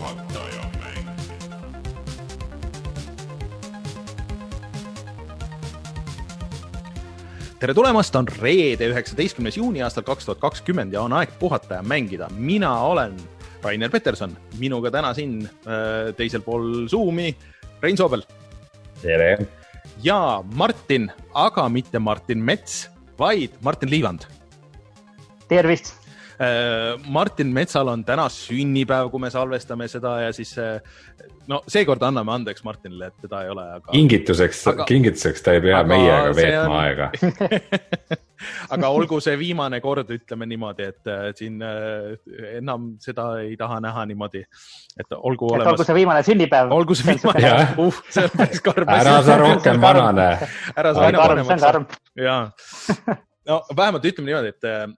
puhataja mäng. tere tulemast, on reede, üheksateistkümnes juuni aastal kaks tuhat kakskümmend ja on aeg puhata ja mängida. mina olen Rainer Peterson, minuga täna siin äh, teisel pool Zoomi Rein Soobel tere. ja Martin, aga mitte Martin Mets, vaid Martin Liivand. tervist, Martin Metsal on täna sünnipäev, kui me salvestame seda ja siis äh, no seekord anname andeks Martinile, et teda ei ole, aga kingituseks Aga-, kingituseks ta ei pea Aga meiega veetma on- aega. aga olgu see viimane kord, ütleme niimoodi, et äh, siin äh, enam seda ei taha näha niimoodi, et olgu et olgu olemas, see viimane sünnipäev. olgu see viimane uh, see on päris karm ära sa rohkem vanane. ära sa aina vanemaks ja no vähemalt ütleme niimoodi, et äh,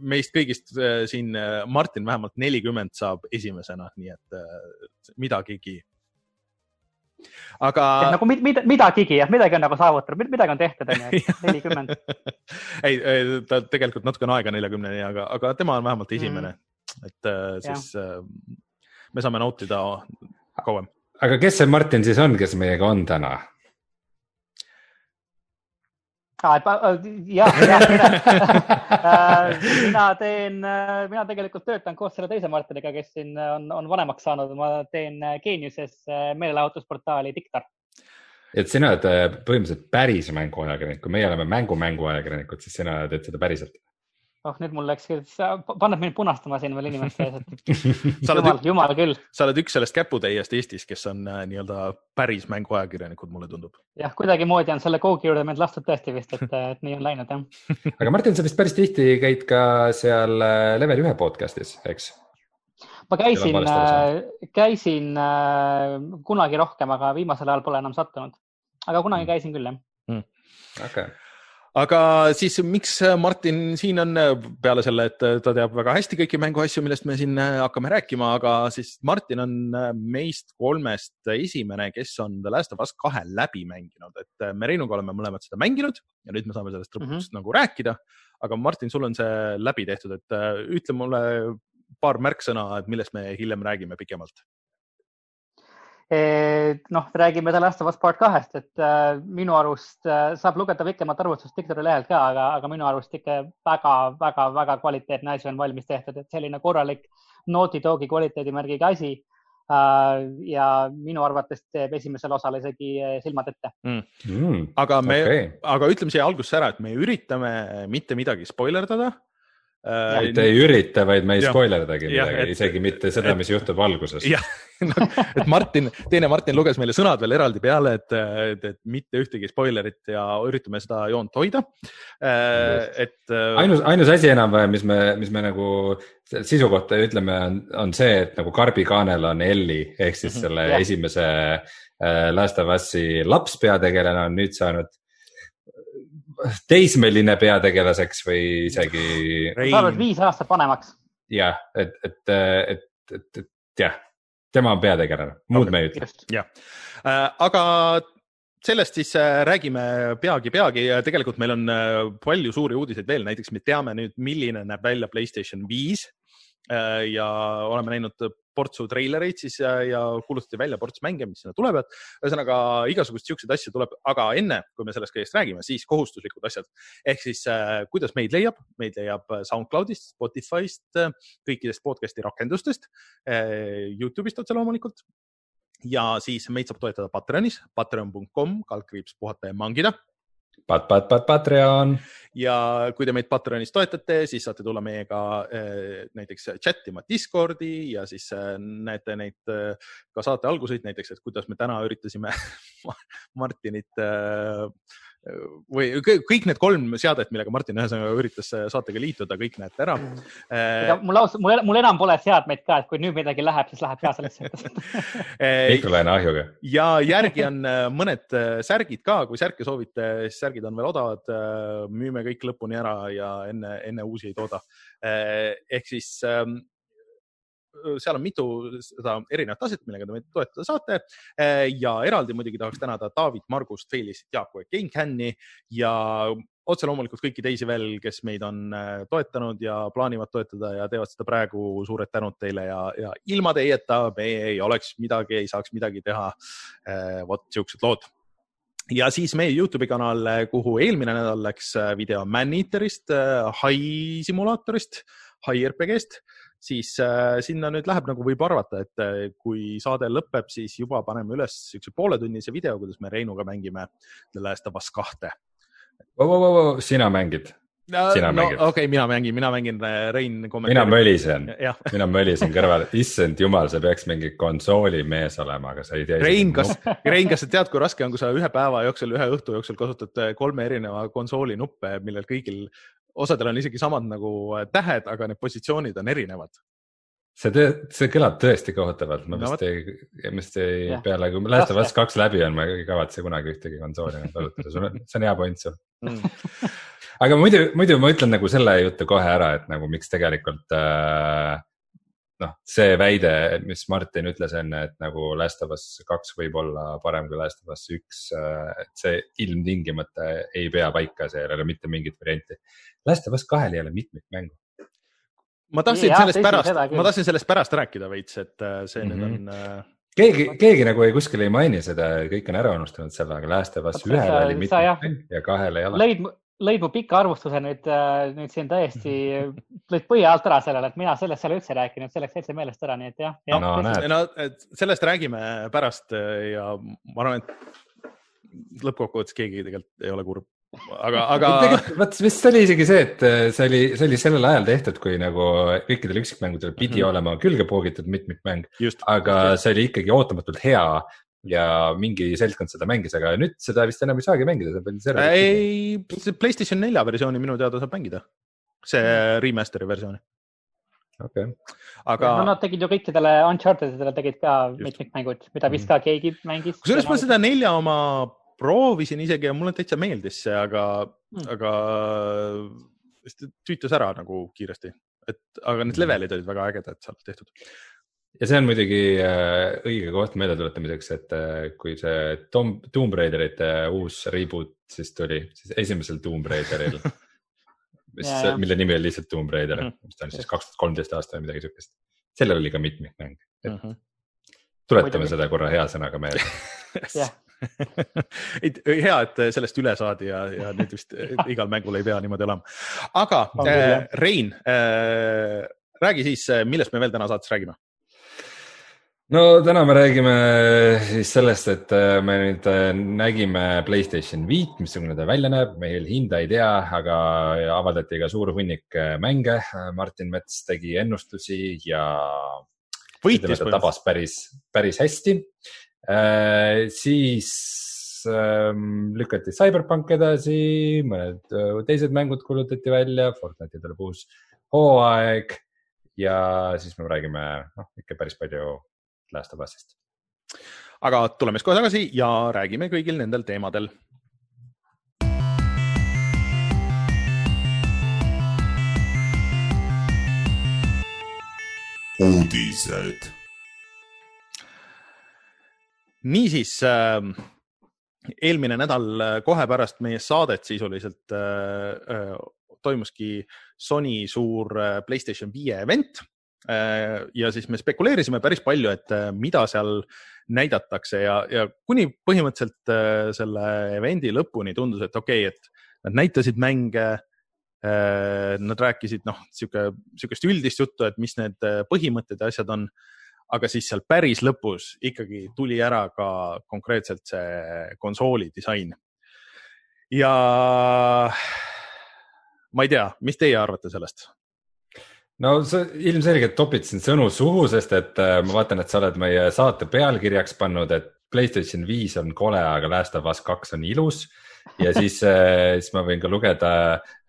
meist kõigist äh, siin äh, Martin vähemalt nelikümmend saab esimesena, nii et äh, midagigi. aga nagu mid- mida, midagigi jah, midagi on nagu saavutatud, midagi on tehtud, onju, nelikümmend. ei, ta tegelikult natuke on aega neljakümneni, aga, aga tema on vähemalt esimene mm., et siis äh, me saame nautida kauem. aga kes see Martin siis on, kes meiega on täna? jah, jah, mina teen, mina tegelikult töötan koos selle teise Martiniga, kes siin on, on vanemaks saanud, ma teen Geeniuses meelelahutusportaali Diktar. et sina oled äh, põhimõtteliselt päris mänguajakirjanik, kui meie oleme mängu mänguajakirjanikud, siis sina teed seda päriselt. oh, nüüd mul läks, paneb mind punastama siin veel inimeste ees, et sa oled jumal, jumal küll. sa oled üks sellest käputäiest Eestis, kes on äh, nii-öelda päris mänguajakirjanikud, mulle tundub. jah, kuidagimoodi on selle koogi juurde mind lastud tõesti vist, et, et nii on läinud jah. aga Martin, sa vist päris tihti käid ka seal äh, Level ühe podcast'is, eks? ma käisin valesti, käisin äh, kunagi rohkem, aga viimasel ajal pole enam sattunud. aga kunagi käisin küll jah. okei okay., aga siis, miks Martin siin on peale selle, et ta teab väga hästi kõiki mänguasju, millest me siin äh, hakkame rääkima, aga siis Martin on äh, meist kolmest esimene, kes on The Last of Us kahe läbi mänginud, et äh, me Reinuga oleme mõlemad seda mänginud ja nüüd me saame sellest lõpuks mm -hmm. nagu rääkida. aga Martin, sul on see läbi tehtud, et äh, ütle mulle paar märksõna, et millest me hiljem räägime pikemalt. noh, räägime The Last of Us Part kahest, et äh, minu arust äh, saab lugeda pikemat arvustust Diktori lehelt ka, aga, aga minu arust ikka väga-väga-väga kvaliteetne asi on valmis tehtud, et selline korralik Naughty Dogi kvaliteedimärgiga asi äh,. ja minu arvates teeb esimesel osal isegi silmad ette. mm, aga me okay. aga ütleme siia algusesse ära, et me üritame mitte midagi spoilerdada. Mitte ei ürita, vaid me ei spoilerdagi midagi et-, isegi mitte seda, mis juhtub alguses. jah, et Martin, teine Martin luges meile sõnad veel eraldi peale, et, et, et mitte ühtegi spoilerit ja üritame seda joont hoida. et äh, ainus, ainus asi enam-vähem, mis me, mis me nagu sisu kohta ütleme, on, on see, et nagu Karbi kaanel on Elli ehk siis Mhm. selle Jah. esimese äh, Last of Us'i laps peategelane on nüüd saanud teismeline peategelaseks või isegi Rein- saanud viis aastat vanemaks. jah, et, et, et, et, et jah, tema on peategelane, muud me ei ütle. just, Äh, aga sellest siis äh, räägime peagi-peagi ja tegelikult meil on äh, palju suuri uudiseid veel, näiteks me teame nüüd, milline näeb välja Playstation viis. Ja oleme näinud portsu treilereid siis ja, ja kuulutati välja ports mänge, mis sinna tulevad. ühesõnaga igasuguseid siukseid asju tuleb, aga enne kui me sellest kõigest räägime, siis kohustuslikud asjad. Ehk siis äh, kuidas meid leiab, meid leiab äh, SoundCloudist, Spotify'st, kõikidest podcast'i rakendustest, Youtube'ist otse loomulikult. Ja siis meid saab toetada Patreonis, patreon.com, kaldkriips puhata ja mangida Pat, pat, pat, Patreon. ja kui te meid Patreonis toetate, siis saate tulla meiega eh, näiteks chat ima Discordi ja siis eh, näete neid eh, ka saate alguseid, näiteks, et kuidas me täna üritasime Martinit või kõ- kõik need kolm seadet, millega Martin ühesõnaga üritas saatega liituda, kõik näete ära mul ausalt, mul, mul enam pole seadmeid ka, et kui nüüd midagi läheb, siis läheb ka sellesse. Eh,. Nikolai Ahjuga. ja järgi on äh, mõned äh, särgid ka, kui särke soovite, siis särgid on veel odavad. müüme kõik lõpuni ära ja enne, enne uusi ei tooda. ehk siis ähm, seal on mitu seda erinevat taset, millega te meid toetada saate. ja eraldi muidugi tahaks tänada David Margust, Felistit, Jaaku ja GameCami ja otse loomulikult kõiki teisi veel, kes meid on äh, toetanud ja plaanivad toetada ja teevad seda praegu. suured tänud teile ja, ja ilma teieta me ei oleks midagi, ei saaks midagi teha. Äh, vot siuksed lood ja siis meie Youtube'i kanal, kuhu eelmine nädal läks äh, video Man-Eaterist, High simulaatorist, High RPG-st, siis äh, sinna nüüd läheb, nagu võib arvata, et kui saade lõpeb, siis juba paneme üles siukse pooletunnise video, kuidas me Reinuga mängime The Last of Us kahte sina mängid? sina no, mängid? okei okay,, mina mängin, mina mängin, äh, Rein mina mölisen mina mölisen kõrval, issand jumal, sa peaks mingi konsoolimees olema, aga sa ei tea. Rein, kas, Rein, kas sa tead, kui raske on, kui sa ühe päeva jooksul, ühe õhtu jooksul kasutad äh, kolme erineva konsooli nuppe, millel kõigil, osadel on isegi samad nagu äh, tähed, aga need positsioonid on erinevad. See töö, see kõlab tõesti kohutavalt, ma vist no, ei, vist ei, peale kui Last of Us kaks läbi on, ma ei kavatse kunagi ühtegi konsooli kasutada, sul on, see on hea point sul mm. aga muidu, muidu ma ütlen nagu selle jutu kohe ära, et nagu miks tegelikult äh, noh, see väide, mis Martin ütles enne, et nagu Last of Us kaks võib olla parem kui Last of Us üks, äh, et see ilmtingimata ei pea paika, seal ei ole mitte mingit varianti. Last of Us kahel ei ole mitmikmängu ma tahtsin ja, sellest pärast, ma tahtsin sellest pärast rääkida veits, et äh, see mm -hmm. nüüd mhm. on äh.... keegi, keegi nagu ei kuskil ei maini seda, kõik on ära unustanud selle, aga Last of Us ühel oli mitu ja kahel ei ole. lõid, lõid mu pika arvustuse nüüd, äh, nüüd siin täiesti, lõid põhi alt ära sellele, et mina sellest seal üldse ei rääkinud, see läks täitsa meelest ära, nii et jah ja,. no, no sellest räägime pärast äh, ja ma arvan, et lõppkokkuvõttes keegi tegelikult ei ole kurb aga, aga. vot vist oli isegi see, et äh, see oli, see oli sellel ajal tehtud, kui nagu kõikidel üksikmängudel pidi mm -hmm. olema külge poogitud mitmikmäng, aga just. see oli ikkagi ootamatult hea ja mingi seltskond seda mängis, aga nüüd seda vist enam ei saagi mängida, see on selle. ei, see Playstation nelja versiooni minu teada saab mängida, see mhm. remaster'i versiooni okei okay.. aga. no nad tegid ju kõikidele Uncharted idele tegid ka mitmikmängud, mida vist mhm. ka keegi mängis. kusjuures ma seda nelja oma proovisin isegi ja mulle täitsa meeldis see, aga mm., aga tüütas ära nagu kiiresti, et aga need hmm. levelid olid väga ägedad seal tehtud. Ja see on muidugi äh, õige koht meeldetuletamiseks, et äh, kui see Tom, Tomb Raiderite uus reboot siis tuli, siis esimesel Tomb Raideril mis, mille nimi oli lihtsalt Tomb Raider mm, -hmm. mis ta on siis kaks tuhat kolmteist aasta või midagi siukest. sellel oli ka mitmikmäng, et mm -hmm. tuletame Muidugi. seda korra hea sõnaga meelde jah ei, hea, et sellest üle saadi ja, ja nüüd vist igal mängul ei pea niimoodi olema. aga äh, Rein äh,, räägi siis, millest me veel täna saates räägime? No täna me räägime siis sellest, et äh, me nüüd äh, nägime Playstation viit, missugune ta välja näeb, meil hinda ei tea, aga avaldati ka suur hunnik äh, mänge. Martin Mets tegi ennustusi ja võitis. tabas päris, päris hästi siis ähm, lükati CyberPunk edasi, mõned teised mängud kuulutati välja, Fortnite'i tuleb uus hooaeg ja siis me räägime noh, ikka päris palju Last of Us'ist. aga tuleme siis kohe tagasi ja räägime kõigil nendel teemadel. Uudised. Niisiis äh, eelmine nädal äh, kohe pärast meie saadet sisuliselt äh, äh, toimuski Sony suur äh, Playstation viie event ja siis me spekuleerisime päris palju, et äh, mida seal näidatakse ja, ja kuni põhimõtteliselt äh, selle event'i lõpuni tundus, et okei okay,, et nad näitasid mänge äh,. Nad rääkisid noh, sihuke, sihukest üldist juttu, et mis need äh, põhimõtted ja asjad on aga siis seal päris lõpus ikkagi tuli ära ka konkreetselt see konsooli disain. ja ma ei tea, mis teie arvate sellest? No sa ilmselgelt topid siin sõnu suhu, sest et äh, ma vaatan, et sa oled meie saate pealkirjaks pannud, et Playstation viis on kole, aga Last of Us kaks on ilus. ja siis, äh, siis ma võin ka lugeda,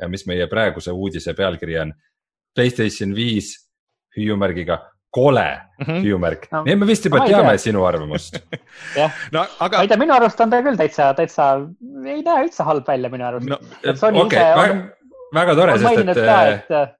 mis meie praeguse uudise pealkiri on. Playstation viis hüüumärgiga kole mm -hmm. hüüumärk no,, nii et me vist juba no, teame tea. sinu arvamust jah no,, aga. ma ei tea, minu arust on ta küll täitsa, täitsa, ei näe üldse halb välja minu arust no,. okei okay,, väga, väga tore, sest et. Et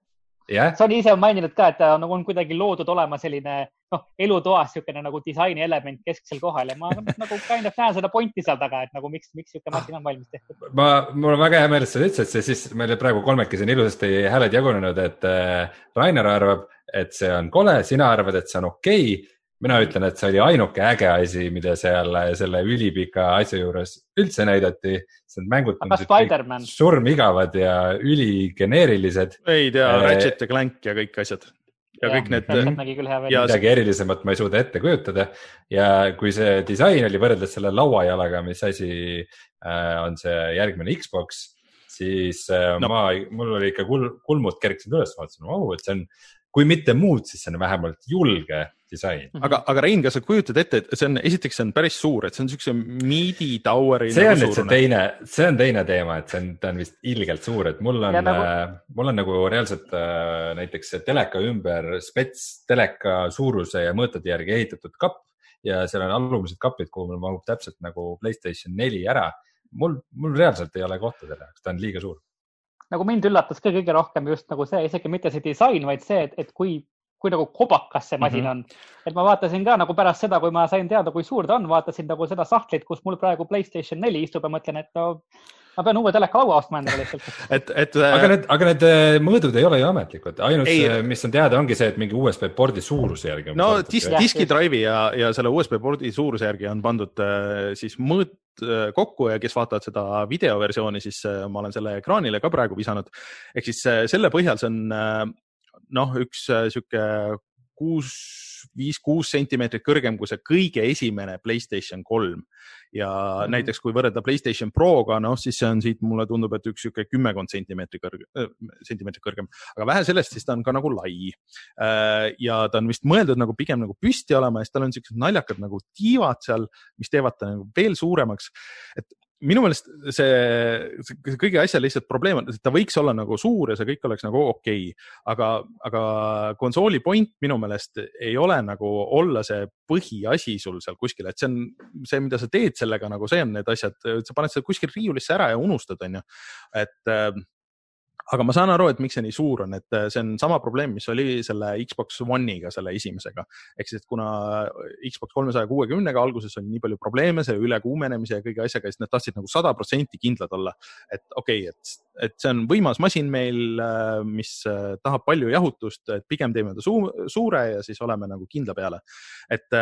yeah.. Sony ise on maininud ka, et ta on, nagu on kuidagi loodud olema selline noh, elutoas niisugune nagu disaini element kesksel kohal ja ma nagu kind of näen seda pointi seal taga, et nagu miks, miks niisugune masin on valmis tehtud. ma, mul on väga hea meel, et sa ütlesid, see siis meil praegu kolmekesi on ilusasti hääled jagunenud, et äh, Rainer arvab, et see on kole, sina arvad, et see on okei okay mina ütlen, et see oli ainuke äge asi, mida seal selle ülipika asja juures üldse näidati. Need mängud on surmigavad ja üligeneerilised. ei tea äh,, Ratchet ja Clank ja kõik asjad. ja, ja kõik need. ja midagi erilisemat ma ei suuda ette kujutada ja kui see disain oli võrreldes selle lauajalaga, mis asi äh, on see järgmine Xbox, siis äh, no. ma, mul oli ikka kul, kulmud kerkisid üles, vaatasin, vau, et see on, kui mitte muud, siis see on vähemalt julge disain. aga, aga Rein, kas sa kujutad ette, et see on, esiteks see on päris suur, et see on siukse midi tower'i. see on nüüd see teine, see on teine teema, et see on, ta on vist ilgelt suur, et mul on, nagu... Äh, mul on nagu reaalselt äh, näiteks teleka ümber spets teleka suuruse ja mõõtade järgi ehitatud kapp ja seal on alumised kapid, kuhu mul mahub täpselt nagu Playstation neli ära. mul, mul reaalselt ei ole kohta selle jaoks, ta on liiga suur nagu mind üllatas ka kõige rohkem just nagu see, isegi mitte see disain, vaid see, et, et kui kui nagu kobakas see masin mm -hmm. on. et ma vaatasin ka nagu pärast seda, kui ma sain teada, kui suur ta on, vaatasin nagu seda sahtlit, kus mul praegu Playstation neli istub ja mõtlen, et no ma pean uue telekalaua ostma endale lihtsalt. et, et. aga need, aga need äh, mõõdud ei ole ju ametlikud, ainus, mis on teada, ongi see, et mingi USB pordi suuruse järgi. no disk, diski drive'i ja, ja selle USB pordi suuruse järgi on pandud äh, siis mõõt äh, kokku ja kes vaatavad seda videoversiooni, siis ma olen selle ekraanile ka praegu visanud. ehk siis selle põhjal see on noh, üks äh, sihuke kuus, viis-kuus sentimeetrit kõrgem kui see kõige esimene Playstation kolm ja mm -hmm. näiteks kui võrrelda Playstation Proga, noh siis see on siit, mulle tundub, et üks sihuke kümmekond sentimeetrit kõrgem äh,, sentimeetrit kõrgem, aga vähe sellest, siis ta on ka nagu lai äh,. ja ta on vist mõeldud nagu pigem nagu püsti olema ja siis tal on siuksed naljakad nagu tiivad seal, mis teevad ta nagu veel suuremaks. et minu meelest see, see kõige asja lihtsalt probleem on, et ta võiks olla nagu suur ja see kõik oleks nagu okei okay., aga, aga konsooli point minu meelest ei ole nagu olla see põhiasi sul seal kuskil, et see on see, mida sa teed sellega, nagu see on need asjad, sa paned selle kuskil riiulisse ära ja unustad, onju. et aga ma saan aru, et miks see nii suur on, et äh, see on sama probleem, mis oli selle Xbox One'iga, selle esimesega. ehk siis, et kuna Xbox kolmesaja kuuekümnega alguses oli nii palju probleeme selle ülekuumenemise ja kõige asjaga, siis nad tahtsid nagu sada protsenti kindlad olla. et okei okay,, et, et see on võimas masin meil, äh, mis äh, tahab palju jahutust, et pigem teeme ta su suure ja siis oleme nagu kindla peale. et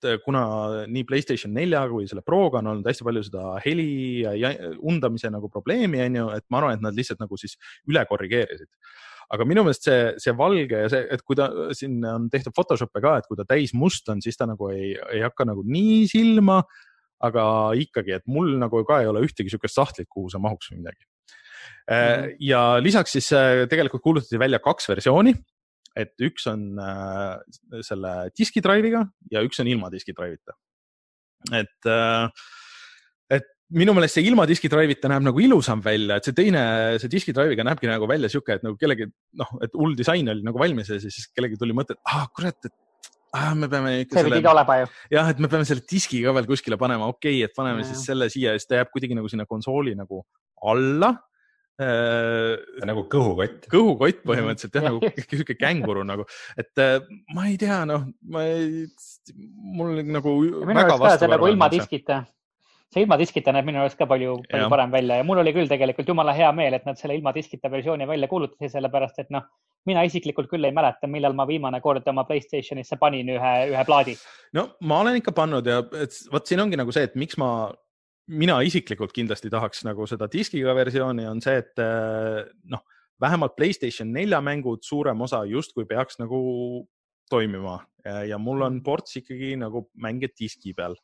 et äh, kuna nii Playstation nelja kui selle Proga on olnud hästi palju seda heli ja undamise nagu probleemi, on ju, et ma arvan, et nad lihtsalt nagu siis üle korrigeerisid aga minu meelest see, see valge ja see, et kui ta siin on tehtud Photoshop'e ka, et kui ta täis must on, siis ta nagu ei, ei hakka nagu nii silma. aga ikkagi, et mul nagu ka ei ole ühtegi sihukest sahtlit, kuhu see mahuks või midagi mm. -hmm. ja lisaks siis äh, tegelikult kuulutati välja kaks versiooni et üks on äh, selle diski drive'iga ja üks on ilma diski drive'ita. et äh,, et minu meelest see ilma diski drive'ita näeb nagu ilusam välja, et see teine, see diski drive'iga näebki nagu välja sihuke, et nagu kellegi noh, et hull disain oli nagu valmis ja siis kellelgi tuli mõte, et ah kurat, et ah, me peame ikka see selle. jah, et me peame selle diski ka veel kuskile panema, okei okay,, et paneme ja. siis selle siia ja siis ta jääb kuidagi nagu sinna konsooli nagu alla äh,. nagu kõhukott. kõhukott põhimõtteliselt jah, nagu sihuke känguru nagu, et äh, ma ei tea, noh, ma ei, mul nagu. minu arust ka see nagu ilma diskita see ilma diskita näeb minu arust ka palju, palju ja. parem välja ja mul oli küll tegelikult jumala hea meel, et nad selle ilma diskita versiooni välja kuulutasid, sellepärast et noh, mina isiklikult küll ei mäleta, millal ma viimane kord oma Playstationisse panin ühe, ühe plaadi. no ma olen ikka pannud ja vot siin ongi nagu see, et miks ma mina isiklikult kindlasti tahaks nagu seda diskiga versiooni, on see, et eh, noh, vähemalt Playstation nelja mängud suurem osa justkui peaks nagu toimima ja mul on ports ikkagi nagu mänge diski peal.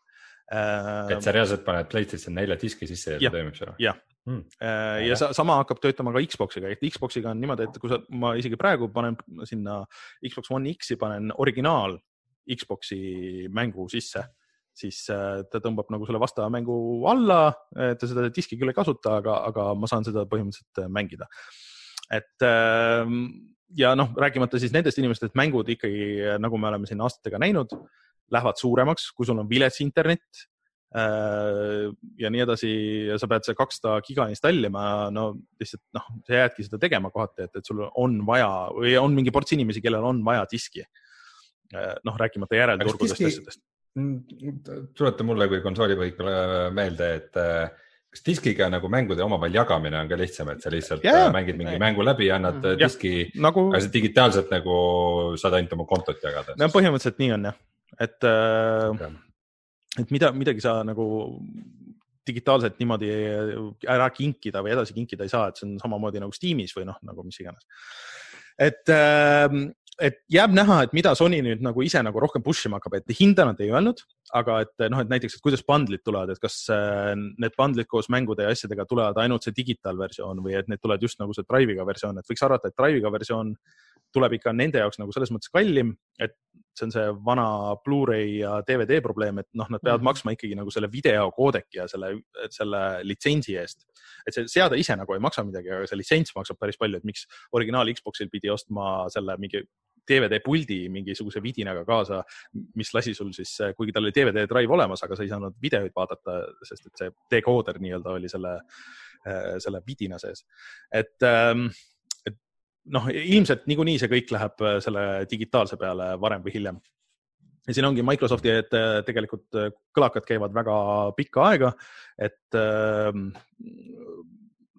Eh, et sa reaalselt paned Playstation nelja diski sisse ja see toimib seal? jah hmm., eh, ja sa, sama hakkab töötama ka Xbox'iga, et Xbox'iga on niimoodi, et kui sa, ma isegi praegu panen sinna Xbox One X-i panen originaal Xbox'i mängu sisse siis äh, ta tõmbab nagu selle vastava mängu alla, ta seda diski küll ei kasuta, aga, aga ma saan seda põhimõtteliselt äh, mängida. et ähm, ja noh, rääkimata siis nendest inimestest, mängud ikkagi, nagu me oleme siin aastatega näinud, lähevad suuremaks, kui sul on vilets internet Äh, ja nii edasi ja sa pead see kakssada giga installima, no lihtsalt noh, sa jäädki seda tegema kohati, et, et sul on vaja või on mingi ports inimesi, kellel on vaja diski. Äh, noh, rääkimata järelturgudest asjadest. Tuleta mulle kui konsoolipõhikule meelde, et äh, kas diskiga nagu mängude omavahel jagamine on ka lihtsam, et sa lihtsalt yeah, mängid mingi yeah. mängu läbi, annad mm, diski, nagu... aga sa digitaalselt nagu saad ainult oma kontot jagada? no põhimõtteliselt nii on jah, et äh, et mida, midagi sa nagu digitaalselt niimoodi ära kinkida või edasi kinkida ei saa, et see on samamoodi nagu Steamis või noh, nagu mis iganes. et, ähm, et jääb näha, et mida Sony nüüd nagu ise nagu rohkem push ima hakkab, et hinda nad ei öelnud, aga et noh, et näiteks, et kuidas bundle'id tulevad, et kas äh, need bundle'id koos mängude ja asjadega tulevad ainult see digitaalversioon või et need tulevad just nagu see Drive'iga versioon, et võiks arvata, et Drive'iga versioon tuleb ikka nende jaoks nagu selles mõttes kallim, et see on see vana Blu-ray ja DVD probleem, et noh, nad peavad mm maksma ikkagi nagu selle videokoodeki ja selle, selle litsentsi eest. et see seade ise nagu ei maksa midagi, aga see litsents maksab päris palju, et miks originaal Xbox'il pidi ostma selle mingi DVD puldi mingisuguse vidinaga kaasa, mis lasi sul siis, kuigi tal oli DVD drive olemas, aga sa ei saanud videoid vaadata, sest et see dekooder nii-öelda oli selle, selle vidina sees. et ähm, noh, ilmselt niikuinii see kõik läheb äh, selle digitaalse peale varem või hiljem. ja siin ongi Microsofti, et äh, tegelikult äh, kõlakad käivad väga pikka aega, et ähm,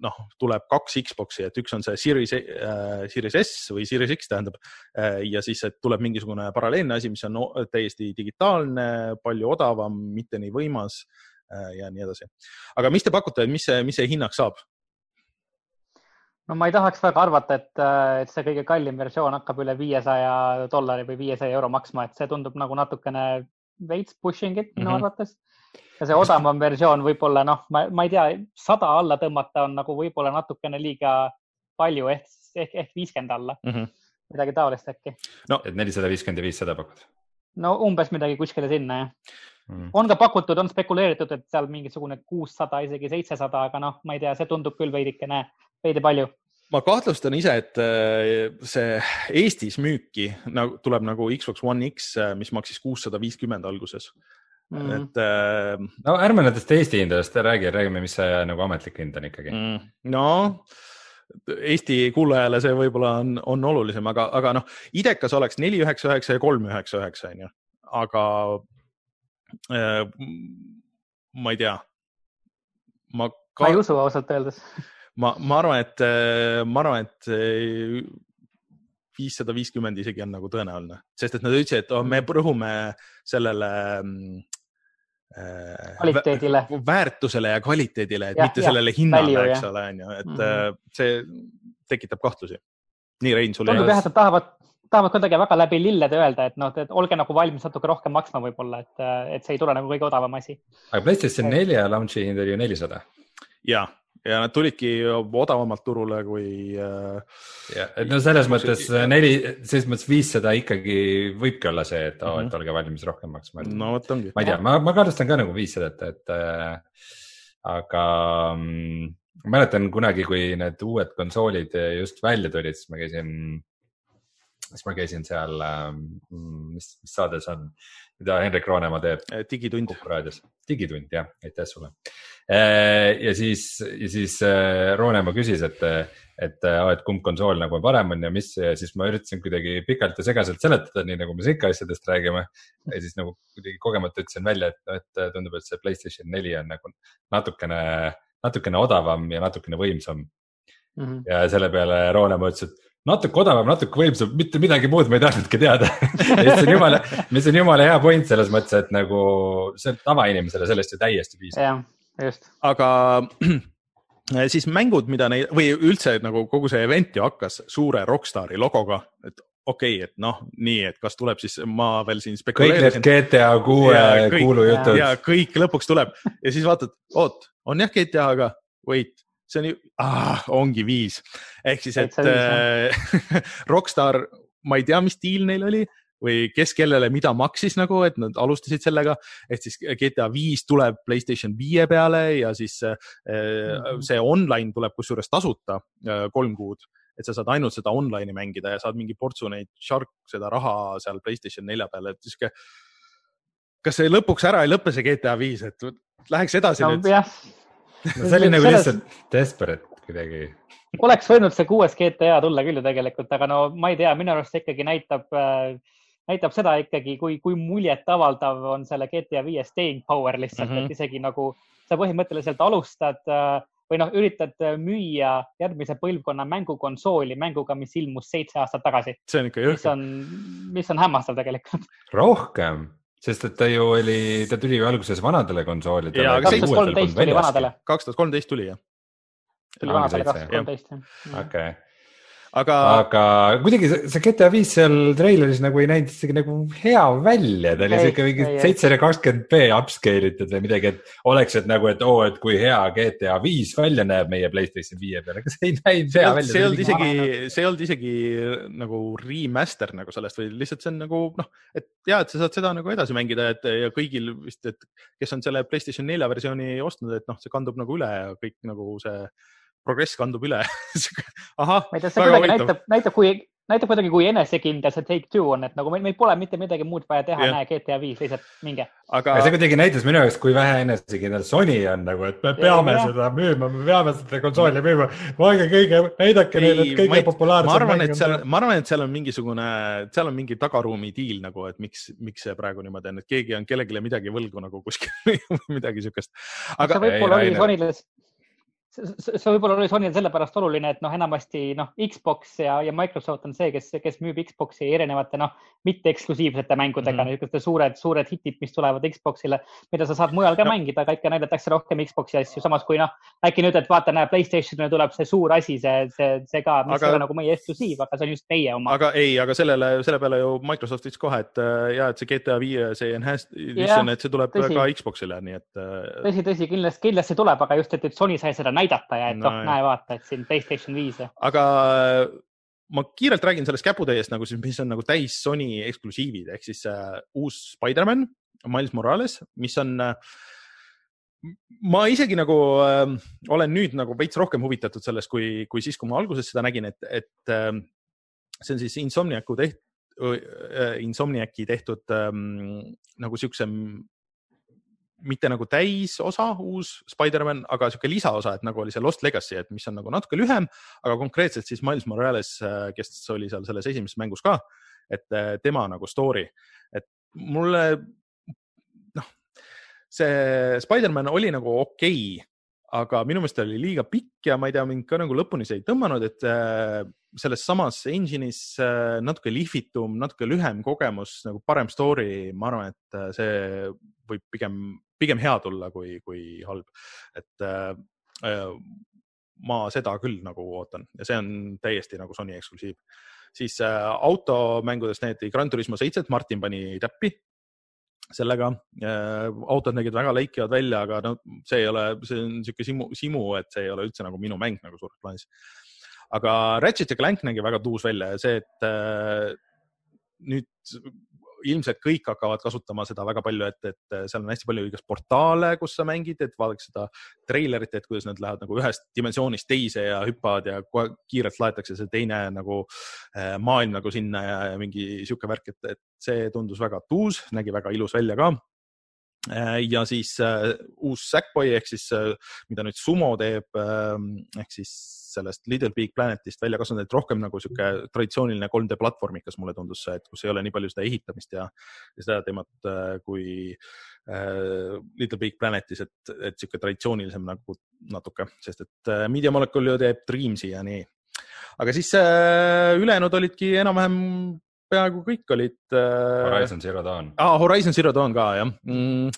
noh, tuleb kaks Xbox'i, et üks on see Series äh,, Series S või Series X tähendab äh, ja siis tuleb mingisugune paralleelne asi, mis on täiesti digitaalne, palju odavam, mitte nii võimas äh, ja nii edasi. aga mis te pakute, mis see, mis see hinnaks saab? no ma ei tahaks väga arvata, et, äh, et see kõige kallim versioon hakkab üle viiesaja dollari või viiesaja euro maksma, et see tundub nagu natukene veits pushing it minu mm -hmm. arvates. Ja see odavam versioon võib-olla noh, ma, ma ei tea, sada alla tõmmata on nagu võib-olla natukene liiga palju ehk, ehk, ehk viiskümmend alla mm. -hmm. midagi taolist äkki. no, et nelisada viiskümmend ja viissada pakud? no umbes midagi kuskile sinna jah mm.. on ka pakutud, on spekuleeritud, et seal mingisugune kuussada, isegi seitsesada, aga noh, ma ei tea, see tundub küll veidikene veidi palju ma kahtlustan ise, et äh, see Eestis müüki nagu tuleb nagu Xbox One X, äh, mis maksis kuussada viiskümmend alguses mm.. et äh,. no ärme nendest Eesti hindadest räägi, räägime, mis see nagu ametlik hind on ikkagi. Mm.. no Eesti kuulajale see võib-olla on, on olulisem, aga, aga noh, idekas oleks neli üheksa üheksa ja kolm üheksa üheksa on ju, aga äh, ma ei tea. ma ka.... ma ei usu ausalt öeldes. Ma, ma arvan, et, äh, ma arvan, et äh, viissada viiskümmend isegi on nagu tõenäoline, sest et nad ütlesid, et oh, me rõhume sellele mm, kvaliteedile, väärtusele ja kvaliteedile, et ja, mitte ja, sellele hinnale, eks ole, on ju, et mm -hmm. see tekitab kahtlusi. nii, Rein, sul tundub jah, et nad tahavad, tahavad kuidagi väga läbi lillede öelda, et noh, et olge nagu valmis natuke rohkem maksma võib-olla, et, et see ei tule nagu kõige odavam asi. aga PlayStation nelja launch'i hind oli ju nelisada. ja, ja nad tulidki odavamalt turule kui äh,. no selles mõttes neli, selles mõttes viissada ikkagi võibki olla see, et oh, mm, -hmm. et olge valmis rohkem maksma. no vot ongi. ma ei tea, ma, ma kaardistan ka nagu viissadat, et äh, aga mm, ma mäletan kunagi, kui need uued konsoolid just välja tulid, siis ma käisin, siis ma käisin seal äh,, mis, mis saade see on mida Henrik Roonemaa teeb. Äh, digitund. raadios, digitund jah, aitäh sulle. Äh, ja siis, ja siis äh, Roonemaa küsis, et, et, et kumb konsool nagu parem on ja mis ja siis ma üritasin kuidagi pikalt ja segaselt seletada, nii nagu me siin ikka asjadest räägime. ja siis nagu kuidagi kogemata ütlesin välja, et, et tundub, et see Playstation neli on nagu natukene, natukene odavam ja natukene võimsam mm. -hmm. ja selle peale Roonemaa ütles, et natuke odavam, natuke võimsam, mitte midagi muud ma ei tahtnudki teada see on jumala, mis on jumala hea point selles mõttes, et nagu see tavainimesele sellest ju täiesti piisab. Aga siis mängud, mida neid või üldse nagu kogu see event ju hakkas suure Rockstari logoga, et okei okay,, et noh, nii, et kas tuleb siis, ma veel siin spekuleerisin. kõik need GTA kuue kuulujutud. ja kõik lõpuks tuleb ja siis vaatad, oot, on jah GTA, aga wait see on ju ah,, ongi viis ehk siis, et äh, Rockstar, ma ei tea, mis diil neil oli või kes kellele mida maksis nagu, et nad alustasid sellega, ehk siis GTA viis tuleb Playstation viie peale ja siis mm -hmm. see online tuleb kusjuures tasuta äh, kolm kuud, et sa saad ainult seda online'i mängida ja saad mingi portsu neid shark, seda raha seal Playstation nelja peale, et sihuke kas see lõpuks ära ei lõpe, see GTA viis, et läheks edasi no, nüüd? no see oli nagu selles... lihtsalt desperate kuidagi. oleks võinud see kuues GTA tulla küll ju tegelikult, aga no ma ei tea, minu arust see ikkagi näitab äh, näitab seda ikkagi, kui, kui muljetavaldav on selle GTA viie staying power lihtsalt mm, -hmm. et mhm. isegi nagu sa põhimõtteliselt alustad äh, või noh, üritad äh, müüa järgmise põlvkonna mängukonsooli mänguga, mis ilmus seitse aastat tagasi. see on ikka jõhker. mis on, mis on hämmastav tegelikult. rohkem, sest et ta ju oli, ta tuli ju alguses vanadele konsoolidele. kaks tuhat kolmteist tuli vanadele. kaks tuhat kolmteist tuli jah. tuli vanadele kaks tuhat kolmteist jah. okei aga, aga kuidagi see, see GTA viis seal treileris nagu ei näinud isegi nagu hea välja, ta oli siuke mingi seitsesada kakskümmend B upscale itud või midagi, et oleks, et nagu, et oo oh,, et kui hea GTA viis välja näeb meie Playstation viie peal, aga see ei näinud hea välja. see ei olnud isegi, see ei olnud isegi nagu remaster nagu sellest või lihtsalt see on nagu noh, et ja, et sa saad seda nagu edasi mängida, et ja kõigil vist, et kes on selle Playstation nelja versiooni ostnud, et noh, see kandub nagu üle ja kõik nagu see progress kandub üle ahah. ma ei tea, see kuidagi näitab, näitab, kui, näitab kuidagi, kui enesekindel see Take Two on, et nagu meil, meil pole mitte midagi muud vaja teha, näe GTA viis, lihtsalt minge. aga see kuidagi näitas minu jaoks, kui vähe enesekindel Sony on nagu, et me peame ja, seda müüma, me peame seda konsooli müüma. vaadake kõige, näidake neile kõige populaarsem. ma arvan, et seal, ma arvan, et seal on mingisugune, seal on mingi tagaruumi diil nagu, et miks, miks see praegu niimoodi on, et keegi on kellelegi midagi võlgu nagu kuskil midagi siukest. aga. see võib-olla oli Sonyle see võib-olla oli Sonyl sellepärast oluline, et noh, enamasti noh, Xbox ja, ja Microsoft on see, kes, kes müüb Xbox'i erinevate noh, mitte eksklusiivsete mängudega mm, -hmm. niisuguste suured, suured hitid, mis tulevad Xbox'ile, mida sa saad mujal ka no. mängida, aga ikka näidatakse rohkem Xbox'i asju, samas kui noh, äkki nüüd, et vaata, näe, Playstationile tuleb see suur asi, see, see, see ka, mis aga... ei ole nagu meie eksklusiiv, aga see on just meie oma. aga ei, aga sellele, selle peale ju Microsoft ütles kohe, et äh, ja, et see GTA viie, see enhanced edition, et see tuleb tõsi. ka Xbox'ile, nii et. Äh, tõsi, tõsi, kindlasti, kindlasti tuleb, aga just, et, et Sony sai seda näidata ja et no, oh, näe, vaata, et siin Playstation viis. aga ma kiirelt räägin sellest käputäiest nagu siis, mis on nagu täis Sony eksklusiivid ehk siis uh, uus Spider-man, Miles Morales, mis on uh, ma isegi nagu äh, olen nüüd nagu veits rohkem huvitatud sellest, kui, kui siis, kui ma alguses seda nägin, et, et äh, see on siis Insomniacu teht- äh,, Insomniaci tehtud ähm, nagu siukse mitte nagu täisosa, uus Spider-man, aga sihuke lisaosa, et nagu oli see Lost Legacy, et mis on nagu natuke lühem, aga konkreetselt siis Miles Morales, äh, kes oli seal selles esimeses mängus ka, et äh, tema nagu story, et mulle noh, see Spider-man oli nagu okei okay, aga minu meelest oli liiga pikk ja ma ei tea, mind ka nagu lõpuni see ei tõmmanud, et äh, selles samas engine'is natuke lihvitum, natuke lühem kogemus, nagu parem story, ma arvan, et see võib pigem, pigem hea tulla kui, kui halb. et ma seda küll nagu ootan ja see on täiesti nagu Sony eksklusiiv. siis automängudest näidati Gran Turismo seitset, Martin pani täppi sellega äh,. autod nägid väga leikivad välja, aga no see ei ole, see on niisugune simu, simu, et see ei ole üldse nagu minu mäng nagu suures plaanis. aga Ratchet ja Clank nägi väga tuus välja ja see, et äh, nüüd ilmselt kõik hakkavad kasutama seda väga palju, et, et seal on hästi palju igast portaale, kus sa mängid, et vaadake seda treilerit, et kuidas nad lähevad nagu ühest dimensioonist teise ja hüppavad ja kohe kiirelt laetakse see teine nagu äh, maailm nagu sinna ja, ja mingi sihuke värk, et, et see tundus väga tuus, nägi väga ilus välja ka ja siis uh, uus Sackboy ehk siis uh,, mida nüüd Sumo teeb uh,, ehk siis sellest Little Big Planetist välja kasvanud, et rohkem nagu sihuke traditsiooniline 3D platvormikas mulle tundus see, et kus ei ole nii palju seda ehitamist ja, ja seda teemat äh, kui äh, Little Big Planetis, et, et sihuke traditsioonilisem nagu natuke, sest et äh, Media Molecule ju teeb Dreamsi ja nii. aga siis äh, ülejäänud olidki enam-vähem peaaegu kõik olid äh.... Horizon Zero Dawn ah,. Horizon Zero Dawn ka jah mm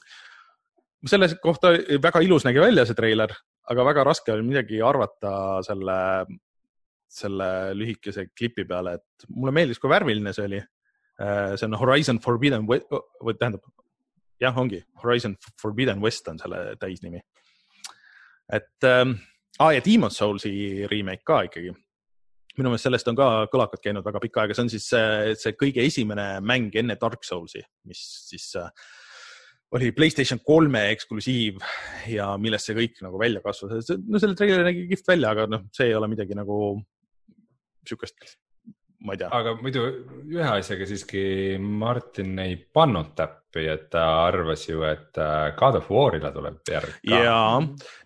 selle kohta väga ilus nägi välja see treiler, aga väga raske oli midagi arvata selle, selle lühikese klipi peale, et mulle meeldis, kui värviline see oli. Äh, see on Horizon Forbidden West, või tähendab, jah, ongi Horizon Forbidden West on selle täisnimi. et ähm,, ah, ja Demon's Soulsi remake ka ikkagi minu meelest sellest on ka kõlakad käinud väga pikka aega, see on siis see, see kõige esimene mäng enne Dark Soulsi, mis siis äh, oli Playstation kolme eksklusiiv ja millest see kõik nagu välja kasvas. no selle treileri nägi kihvt välja, aga noh, see ei ole midagi nagu sihukest ma ei tea. aga muidu ühe asjaga siiski Martin ei pannud täppi, et ta arvas ju, et äh, God of War'ile tuleb järg ka. jaa,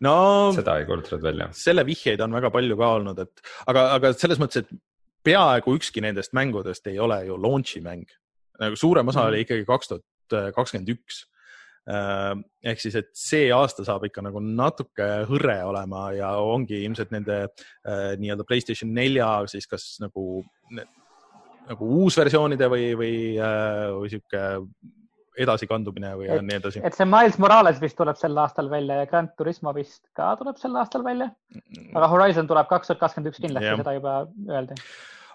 no. seda ei kuulutatud välja. selle vihjeid on väga palju ka olnud, et aga, aga selles mõttes, et peaaegu ükski nendest mängudest ei ole ju launch'i mäng. nagu suurem osa mm oli ikkagi kaks tuhat kakskümmend üks Äh, ehk siis, et see aasta saab ikka nagu natuke hõre olema ja ongi ilmselt nende äh, nii-öelda Playstation nelja siis kas nagu, nagu uusversioonide või, või, äh, või sihuke edasikandumine või et, nii edasi. et see Miles Morales vist tuleb sel aastal välja ja Grand Turismo vist ka tuleb sel aastal välja. Aga Horizon tuleb kaks tuhat kakskümmend üks kindlasti, seda juba öeldi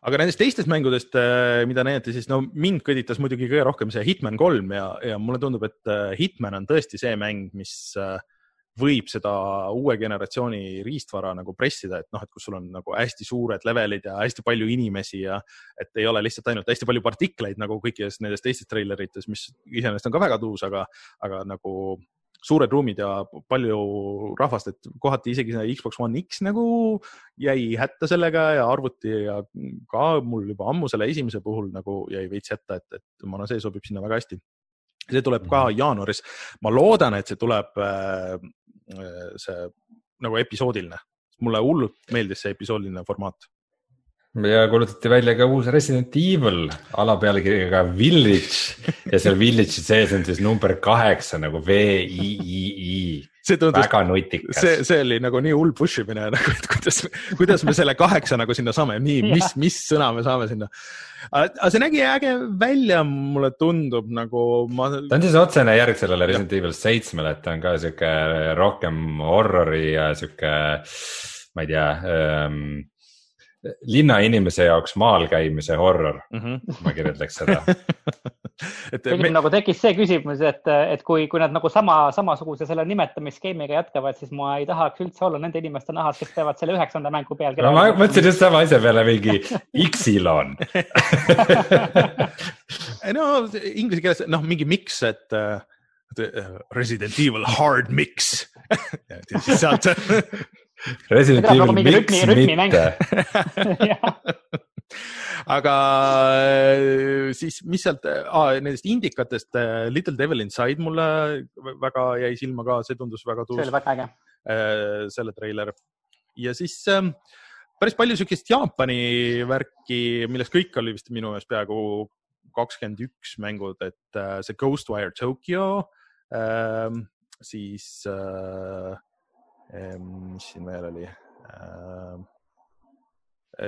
aga nendest teistest mängudest, äh, mida näidati, siis no mind kõditas muidugi kõige rohkem see Hitman kolm ja, ja mulle tundub, et äh, Hitman on tõesti see mäng, mis äh, võib seda uue generatsiooni riistvara nagu pressida, et noh, et kus sul on nagu hästi suured levelid ja hästi palju inimesi ja et ei ole lihtsalt ainult hästi palju partikleid nagu kõikides nendes teistes treilerites, mis iseenesest on ka väga tuus, aga, aga nagu suured ruumid ja palju rahvast, et kohati isegi see Xbox One X nagu jäi hätta sellega ja arvuti ja ka mul juba ammu selle esimese puhul nagu jäi veits hätta, et, et ma arvan, see sobib sinna väga hästi. see tuleb ka mhm. jaanuaris. ma loodan, et see tuleb äh, see nagu episoodiline. mulle hullult meeldis see episoodiline formaat ja kuulutati välja ka uus Resident Evil alapealkirjaga Village ja seal Village'i sees on siis number kaheksa nagu V I I I. Tundus, väga nutikas. see, see oli nagu nii hull push imine nagu, et kuidas, kuidas me selle kaheksa nagu sinna saame, nii, mis, mis sõna me saame sinna. aga see nägi äge välja, mulle tundub nagu ma. ta on siis otsene järg sellele Resident Evil seitsmele, et ta on ka sihuke rohkem horror'i ja sihuke, ma ei tea ähm, linnainimese jaoks maal käimise horror mm, -hmm. ma kirjeldaks seda et tekib me... nagu tekkis see küsimus, et, et kui, kui nad nagu sama, samasuguse selle nimetamisskeemiga jätkavad, siis ma ei tahaks üldse olla nende inimeste nahas, kes teevad selle üheksanda mängu peal. no ma mõtlesin just sama asja peale, mingi Xilon no inglise keeles noh, mingi miks, et uh, Resident Evil hard mix ja siis sealt Resident Evil miks mitte aga äh, siis, mis sealt ah,, nendest indikatest äh, Little Devil Inside mulle väga jäi silma ka, see tundus väga tuus. see oli väga äge. Äh, selle treiler ja siis ähm, päris palju siukest Jaapani värki, millest kõik oli vist minu meelest peaaegu kakskümmend üks mängud, et see Ghostwire Tokyo, ähm, siis äh, mis siin veel oli? Ehm,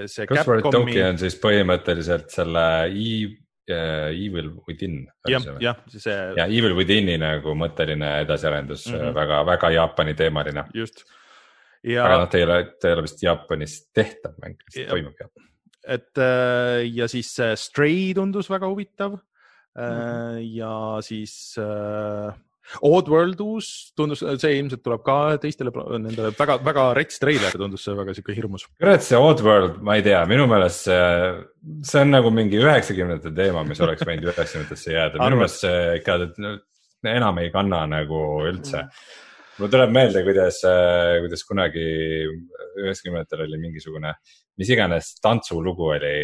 see Ghostwire Tokyo on siis põhimõtteliselt selle e Evil Within. jah, jah, see. ja Evil Withini nagu mõtteline edasiarendus mm -hmm. väga, väga Jaapani teemaline. just. Ja... aga noh, ta ei ole, ta ei ole vist Jaapanis tehtav mäng, mis toimub Jaapanis. et äh, ja siis Stray tundus väga huvitav mm. -hmm. ja siis Oddworld uus tundus, see ilmselt tuleb ka teistele nendele väga, väga rets treiler tundus see väga sihuke hirmus. kurat, see Oddworld, ma ei tea, minu meelest see, see on nagu mingi üheksakümnendate teema, mis oleks võinud üheksakümnendatesse jääda, minu meelest see ikka enam ei kanna nagu üldse. Mul tuleb meelde, kuidas, kuidas kunagi üheksakümnendatel oli mingisugune, mis iganes tantsulugu oli,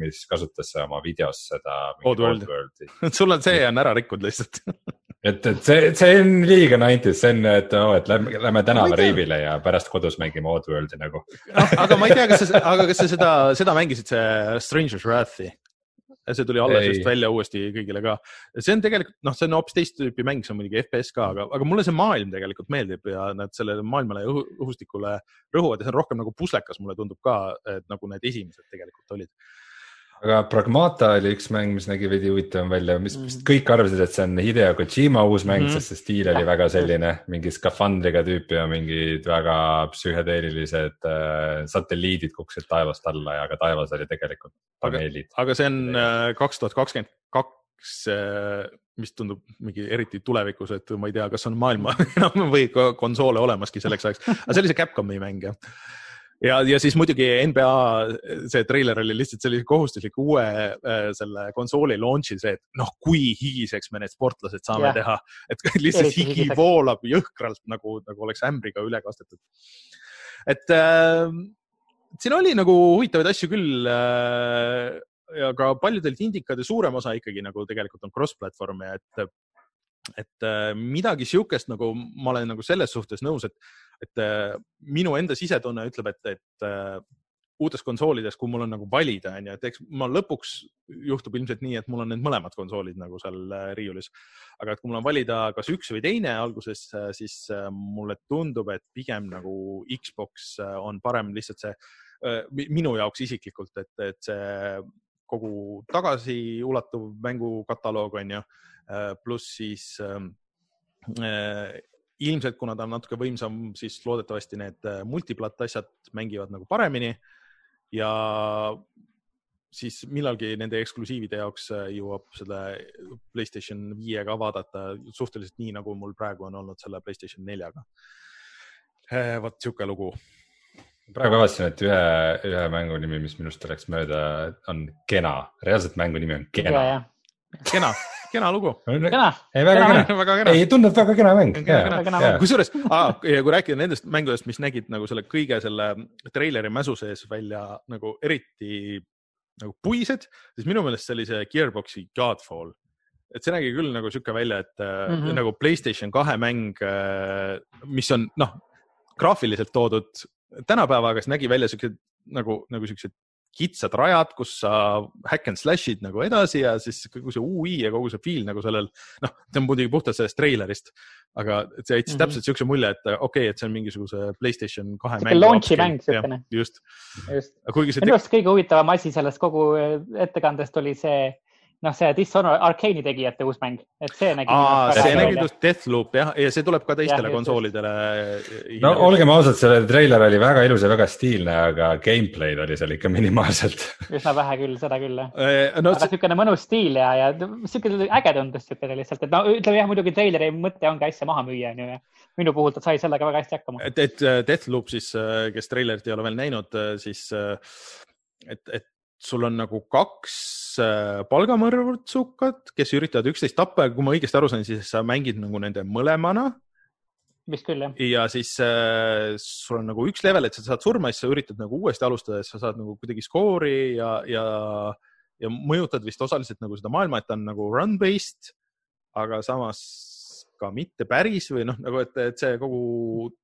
mis kasutas oma videos seda. Oddworldi, sul on see on ära rikkunud lihtsalt et, et see, see on liiga nineties, see on, et oo oh,, et lähme, lähme tänava reivile ja pärast kodus mängime Oddworldi nagu aga ma ei tea, kas sa, aga kas sa seda, seda mängisid, see Stranger's Wrath'i? see tuli alles just välja uuesti kõigile ka. see on tegelikult, noh, see on hoopis teist tüüpi mäng, see on muidugi FPS ka, aga, aga mulle see maailm tegelikult meeldib ja nad sellele maailmale ja õhustikule rõhuvad ja see on rohkem nagu puslekas, mulle tundub ka, et nagu need esimesed tegelikult olid aga Pragmata oli üks mäng, mis nägi veidi huvitavam välja, mis mm -hmm. kõik arvasid, et see on Hideo Kojima uus mäng mm, -hmm. sest see stiil oli väga selline mingi skafandriga tüüp ja mingid väga psühhedeelilised äh, satelliidid kukkusid taevast alla ja ka taevas oli tegelikult paneelid. aga see on äh, kaks tuhat kakskümmend kaks äh, mis tundub mingi eriti tulevikus, et ma ei tea, kas on maailma enam või konsoole olemaski selleks ajaks, aga see oli see Capcomi mäng jah ja, ja siis muidugi NBA, see treiler oli lihtsalt sellise kohustusliku uue äh, selle konsooli launch'i see, et noh, kui higiseks me need sportlased saame ja. teha, et lihtsalt Eriti higi higiseks. voolab jõhkralt nagu, nagu oleks ämbriga üle kastetud. et äh, siin oli nagu huvitavaid asju küll äh,. ja ka paljudelt indikad ja suurem osa ikkagi nagu tegelikult on cross-platvorm ja et et äh, midagi sihukest nagu ma olen nagu selles suhtes nõus, et, et äh, minu enda sisetunne ütleb, et, et äh, uutes konsoolides, kui mul on nagu valida, onju, et eks ma lõpuks juhtub ilmselt nii, et mul on need mõlemad konsoolid nagu seal riiulis. aga et kui mul on valida kas üks või teine alguses, siis mulle tundub, et pigem nagu Xbox on parem lihtsalt see minu jaoks isiklikult, et, et see kogu tagasiulatuv mängukataloog on ju Äh, pluss siis ähm, äh, ilmselt, kuna ta on natuke võimsam, siis loodetavasti need äh, multiplat asjad mängivad nagu paremini ja siis millalgi nende eksklusiivide jaoks jõuab selle Playstation viiega vaadata suhteliselt nii, nagu mul praegu on olnud selle Playstation neljaga. vot sihuke lugu. praegu avastasin, et ühe, ühe mängu nimi, mis minust läks mööda, on Kena, reaalselt mängu nimi on Kena. Kena kena lugu. kena. ei, väga kena, väga kena., ei tundub väga kena mäng. kusjuures, kui rääkida nendest mängudest, mis nägid nagu selle kõige selle treileri mäsu sees välja nagu eriti nagu puised, siis minu meelest see Gearbox'i Godfall. et see nägi küll nagu sihuke välja, et mm -hmm. nagu Playstation kahe mäng, äh, mis on noh, graafiliselt toodud tänapäevaga, siis nägi välja siuksed nagu, nagu siuksed kitsad rajad, kus sa hack and slash'id nagu edasi ja siis kogu see ui ja kogu see feel nagu sellel, noh, see on muidugi puhtalt sellest treilerist, aga see jättis mm -hmm. täpselt siukse mulje, et okei okay,, et see on mingisuguse Playstation kahe mäng. launch'i mäng siukene. just, just.. minu arust kõige huvitavam asi sellest kogu ettekandest oli see noh, see Dishonor Arkeeni tegijate uus mäng, et see nägi. see nägi just Deathloop jah, ja see tuleb ka teistele ja, konsoolidele. no olgem ausad, see treiler oli väga ilus ja väga stiilne, aga gameplay'd oli seal ikka minimaalselt. üsna vähe küll, seda küll jah eh, no,. aga niisugune mõnus stiil ja, ja sihuke äge tundus siukene lihtsalt, et no ütleme jah, muidugi treileri mõte ongi asja maha müüa, onju ja minu puhul ta sai sellega väga hästi hakkama. et, et Deathloop siis, kes treilerit ei ole veel näinud, siis et, et sul on nagu kaks äh, palgamõrvutsukat, kes üritavad üksteist tappa ja kui ma õigesti aru sain, siis sa mängid nagu nende mõlemana. vist küll jah. ja siis äh, sul on nagu üks level, et sa saad surma, siis sa üritad nagu uuesti alustada, siis sa saad nagu kuidagi skoori ja, ja, ja mõjutad vist osaliselt nagu seda maailma, et ta on nagu run-based, aga samas ka mitte päris või noh, nagu et, et see kogu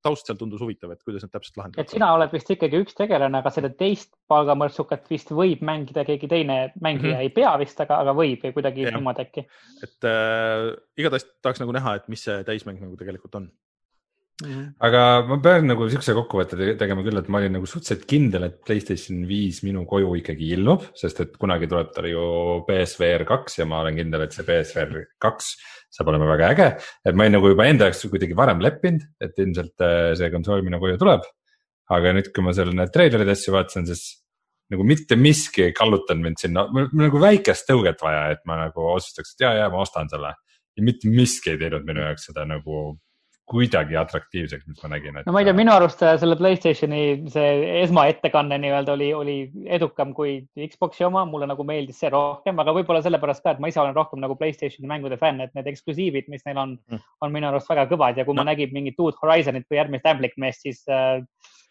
taust seal tundus huvitav, et kuidas nad täpselt lahendavad. et sina oled vist ikkagi üks tegelane, aga seda teist palgamõrtsukat vist võib mängida keegi teine mängija mm, -hmm. ei pea vist, aga, aga võib või kuidagi niimoodi äkki. et äh, igatahes tahaks nagu näha, et mis see täismäng nagu tegelikult on -hmm. aga ma pean nagu siukse kokkuvõtte tegema küll, et ma olin nagu suhteliselt kindel, et Playstation viis minu koju ikkagi ilmub, sest et kunagi tuleb tal ju BSVR kaks ja ma olen kindel, et see BSVR kaks saab olema väga äge. et ma olin nagu juba enda jaoks kuidagi varem leppinud, et ilmselt äh, see konsool minu koju tuleb. aga nüüd, kui ma seal need treilerid asju vaatasin, siis nagu mitte miski ei kallutanud mind sinna, mul nagu väikest tõuget vaja, et ma nagu otsustaks, et ja, ja ma ostan selle. ja mitte miski ei teinud minu jaoks seda nagu kuidagi atraktiivseks, mis ma nägin et.... no ma ei tea, minu arust selle Playstationi see esmaettekanne nii-öelda oli, oli edukam kui Xbox'i oma, mulle nagu meeldis see rohkem, aga võib-olla sellepärast ka, et ma ise olen rohkem nagu Playstationi mängude fänn, et need eksklusiivid, mis neil on mm., on minu arust väga kõvad. Ja kui no. ma nägin mingit uut Horizonit või järgmist Amblik meest, siis äh,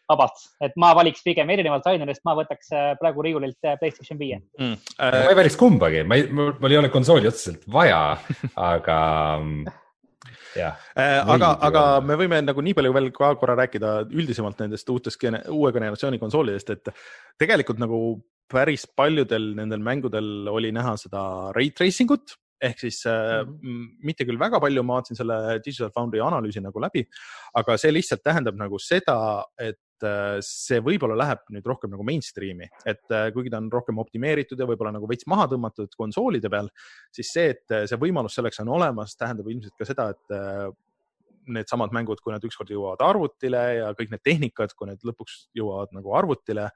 vabalt, et ma valiks pigem erinevalt Rainerist, ma võtaks äh, praegu riiulilt äh, Playstation viie. Mm.. Äh... ma ei valiks kumbagi, ma ei, mul ei ole konsooli otseselt vaja, aga äh, aga, aga me võime nagu nii palju veel ka korra rääkida üldisemalt nendest uutest, uue generatsiooni konsoolidest, et tegelikult nagu päris paljudel nendel mängudel oli näha seda ray tracing ut ehk siis mm -hmm. mitte küll väga palju, ma vaatasin selle Digital Foundry analüüsi nagu läbi, aga see lihtsalt tähendab nagu seda, et äh, see võib-olla läheb nüüd rohkem nagu mainstream'i, et äh, kuigi ta on rohkem optimeeritud ja võib-olla nagu veits maha tõmmatud konsoolide peal, siis see, et äh, see võimalus selleks on olemas, tähendab ilmselt ka seda, et needsamad mängud, kui nad ükskord jõuavad arvutile ja kõik need tehnikad, kui need lõpuks jõuavad nagu arvutile,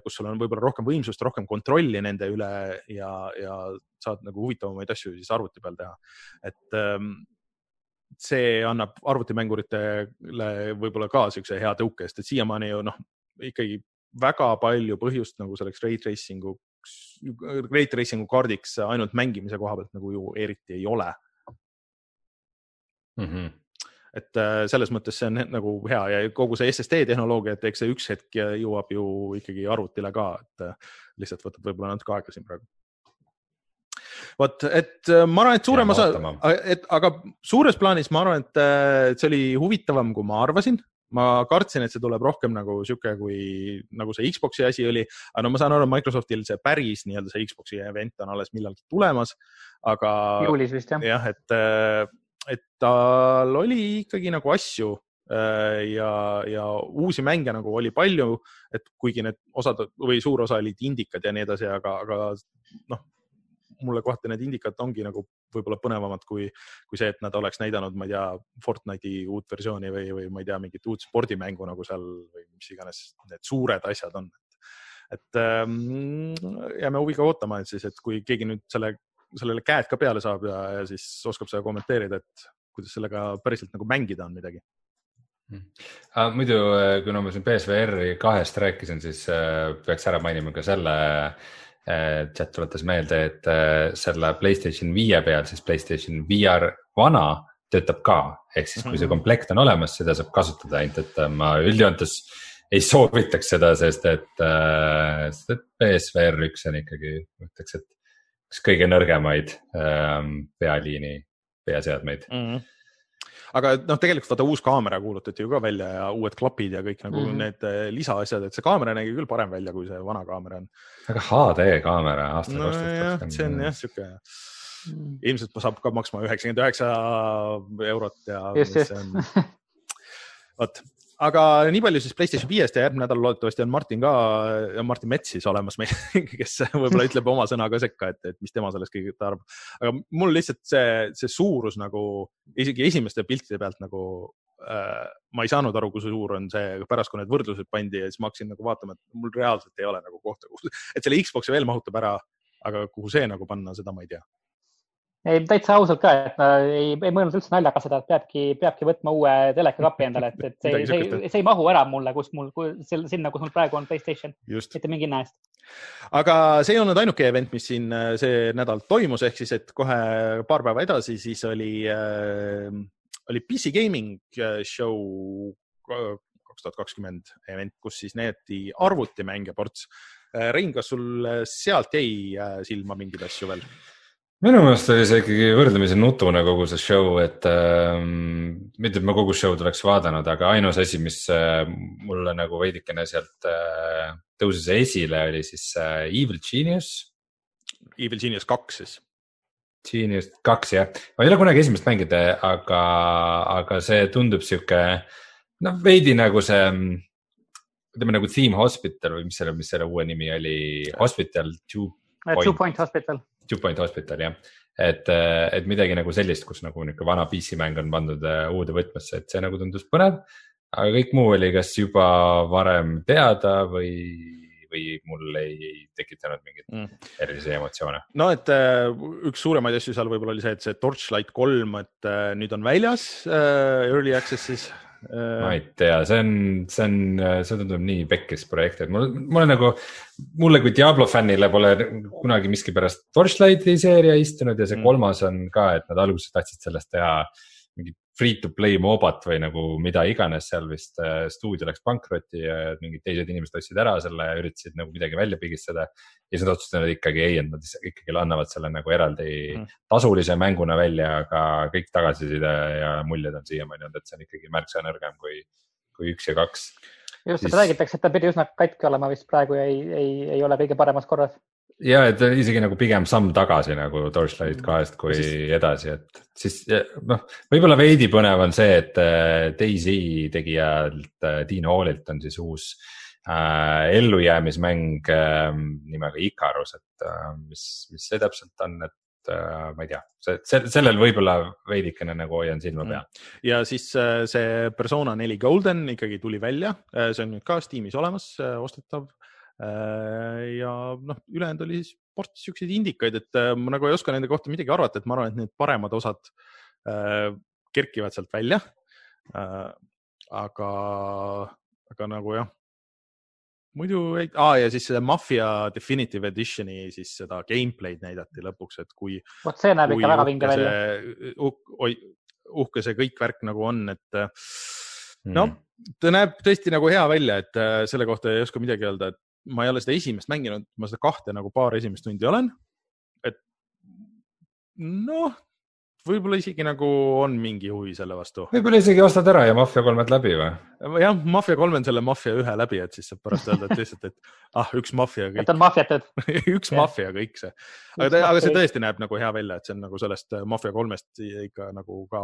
kus sul on võib-olla rohkem võimsust, rohkem kontrolli nende üle ja, ja saad nagu huvitavamaid asju siis arvuti peal teha. et ähm, see annab arvutimänguritele võib-olla ka siukse hea tõuke, sest et siiamaani ju noh, ikkagi väga palju põhjust nagu selleks ray tracing'uks, ray tracing'u kaardiks ainult mängimise koha pealt nagu ju eriti ei ole mm. -hmm et äh, selles mõttes see on nagu hea ja kogu see SSD tehnoloogia, et eks see üks hetk jõuab ju ikkagi arvutile ka, et äh, lihtsalt võtab võib-olla natuke aega siin praegu. Vot, et äh, ma arvan, et suurem osa, et aga suures plaanis ma arvan, et see oli huvitavam, kui ma arvasin ma kartsin, et see tuleb rohkem nagu sihuke, kui nagu see Xbox'i asi oli, aga no ma saan aru, Microsoftil see päris nii-öelda see Xbox'i event on alles millalgi tulemas, aga. juulis vist jah. jah, et et tal oli ikkagi nagu asju äh, ja, ja uusi mänge nagu oli palju, et kuigi need osad või suur osa olid indikad ja nii edasi, aga, aga noh, mulle kohati need indikad ongi nagu võib-olla põnevamad kui, kui see, et nad oleks näidanud, ma ei tea, Fortnite'i uut versiooni või, või ma ei tea, mingit uut spordimängu nagu seal või mis iganes need suured asjad on. et ähm, jääme huviga ootama, et siis, et kui keegi nüüd selle sellele käed ka peale saab ja, ja siis oskab seda kommenteerida, et kuidas sellega päriselt nagu mängida on midagi mm.. Ah, muidu, äh, kuna ma siin BSVR-i kahest rääkisin, siis äh, peaks ära mainima ka selle. Chat tuletas meelde, et äh, selle Playstation viie peal siis Playstation VR vana töötab ka, ehk siis kui see mhm. komplekt on olemas, seda saab kasutada, ainult et äh, ma üldjoontes ei soovitaks seda, sest et äh,, sest et BSVR üks on ikkagi, ma ütleks, et üks kõige nõrgemaid ähm, pealiini peaseadmeid mm. -hmm aga noh, tegelikult vaata uus kaamera kuulutati ju ka välja ja uued klapid ja kõik nagu mm -hmm. need äh, lisaasjad, et see kaamera nägi küll parem välja, kui see vana kaamera on. aga HD kaamera aastal kaks tuhat kakskümmend. see on jah sihuke mm., ilmselt saab ka maksma üheksakümmend üheksa eurot ja. vot, aga nii palju siis Playstation viiest ja järgmine nädal loodetavasti on Martin ka, Martin Mets siis olemas meil, kes võib-olla ütleb oma sõna ka sekka, et, et mis tema sellest kõigest arvab. aga mul lihtsalt see, see suurus nagu isegi esimeste piltide pealt nagu äh, ma ei saanud aru, kui suur on see, pärast kui need võrdlused pandi ja siis ma hakkasin nagu vaatama, et mul reaalselt ei ole nagu kohta, et selle Xbox'i veel mahutab ära, aga kuhu see nagu panna, seda ma ei tea ei, täitsa ausalt ka, et ma ei, ei mõelnud üldse naljaga seda, et peabki, peabki võtma uue telekakapi endale, et, et see, see, see, see ei mahu ära mulle, kus mul, sinna, kus mul praegu on Playstation, mitte mingi hinna eest. aga see ei olnud ainuke event, mis siin äh, see nädal toimus, ehk siis, et kohe paar päeva edasi, siis oli äh,, oli PC Gaming äh, Show kaks tuhat kakskümmend event, kus siis näidati arvutimänge ports. Äh, Rein, kas sul sealt jäi silma mingeid asju veel? Minu meelest oli see ikkagi võrdlemisi nutune kogu see show, et ähm, mitte, et ma kogu show'd oleks vaadanud, aga ainus asi, mis äh, mulle nagu veidikene sealt äh, tõusis esile, oli siis äh, Evil Genius. Evil Genius kaks siis. Genius kaks jah, ma ei ole kunagi esimest mänginud, aga, aga see tundub sihuke noh, veidi nagu see ütleme nagu Theme Hospital või mis selle, mis selle uue nimi oli, Hospital Two. Two Point Hospital Two Point Hospital jah, et, äh, et midagi nagu sellist, kus nagu niisugune vana PC mäng on pandud äh, uude võtmesse, et see nagu tundus põnev. aga kõik muu oli kas juba varem teada või, või mul ei, ei tekitanud mingeid mm. erilisi emotsioone. no et äh, üks suuremaid asju seal võib-olla oli see, et see Torchlight kolm, et nüüd on väljas Early Access'is ma ei tea, see on, see on, see tundub nii pekkis projekt, et mul, mul on nagu, mulle kui Diablo fännile pole kunagi miskipärast Torchlighti seeria istunud ja see mm. kolmas on ka, et nad alguses tahtsid sellest teha mingit free to play mobat või nagu mida iganes, seal vist äh, stuudio läks pankrotti ja mingid teised inimesed ostsid ära selle ja üritasid nagu midagi välja pigistada. ja siis nad otsustasid ikkagi ei, et nad ikkagi annavad selle nagu eraldi mm. tasulise mänguna välja, aga kõik tagasiside ja muljed on siiamaani olnud, et see on ikkagi märksa nõrgem kui, kui üks ja kaks. just siis..., et räägitakse, et ta pidi üsna katki olema vist praegu ei, ei, ei ole kõige paremas korras ja et isegi nagu pigem samm tagasi nagu Torchlight kahest kui siis... edasi, et siis noh, võib-olla veidi põnev on see, et äh, Daisy tegijalt äh, Dean Hallilt on siis uus äh, ellujäämismäng äh, nimega Icarus, et äh, mis, mis see täpselt on, et äh, ma ei tea, see, sellel võib-olla veidikene nagu hoian silma peal. Mm.. ja siis see Persona neli Golden ikkagi tuli välja, see on nüüd ka Steamis olemas, ostetav ja noh, ülejäänud oli siis ports siukseid indikaid, et äh, ma nagu ei oska nende kohta midagi arvata, et ma arvan, et need paremad osad äh, kerkivad sealt välja. aga, aga nagu jah, muidu ei ah,, ja siis selle Mafia Definitive Editioni siis seda gameplay'd näidati lõpuks, et kui. vot see näeb ikka väga vinge välja. uhke see kõik värk nagu on, et noh, ta näeb tõesti nagu hea välja, et selle kohta ei oska midagi öelda, et ma ei ole seda esimest mänginud, ma seda kahte nagu paar esimest tundi olen. et noh, võib-olla isegi nagu on mingi huvi selle vastu. võib-olla isegi ostad ära ja Mafia kolmed läbi või? Jah, Mafia kolm on selle Mafia ühe läbi, et siis saab pärast öelda, et lihtsalt, et ah, üks Mafia. et on maffiatud üks yeah. Mafia kõik see. aga, aga see tõesti näeb nagu hea välja, et see on nagu sellest äh, Mafia kolmest ikka nagu ka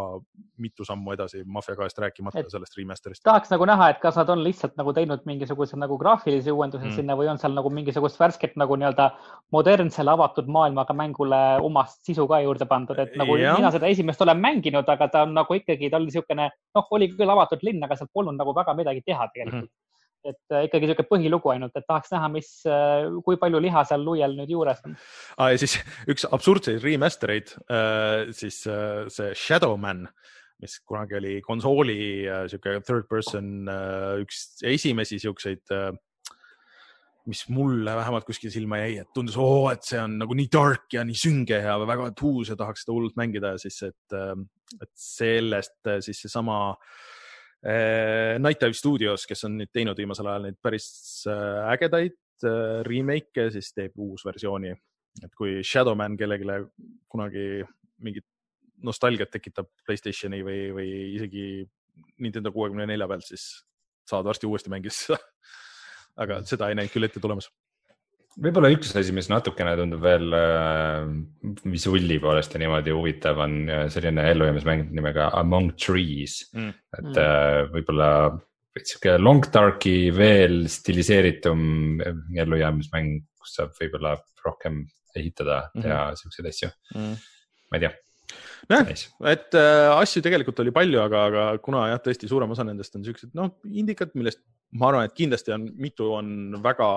mitu sammu edasi Mafia kahest rääkimata et sellest remaster'ist. tahaks nagu näha, et kas nad on lihtsalt nagu teinud mingisuguse nagu graafilise uuenduse mm. sinna või on seal nagu mingisugust värsket nagu nii-öelda modernsele avatud maailmaga mängule omast sisu ka juurde pandud, et nagu ja. mina seda esimest olen mänginud, aga ta on nagu ikkagi, ta oli niisugune, noh, oli küll avatud linn, aga seal polnud nagu väga midagi teha tegelikult mm. -hmm et äh, ikkagi niisugune põhilugu ainult, et tahaks näha, mis, äh, kui palju liha seal luiel nüüd juures on ah,. ja siis üks absurdseid remaster eid, äh, siis see Shadowman, mis kunagi oli konsooli sihuke third person, üks esimesi siukseid mis mulle vähemalt kuskil silma jäi, et tundus, oo, et see on nagu nii dark ja nii sünge ja väga tuus ja tahaks seda hullult mängida ja siis, et, et sellest siis seesama äh, Night Dive Studios, kes on nüüd teinud viimasel ajal neid päris äh, ägedaid äh, remake'e, siis teeb uus versiooni. et kui Shadowman kellelegi kunagi mingit nostalgiat tekitab Playstationi või, või isegi Nintendo kuuekümne nelja pealt, siis saad varsti uuesti mängida seda aga seda ei näinud küll ette tulemas võib-olla üks asi, mis natukene tundub veel äh, visulli poolest ja niimoodi huvitav, on äh, selline ellujäämismäng nimega Among Trees mm.. et mm. Äh, võib-olla sihuke long dark'i veel stiliseeritum ellujäämismäng, kus saab võib-olla rohkem ehitada, teha mm -hmm. siukseid asju mm.. ma ei tea nojah nice., et äh, asju tegelikult oli palju, aga, aga kuna jah, tõesti suurem osa nendest on siuksed, noh, indikad, millest ma arvan, et kindlasti on, mitu on väga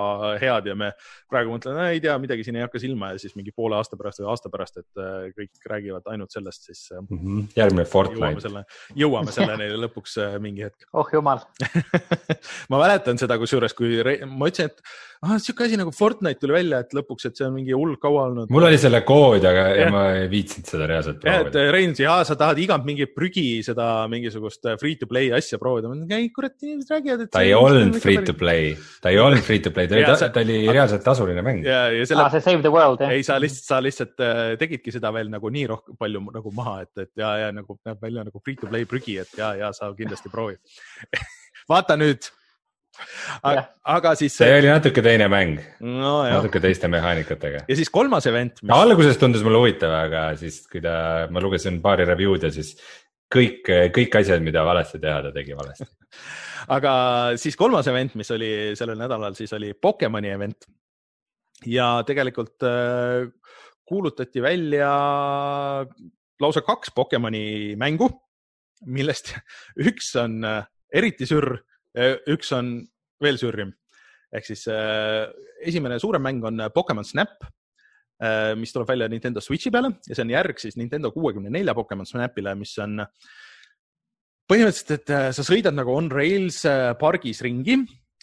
head ja me praegu mõtleme, ei tea, midagi siin ei hakka silma ja siis mingi poole aasta pärast või aasta pärast, et äh, kõik räägivad ainult sellest, siis mm. -hmm. järgmine Fortnite. jõuame selleni lõpuks äh, mingi hetk. oh jumal ma mäletan seda, kusjuures, kui ma ütlesin, et ah, sihuke asi nagu Fortnite tuli välja, et lõpuks, et see on mingi hull kaua olnud. mul oli selle kood, aga ja. ma ei viitsinud seda reaalselt proovida. et Rein, ja sa tahad igalt mingit prügi seda mingisugust free to play asja proovida. ei, kurat, inimesed räägivad, et. ta ei olnud free to play, ta ei olnud free to play, ta oli, ta, oli reaalselt tasuline mäng. ja, ja selle ah,. see Save the World jah. ei, sa lihtsalt, sa lihtsalt äh, tegidki seda veel nagu nii rohkem, palju nagu maha, et, et ja, ja nagu näeb välja nagu free to play prügi, et ja, ja sa kindlasti proovi vaata nüüd aga, aga siis. see oli natuke teine mäng no,, natuke teiste mehaanikatega. ja siis kolmas event mis.... alguses tundus mulle huvitav, aga siis, kui ta, ma lugesin paari review'd ja siis kõik, kõik asjad, mida valesti teha, ta tegi valesti aga siis kolmas event, mis oli sellel nädalal, siis oli Pokemoni event. ja tegelikult äh, kuulutati välja lausa kaks Pokemoni mängu, millest üks on äh, eriti sürr, äh, üks on veel sürrim. ehk siis esimene suurem mäng on Pokemon Snap mis tuleb välja Nintendo Switchi peale ja see on järg siis Nintendo kuuekümne nelja Pokemon Snapile, mis on põhimõtteliselt, et äh, sa sõidad nagu on rails äh, pargis ringi,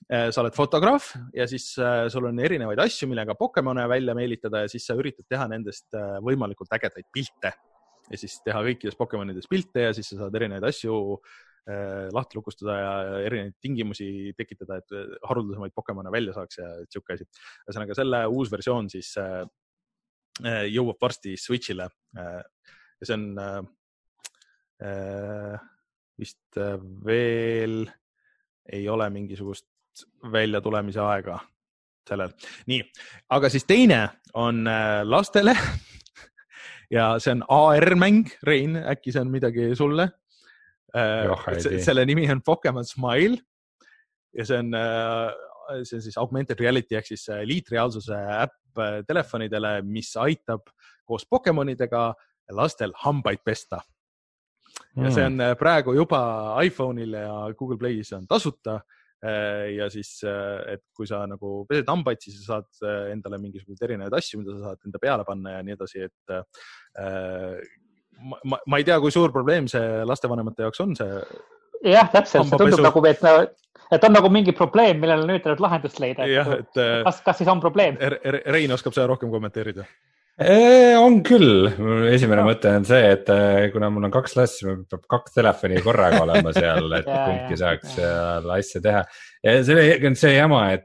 äh, sa oled fotograaf ja siis sul on erinevaid asju, millega Pokemone välja meelitada ja siis sa üritad teha nendest võimalikult ägedaid pilte ja siis teha kõikides Pokemonides pilte ja siis sa saad erinevaid asju lahti lukustada ja erinevaid tingimusi tekitada, et haruldasemaid Pokemone välja saaks ja sihuke asi. ühesõnaga selle uus versioon siis jõuab varsti Switch'ile ja see on vist äh, veel ei ole mingisugust väljatulemise aega sellel. nii, aga siis teine on äh, lastele ja see on AR-mäng, Rein, äkki see on midagi sulle? Äh, selle nimi on Pokemon Smile ja see on, see on siis augmented reality ehk siis liitreaalsuse äpp telefonidele, mis aitab koos Pokemonidega lastel hambaid pesta ja see mm. on äh, praegu juba iPhone'il ja Google Play's on tasuta. Äh, ja siis, äh, et kui sa nagu pesed hambaid, siis sa saad endale mingisuguseid erinevaid asju, mida sa saad enda peale panna ja nii edasi, et ma, ma, ma ei tea, kui suur probleem see lastevanemate jaoks on, see. jah, täpselt, see tundub nagu, et, et on nagu mingi probleem, millele nüüd tuleb lahendust leida. et, et kas, kas siis on probleem? Rein oskab seda rohkem kommenteerida on küll, esimene no. mõte on see, et äh, kuna mul on kaks last, siis mul peab kaks telefoni korraga olema seal, et kumbki saaks seal asja teha. ja see on see jama, et,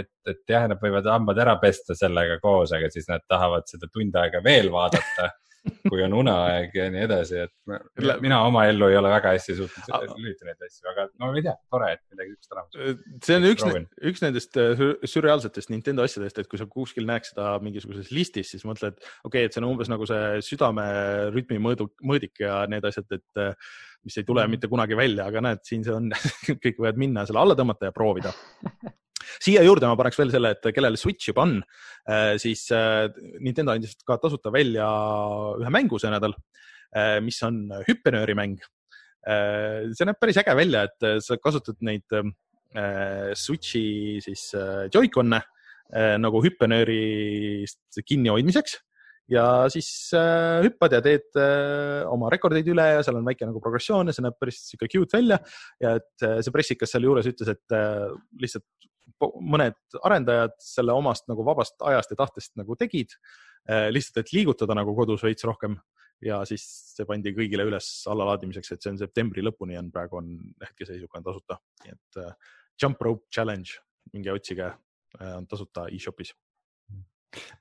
et, et jah, nad võivad hambad ära pesta sellega koos, aga siis nad tahavad seda tund aega veel vaadata kui on uneaeg ja nii edasi, et mina oma ellu ei ole väga hästi suutnud lülitada neid asju, aga no ma ei tea, tore, et midagi sihukest olemas. see on üks, üks nendest äh, sürreaalsetest Nintendo asjadest, et kui sa kuskil näed seda mingisuguses listis, siis mõtled, okei okay,, et see on umbes nagu see südamerütmi mõõdu, mõõdik ja need asjad, et äh, mis ei tule mhm. mitte kunagi välja, aga näed, siin see on kõik võivad minna selle alla tõmmata ja proovida siia juurde ma paneks veel selle, et kellel Switch juba on, äh, siis äh, Nintendo andis ka tasuta välja ühe mängu see nädal, äh, mis on hüppenööri mäng. see näeb päris äge välja, et sa kasutad neid Switchi siis Joy-Con'e nagu hüppenöörist kinnihoidmiseks ja siis hüppad ja teed oma rekordeid üle ja seal on väike nagu progressioon ja see näeb päris sihuke cute välja. ja et see pressikas sealjuures ütles, et lihtsalt mõned arendajad selle omast nagu vabast ajast ja tahtest nagu tegid äh,. lihtsalt, et liigutada nagu kodus veits rohkem ja siis see pandi kõigile üles allalaadimiseks, et see on septembri lõpuni on praegu on hetkeseisuga on tasuta, nii et äh, Jump Rope Challenge, minge otsige äh,, on tasuta e-shopis.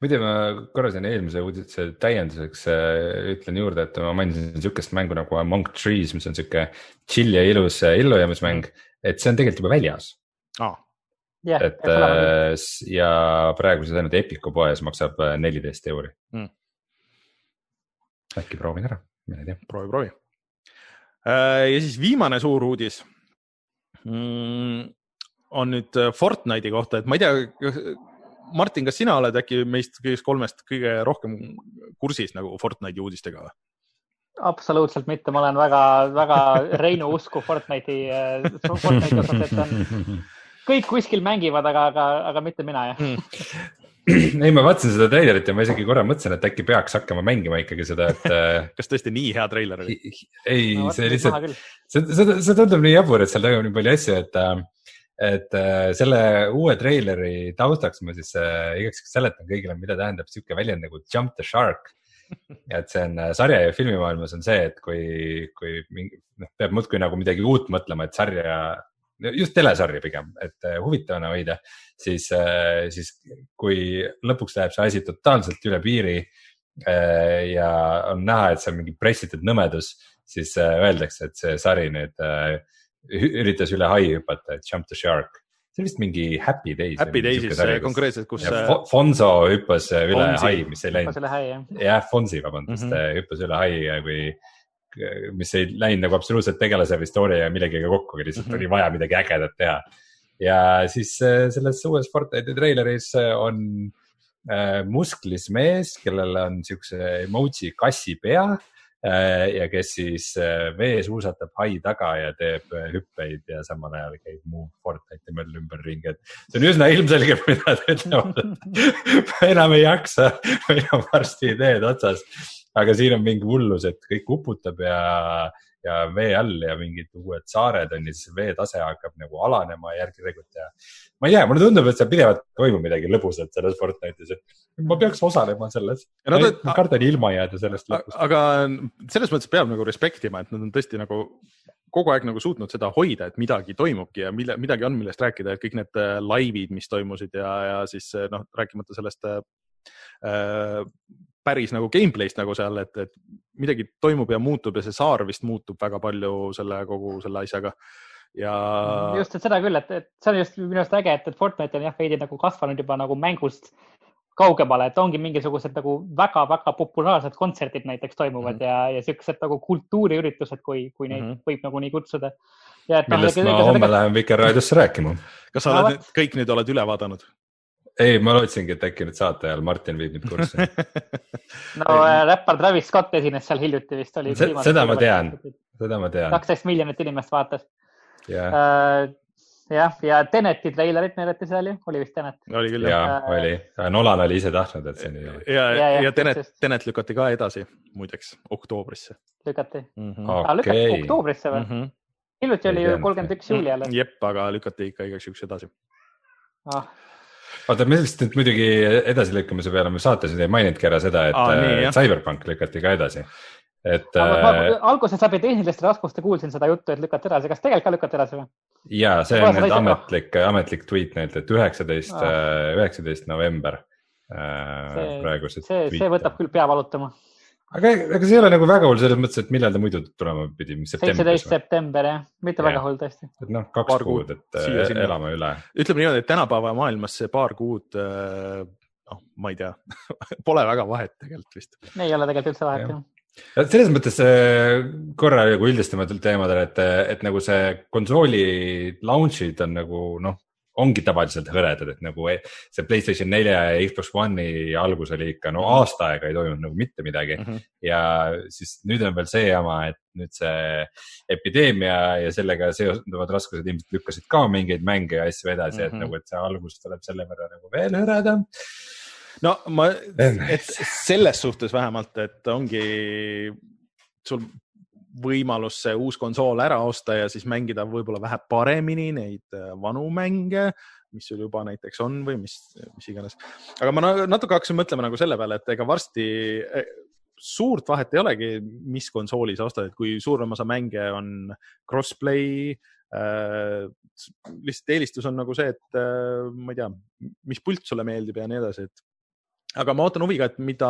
Muide, ma korra siin eelmise uudise täienduseks ütlen juurde, et ma mainisin sihukest mängu nagu Among Trees, mis on sihuke chill ja ilus ellujäämismäng, et see on tegelikult juba väljas. Ah.. Yeah, et äh, ja praegu siis ainult Epiku poes maksab äh, neliteist euri mm.. äkki proovin ära, mine tea. proovi, proovi. Äh, ja siis viimane suur uudis mm, on nüüd Fortnite'i kohta, et ma ei tea Martin, kas sina oled äkki meist kõigist kolmest kõige rohkem kursis nagu Fortnite'i uudistega või? absoluutselt mitte, ma olen väga-väga Reinu usku Fortnite'i, äh, Fortnite'i osas, et on, kõik kuskil mängivad, aga, aga, aga mitte mina jah mm. ei, ma vaatasin seda treilerit ja ma isegi korra mõtlesin, et äkki peaks hakkama mängima ikkagi seda, et äh, kas tõesti nii hea treiler oli? ei no,, see lihtsalt, see, see, see tundub nii jabur, et seal toimub nii palju asju, et äh, et äh, selle uue treileri taustaks ma siis äh, igaks juhuks seletan kõigile, mida tähendab sihuke väljend nagu jump the shark. et see on sarja ja filmimaailmas on see, et kui, kui mingi, noh, peab muudkui nagu midagi uut mõtlema, et sarja, just telesarja pigem, et äh, huvitavana hoida, siis äh,, siis kui lõpuks läheb see asi totaalselt üle piiri äh, ja on näha, et see on mingi pressitud nõmedus, siis öeldakse, et see sari nüüd üritas üle hai hüpata, et jump the shark. see oli vist mingi Happy Days. Happy Daysis konkreetselt, kus. Fonzo hüppas üle Fonsi. hai, mis ei läinud. jah, Fonsi, vabandust mm, -hmm. hüppas üle hai, kui, mis ei läinud nagu absoluutselt tegelase või story ja millegagi kokku, aga lihtsalt mm -hmm. oli vaja midagi ägedat teha. ja siis äh, selles uues Fortnite'i treileris äh, on äh, musklis mees, kellel on siukse emoji kassi pea Äh, ja kes siis äh, vees uisatab hai taga ja teeb äh, hüppeid ja samal ajal käib muu Fortnite'i möll ümberringi, et see on üsna ilmselge, mida nad ütlevad, ma enam ei jaksa, meil on varsti ideed otsas. Aga siin on mingi hullus, et kõik uputab ja, ja vee all ja mingid uued saared on ja siis veetase hakkab nagu alanema järk-järgult ja ma ei tea, mulle tundub, et seal pidevalt toimub midagi lõbusat selles Fortnite'is, et ma peaks osalema selles no,. ma, ma kardan ilma jääda sellest lõpust. aga selles mõttes peab nagu respektima, et nad on tõesti nagu kogu aeg nagu suutnud seda hoida, et midagi toimubki ja mille, midagi on, millest rääkida, et kõik need äh, laivid, mis toimusid ja, ja siis äh, noh, rääkimata sellest äh, päris nagu gameplay'st nagu seal, et, et midagi toimub ja muutub ja see saar vist muutub väga palju selle kogu selle asjaga äh, ja. just, et seda küll, et, et see on just minu arust äge, et, et Fortnite on jah, veidi nagu kasvanud juba nagu mängust kaugemale, et ongi mingisugused nagu väga-väga populaarsed kontserdid näiteks toimuvad mm -hmm. ja, ja siuksed nagu kultuuriüritused, kui, kui neid mm -hmm. võib nagu nii kutsuda. Noh, millest ma homme lähen Vikerraadiosse rääkima. kas sa oled no, kõik nüüd oled üle vaadanud? Ei, ma lootsingi, et äkki nüüd saate ajal Martin viib mind kurssi no äh, räppar Travis Scott esines seal hiljuti vist oli. seda ma tean, seda ma tean. kaksteist miljonit inimest vaatas yeah.. Äh, jah, ja Teneti treilerit näidati seal ju, oli vist Tenet? oli küll jah. jaa, oli, Nolan oli ise tahtnud, et see nii oli. ja, ja, ja, ja Tenet, Tenet lükati ka edasi muideks oktoobrisse. lükati mm? -hmm. Okay. lükati oktoobrisse või mm? -hmm. hiljuti oli ju kolmkümmend üks juuli alles. jep, aga lükati ikka igaks juhuks edasi ah oota, me vist nüüd muidugi edasilükkamise peale me saates ei maininudki ära seda, et Aa, nii, Cyberpunk lükati ka edasi et. Äh, alguses läbi tehniliste raskuste kuulsin seda juttu, et lükati edasi, kas tegelikult ka lükati edasi või? ja see on nüüd ametlik, ametlik tweet neilt, et üheksateist, äh, üheksateist november äh,. praegused. see, see võtab küll pea valutama. Aga ega see ei ole nagu väga hull selles mõttes, et millal ta muidu tulema pidi, seitseteist september jah, mitte ja. väga hull tõesti. et noh, kaks paar kuud, et siia, äh, elame üle. ütleme niimoodi, et tänapäeva maailmas see paar kuud noh, ma ei tea pole väga vahet tegelikult vist. ei ole tegelikult üldse vahet jah selles mõttes äh, korra nagu üldistamatel teemadel, et, et nagu see konsooli launch'id on nagu noh, ongi tavaliselt hõredad, et nagu e, see Playstation nelja ja Xbox One'i algus oli ikka no aasta aega ei toimunud nagu mitte midagi mm. -hmm. ja siis nüüd on veel see jama, et nüüd see epideemia ja sellega seonduvad raskused ilmselt lükkasid ka mingeid mänge ja asju edasi mm, -hmm. et mhm. nagu, et see algus tuleb selle võrra nagu veel hõredam no ma, et selles suhtes vähemalt, et ongi sul võimalus see uus konsool ära osta ja siis mängida võib-olla vähe paremini neid äh, vanu mänge, mis sul juba näiteks on või mis, mis iganes. aga ma natuke hakkasin mõtlema nagu selle peale, et ega varsti e, suurt vahet ei olegi, mis konsooli sa ostad, et kui suurem osa mänge on crossplay äh,. lihtsalt eelistus on nagu see, et äh, ma ei tea, mis pult sulle meeldib ja nii edasi, et aga ma ootan huviga, et mida,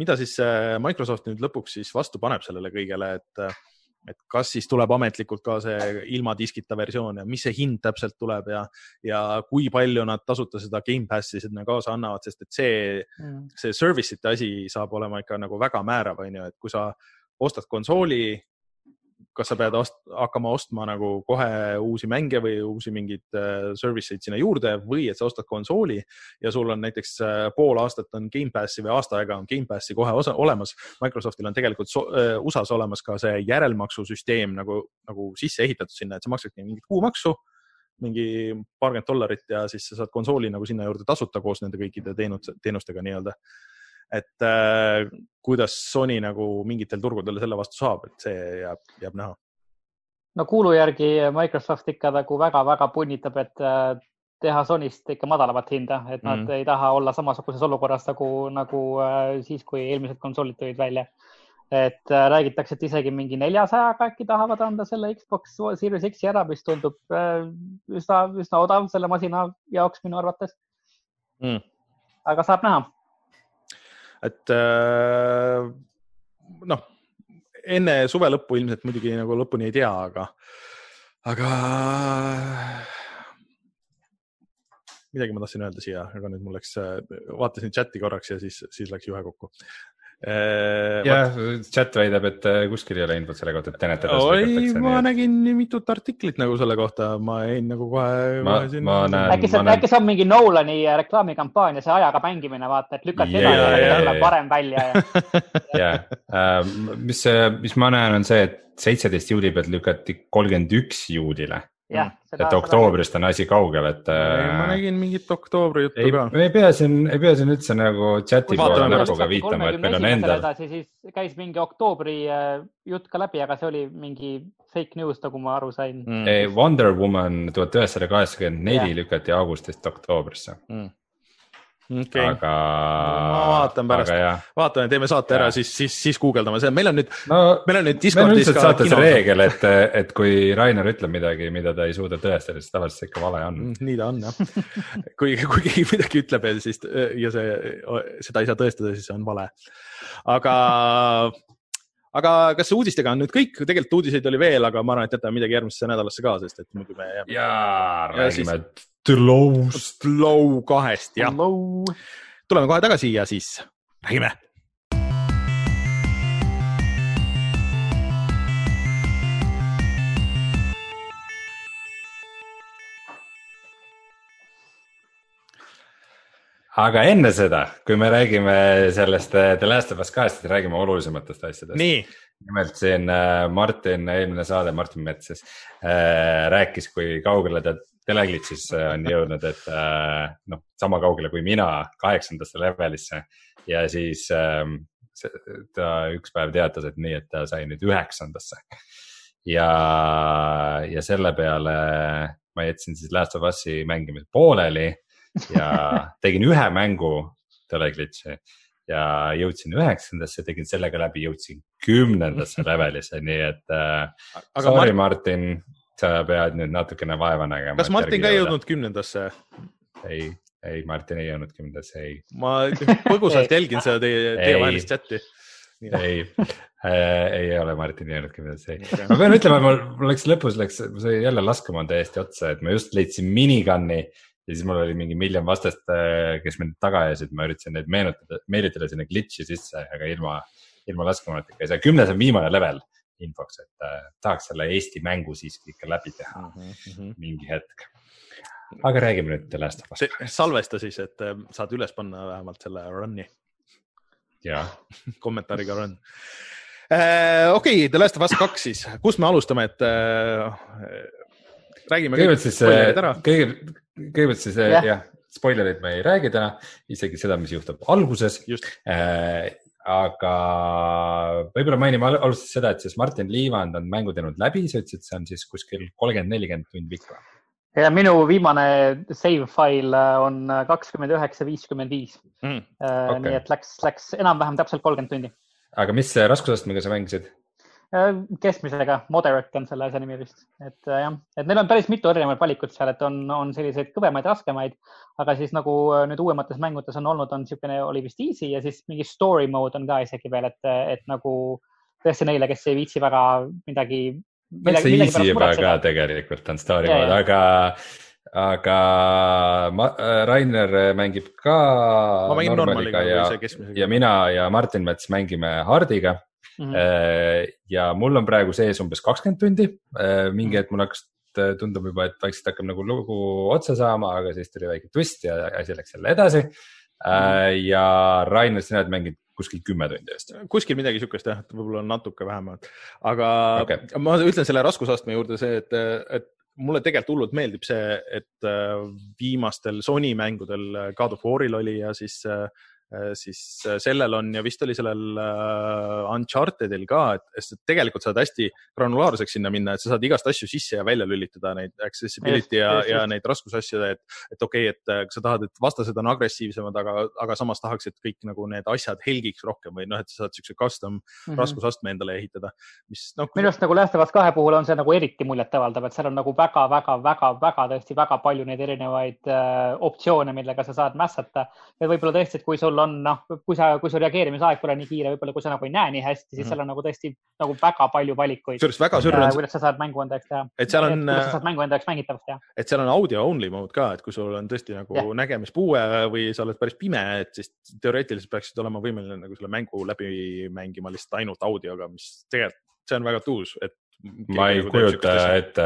mida siis Microsoft nüüd lõpuks siis vastu paneb sellele kõigele, et, et kas siis tuleb ametlikult ka see ilma diskita versioon ja mis see hind täpselt tuleb ja, ja kui palju nad tasuta seda Gamepassi sinna kaasa annavad, sest et see mm., see service'ite asi saab olema ikka nagu väga määrav, on ju, et kui sa ostad konsooli kas sa pead ost, hakkama ostma nagu kohe uusi mänge või uusi mingeid äh, service eid sinna juurde või et sa ostad konsooli ja sul on näiteks äh, pool aastat on Gamepassi või aasta aega on Gamepassi kohe osa, olemas. Microsoftil on tegelikult so, äh, USA-s olemas ka see järelmaksusüsteem nagu, nagu sisse ehitatud sinna, et sa maksadki mingit kuumaksu mingi paarkümmend dollarit ja siis sa saad konsooli nagu sinna juurde tasuta koos nende kõikide teenust, teenustega nii-öelda et äh, kuidas Sony nagu mingitel turgudel selle vastu saab, et see jääb, jääb näha. no kuulu järgi Microsoft ikka nagu väga-väga punnitab, et äh, teha Sonyst ikka madalamat hinda, et nad mm. ei taha olla samasuguses olukorras nagu, nagu äh, siis, kui eelmised konsoolid tulid välja. et äh, räägitakse, et isegi mingi neljasajaga äkki tahavad anda selle Xbox Series X-i ära, mis tundub üsna, üsna odav selle masina jaoks minu arvates mm.. aga saab näha et äh, noh, enne suve lõppu ilmselt muidugi nagu lõpuni ei tea, aga, aga midagi ma tahtsin öelda siia, aga nüüd mul läks, vaatasin chati korraks ja siis, siis läks juhe kokku. Äh, jah, chat väidab, et äh, kuskil ei ole infot selle kohta, et Tenet edasi lükatakse. ma nii... nägin mitut artiklit nagu selle kohta, ma jäin nagu kohe. ma näen. äkki see, äkki see on mingi Nolani äh, reklaamikampaania, see ajaga mängimine, vaata, et lükati yeah, edasi ja tuleb parem välja ja. jah, mis, mis ma näen, on see, et seitseteist juuli pealt lükati kolmkümmend üks juulile jah. Mm. et oktoobrist on asi kaugel, et. ma äh, nägin mingit oktoobri juttu ei, ka. me ei pea siin, ei pea siin üldse nagu chati poole näpuga viitama, et meil on endal. siis käis mingi oktoobri äh, jutt ka läbi, aga see oli mingi fake news, nagu ma aru sain mm.. Wonder Woman tuhat üheksasada kaheksakümmend neli lükati augustist oktoobrisse mm okay.. aga. ma vaatan pärast, vaatame, teeme saate ära, siis, siis, siis guugeldame seda, meil on nüüd no,, meil on nüüd Discordis ka. saates reegel, et, et kui Rainer ütleb midagi, mida ta ei suuda tõestada, siis tavaliselt see ikka vale on. Mm, nii ta on jah kui, kui keegi midagi ütleb ja siis ja see, seda ei saa tõestada, siis see on vale. aga aga kas uudistega on nüüd kõik, tegelikult uudiseid oli veel, aga ma arvan, et jätame midagi järgmisse nädalasse ka, sest et muidu me jääme. jaa, räägime siis... Tlow'st. Tlow kahest, jah. tuleme kohe tagasi ja siis räägime aga enne seda, kui me räägime sellest äh, The Last of Us kahest, siis räägime olulisematest asjadest. nimelt siin äh, Martin, eelmine saade, Martin Mets siis äh, rääkis, kui kaugele ta teleglitšis on jõudnud, et äh, noh, sama kaugele kui mina kaheksandasse levelisse ja siis äh, ta üks päev teatas, et nii, et ta sai nüüd üheksandasse. ja, ja selle peale ma jätsin siis Last of Us'i mängimise pooleli ja tegin ühe mängu teleglitch'i ja jõudsin üheksandasse, tegin sellega läbi, jõudsin kümnendasse levelisse, nii et äh, sorry Mart... Martin, sa pead nüüd natukene vaeva nägema. kas Martin ka ei jõudnud kümnendasse? ei, ei, Martin ei jõudnud kümnendasse, ei. ma põgusalt jälgin seda teie, teie vahelist chati. ei äh,, ei ole Martin jõudnud kümnendasse, ei. ma pean ütlema, mul, mul läks lõpus läks, sai jälle laskemoon täiesti otsa, et ma just leidsin minigun'i ja siis mul oli mingi miljon vastast, äh, kes mind taga ajasid, ma üritasin neid meenutada, meelitada sinna glitch'i sisse, aga ilma, ilma laskemoonatega ei saa. kümnes on viimane level infoks, et äh, tahaks selle Eesti mängu siiski ikka läbi teha mm -hmm. mingi hetk. aga räägime nüüd The Last of Us. salvesta siis, et äh, saad üles panna vähemalt selle run'i. kommentaariga run äh,. okei okay,, The Last of Us kaks siis, kust me alustame, et äh, räägime. kõigepealt siis, kõigepealt kõigepealt siis jah, spoilerit me ei räägi täna, isegi seda, mis juhtub alguses. Äh, aga võib-olla mainime alustuseks seda, et siis Martin Liivand on mängu teinud läbi, sa ütlesid, see on siis kuskil kolmkümmend, nelikümmend tundi pikk või? ja minu viimane save fail on kakskümmend üheksa, viiskümmend viis. Mm, äh, nii et läks, läks enam-vähem täpselt kolmkümmend tundi. aga mis raskusastmega sa mängisid? Äh, keskmisega, moderate on selle asja nimi vist, et äh, jah, et neil on päris mitu erinevat valikut seal, et on, on selliseid kõvemaid, raskemaid, aga siis nagu äh, nüüd uuemates mängudes on olnud, on niisugune, oli vist easy ja siis mingi story mode on ka isegi veel, et, et nagu tõesti neile, kes ei viitsi väga midagi. täitsa easy juba ka tegelikult on story yeah, mode, aga aga ma, Rainer mängib ka. ma mängin normaliga ja, ja mina ja Martin Mets mängime Hardiga mm. -hmm. ja mul on praegu sees umbes kakskümmend tundi, äh, mingi hetk mul hakkas äh, tundub juba, et vaikselt hakkab nagu lugu otsa saama, aga siis tuli väike twist ja asi läks jälle edasi mm.. ja Rainer, sina oled mänginud kuskil kümme tundi vist? kuskil midagi sihukest jah, et võib-olla natuke vähemalt, aga okay. ma ütlen selle raskusastme juurde see, et, et mulle tegelikult hullult meeldib see, et viimastel Sony mängudel God of War'il oli ja siis Äh, siis äh, sellel on ja vist oli sellel äh, Unchartedil ka, et sa tegelikult saad hästi granulaarseks sinna minna, et sa saad igast asju sisse ja välja lülitada, neid accessibility ja, ja neid raskusasju, et, et okei okay,, et sa tahad, et vastased on agressiivsemad, aga, aga samas tahaks, et kõik nagu need asjad helgiks rohkem või noh, et sa saad siukse custom mm -hmm. raskusastme endale ehitada, mis noh. minu arust nagu Last of Us kahe puhul on see nagu eriti muljetavaldav, et seal on nagu väga-väga-väga-väga tõesti väga palju neid erinevaid äh, optsioone, millega sa saad mässata ja võib-olla tõesti, et kui sul on noh, kui sa, kui su reageerimisaeg pole nii kiire, võib-olla kui sa nagu ei näe nii hästi, siis mm -hmm. seal on nagu tõesti nagu väga palju valikuid. kusjuures väga sürr on. kuidas sa saad mängu enda jaoks teha. et seal on. kuidas sa saad mängu enda jaoks mängitavaks teha. et seal on audio only mode ka, et kui sul on tõesti nagu yeah. nägemispuue või sa oled päris pime, et siis teoreetiliselt peaksid olema võimeline nagu selle mängu läbi mängima lihtsalt ainult audioga, mis tegelikult see on väga tuus, et ma ei kujuta ette,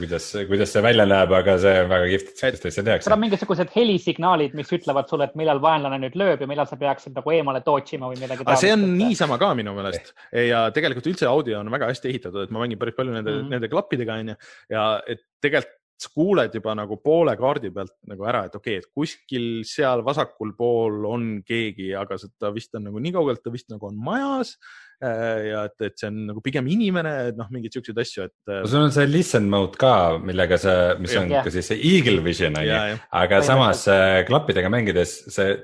kuidas, kuidas see välja näeb, aga see on väga kihvt, et sihukest asja tehakse. seal on mingisugused helisignaalid, mis ütlevad sulle, et millal vaenlane nüüd lööb ja millal sa peaksid nagu eemale dodge ima või midagi. aga see on niisama ka minu meelest ja tegelikult üldse audio on väga hästi ehitatud, et ma mängin päris palju nende mm, -hmm. nende klappidega onju ja et tegelikult sa kuuled juba nagu poole kaardi pealt nagu ära, et okei okay,, et kuskil seal vasakul pool on keegi, aga ta vist on nagu nii kaugelt, ta vist nagu on majas. Äh, ja et, et see on nagu pigem inimene, et noh, mingeid siukseid asju, et. Äh, sul on see listen mode ka, millega sa, mis on yeah. ka siis see eagle vision on ju, aga samas äh, klappidega mängides see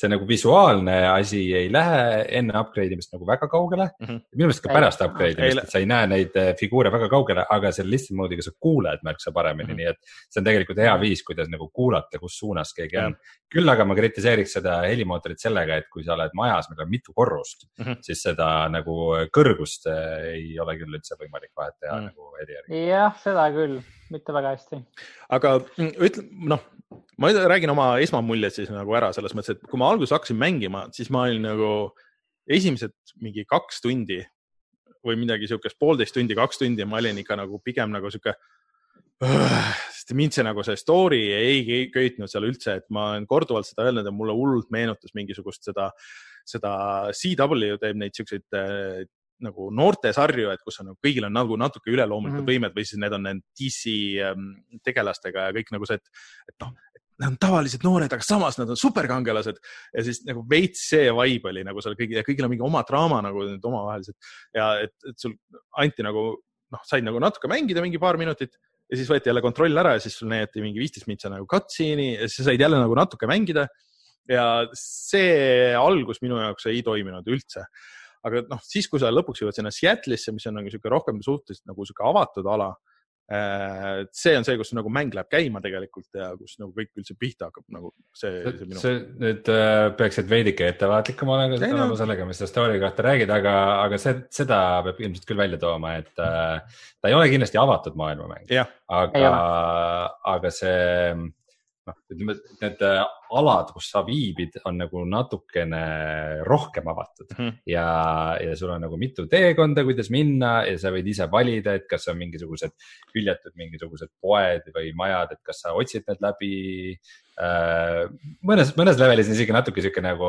see nagu visuaalne asi ei lähe enne upgrade imist nagu väga kaugele mm. -hmm. minu meelest ka pärast upgrade imist, et sa ei näe neid eh, figuure väga kaugele, aga selle listen mode'iga sa kuuled märksa paremini mm, -hmm. nii et see on tegelikult hea viis, kuidas nagu kuulata, kus suunas keegi on. küll aga ma kritiseeriks seda helimootorit sellega, et kui sa oled majas, millel on mitu korrust mm, -hmm. siis seda nagu kõrgust eh, ei ole küll üldse võimalik vahet teha mm -hmm. nagu heli järgi. jah, seda küll, mitte väga hästi. aga mm, ütle, noh ma räägin oma esmamuljed siis nagu ära selles mõttes, et kui ma alguses hakkasin mängima, siis ma olin nagu esimesed mingi kaks tundi või midagi siukest, poolteist tundi, kaks tundi, ma olin ikka nagu pigem nagu sihuke sest mind see nagu see story ei, ei köitnud seal üldse, et ma olen korduvalt seda öelnud ja mulle hullult meenutas mingisugust seda, seda CW teeb neid siukseid äh, nagu noortesarju, et kus on nagu kõigil on nagu natuke üleloomulikud mm -hmm. võimed või siis need on need DC ähm, tegelastega ja kõik nagu see, et, et noh, nad on tavalised noored, aga samas nad on superkangelased ja siis nagu veits see vibe oli nagu seal kõigil ja kõigil on mingi oma draama nagu omavahelised ja et, et sul anti nagu noh, said nagu natuke mängida mingi paar minutit ja siis võeti jälle kontroll ära ja siis sul näidati mingi viisteist mintsa nagu cutscene'i ja siis sa said jälle nagu natuke mängida. ja see algus minu jaoks ei toiminud üldse. Aga noh, siis kui sa lõpuks jõuad sinna Seattle'isse, mis on nagu niisugune rohkem suhteliselt nagu niisugune avatud ala Äh, see on see, kus nagu mäng läheb käima tegelikult ja kus nagu kõik üldse pihta hakkab, nagu see, see minu. see nüüd äh, peaksid veidike ettevaatlikum olema no. sellega, mis sa story kohta räägid, aga, aga see, seda peab ilmselt küll välja tooma, et äh, ta ei ole kindlasti avatud maailmamäng, aga, aga see noh, ütleme, need alad, kus sa viibid, on nagu natukene rohkem avatud. Mm ja, ja sul on nagu mitu teekonda, kuidas minna ja sa võid ise valida, et kas on mingisugused hüljatud mingisugused poed või majad, et kas sa otsid need läbi Äh, mõnes, mõnes levelis on isegi natuke sihuke nagu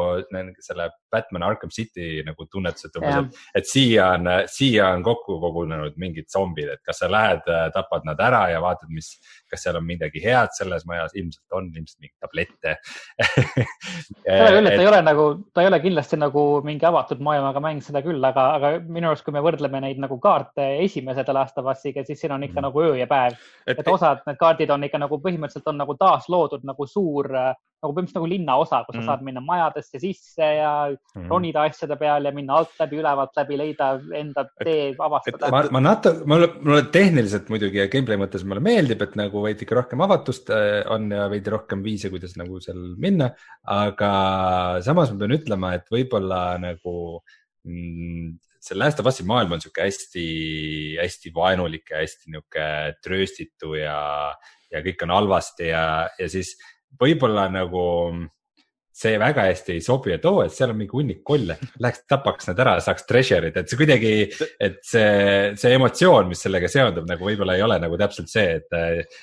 selle Batman Arkham City nagu tunnetus, et umbes, et, et siia on, siia on kokku kogunenud mingid zombid, et kas sa lähed, äh, tapad nad ära ja vaatad, mis, kas seal on midagi head selles majas, ilmselt on, ilmselt mingeid tablette seda küll, et ta ei ole nagu, ta ei ole kindlasti nagu mingi avatud maailmaga mäng, seda küll, aga, aga minu arust, kui me võrdleme neid nagu kaarte esimese The Last of Us'iga, siis siin on ikka mm. nagu öö ja päev. et osad need kaardid on ikka nagu põhimõtteliselt on nagu taasloodud nagu suur äh, nagu põhimõtteliselt nagu linnaosa, kus mm. sa saad minna majadesse sisse ja mm. ronida asjade peal ja minna alt läbi, ülevalt läbi, leida enda tee, avastada. ma, ma natuke, mulle, mulle tehniliselt muidugi ja gameplay mõttes mulle meeldib, et nagu veidike rohkem avatust äh, on ja veidi rohkem viise, kuidas nagu seal minna. aga samas ma pean ütlema, et võib-olla nagu mm, see Last of Us'i maailm on sihuke hästi-hästi vaenulik ja hästi nihuke trööstitu ja, ja kõik on halvasti ja, ja siis võib-olla nagu see väga hästi ei sobi, et oo oh,, et seal on mingi hunnik kolle, läheks tapaks nad ära, saaks treasure'id, et see kuidagi, et see, see emotsioon, mis sellega seondub, nagu võib-olla ei ole nagu täpselt see, et, et,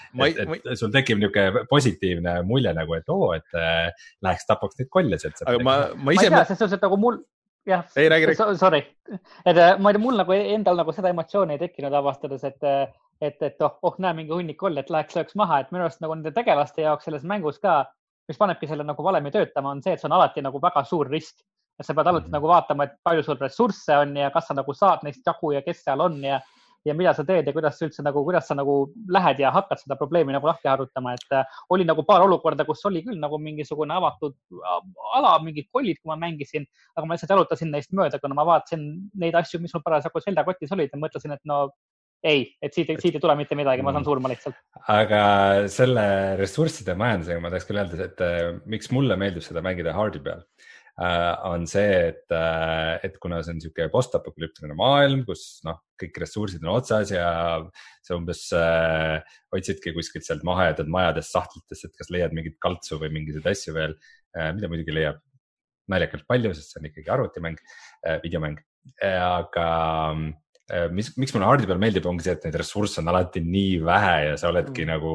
et sul tekib niisugune positiivne mulje nagu, et oo oh,, et äh, läheks tapaks neid kolle sealt. aga ma, ma ise. ma ei tea, selles suhtes, et nagu mul, jah, sorry, et äh, ma ei tea, mul nagu endal nagu seda emotsiooni ei tekkinud avastades, et et, et oh, oh, näe mingi hunnik koll, et läheks, lööks maha, et minu arust nagu nende tegelaste jaoks selles mängus ka, mis panebki selle nagu valemi töötama, on see, et see on alati nagu väga suur risk. et sa pead alati mm -hmm. nagu vaatama, et palju sul ressursse on ja kas sa nagu saad neist jagu ja kes seal on ja, ja mida sa teed ja kuidas sa üldse nagu, kuidas sa nagu lähed ja hakkad seda probleemi nagu lahti harutama, et äh, oli nagu paar olukorda, kus oli küll nagu mingisugune avatud ala, mingid kollid, kui ma mängisin, aga ma lihtsalt jalutasin neist mööda, kuna ma vaatasin neid asju, mis mul parasjagu seljakotis olid ja mõtlesin, et no ei, et siit, siit ei tule mitte midagi, ma saan mm. surma lihtsalt. aga selle ressursside majandusega ma tahaks küll öelda, et äh, miks mulle meeldib seda mängida hard'i peal äh,. on see, et äh,, et kuna see on sihuke post-apokalüptiline maailm, kus noh, kõik ressursid on otsas ja sa umbes äh, otsidki kuskilt sealt mahajäetud majadest sahtlitest, et kas leiad mingit kaltsu või mingisuguseid asju veel mida muidugi leiab naljakalt palju, sest see on ikkagi arvutimäng videomäng aga Äh, mis, miks mulle Hardi peal meeldib, ongi see, et neid ressursse on alati nii vähe ja sa oledki mm. nagu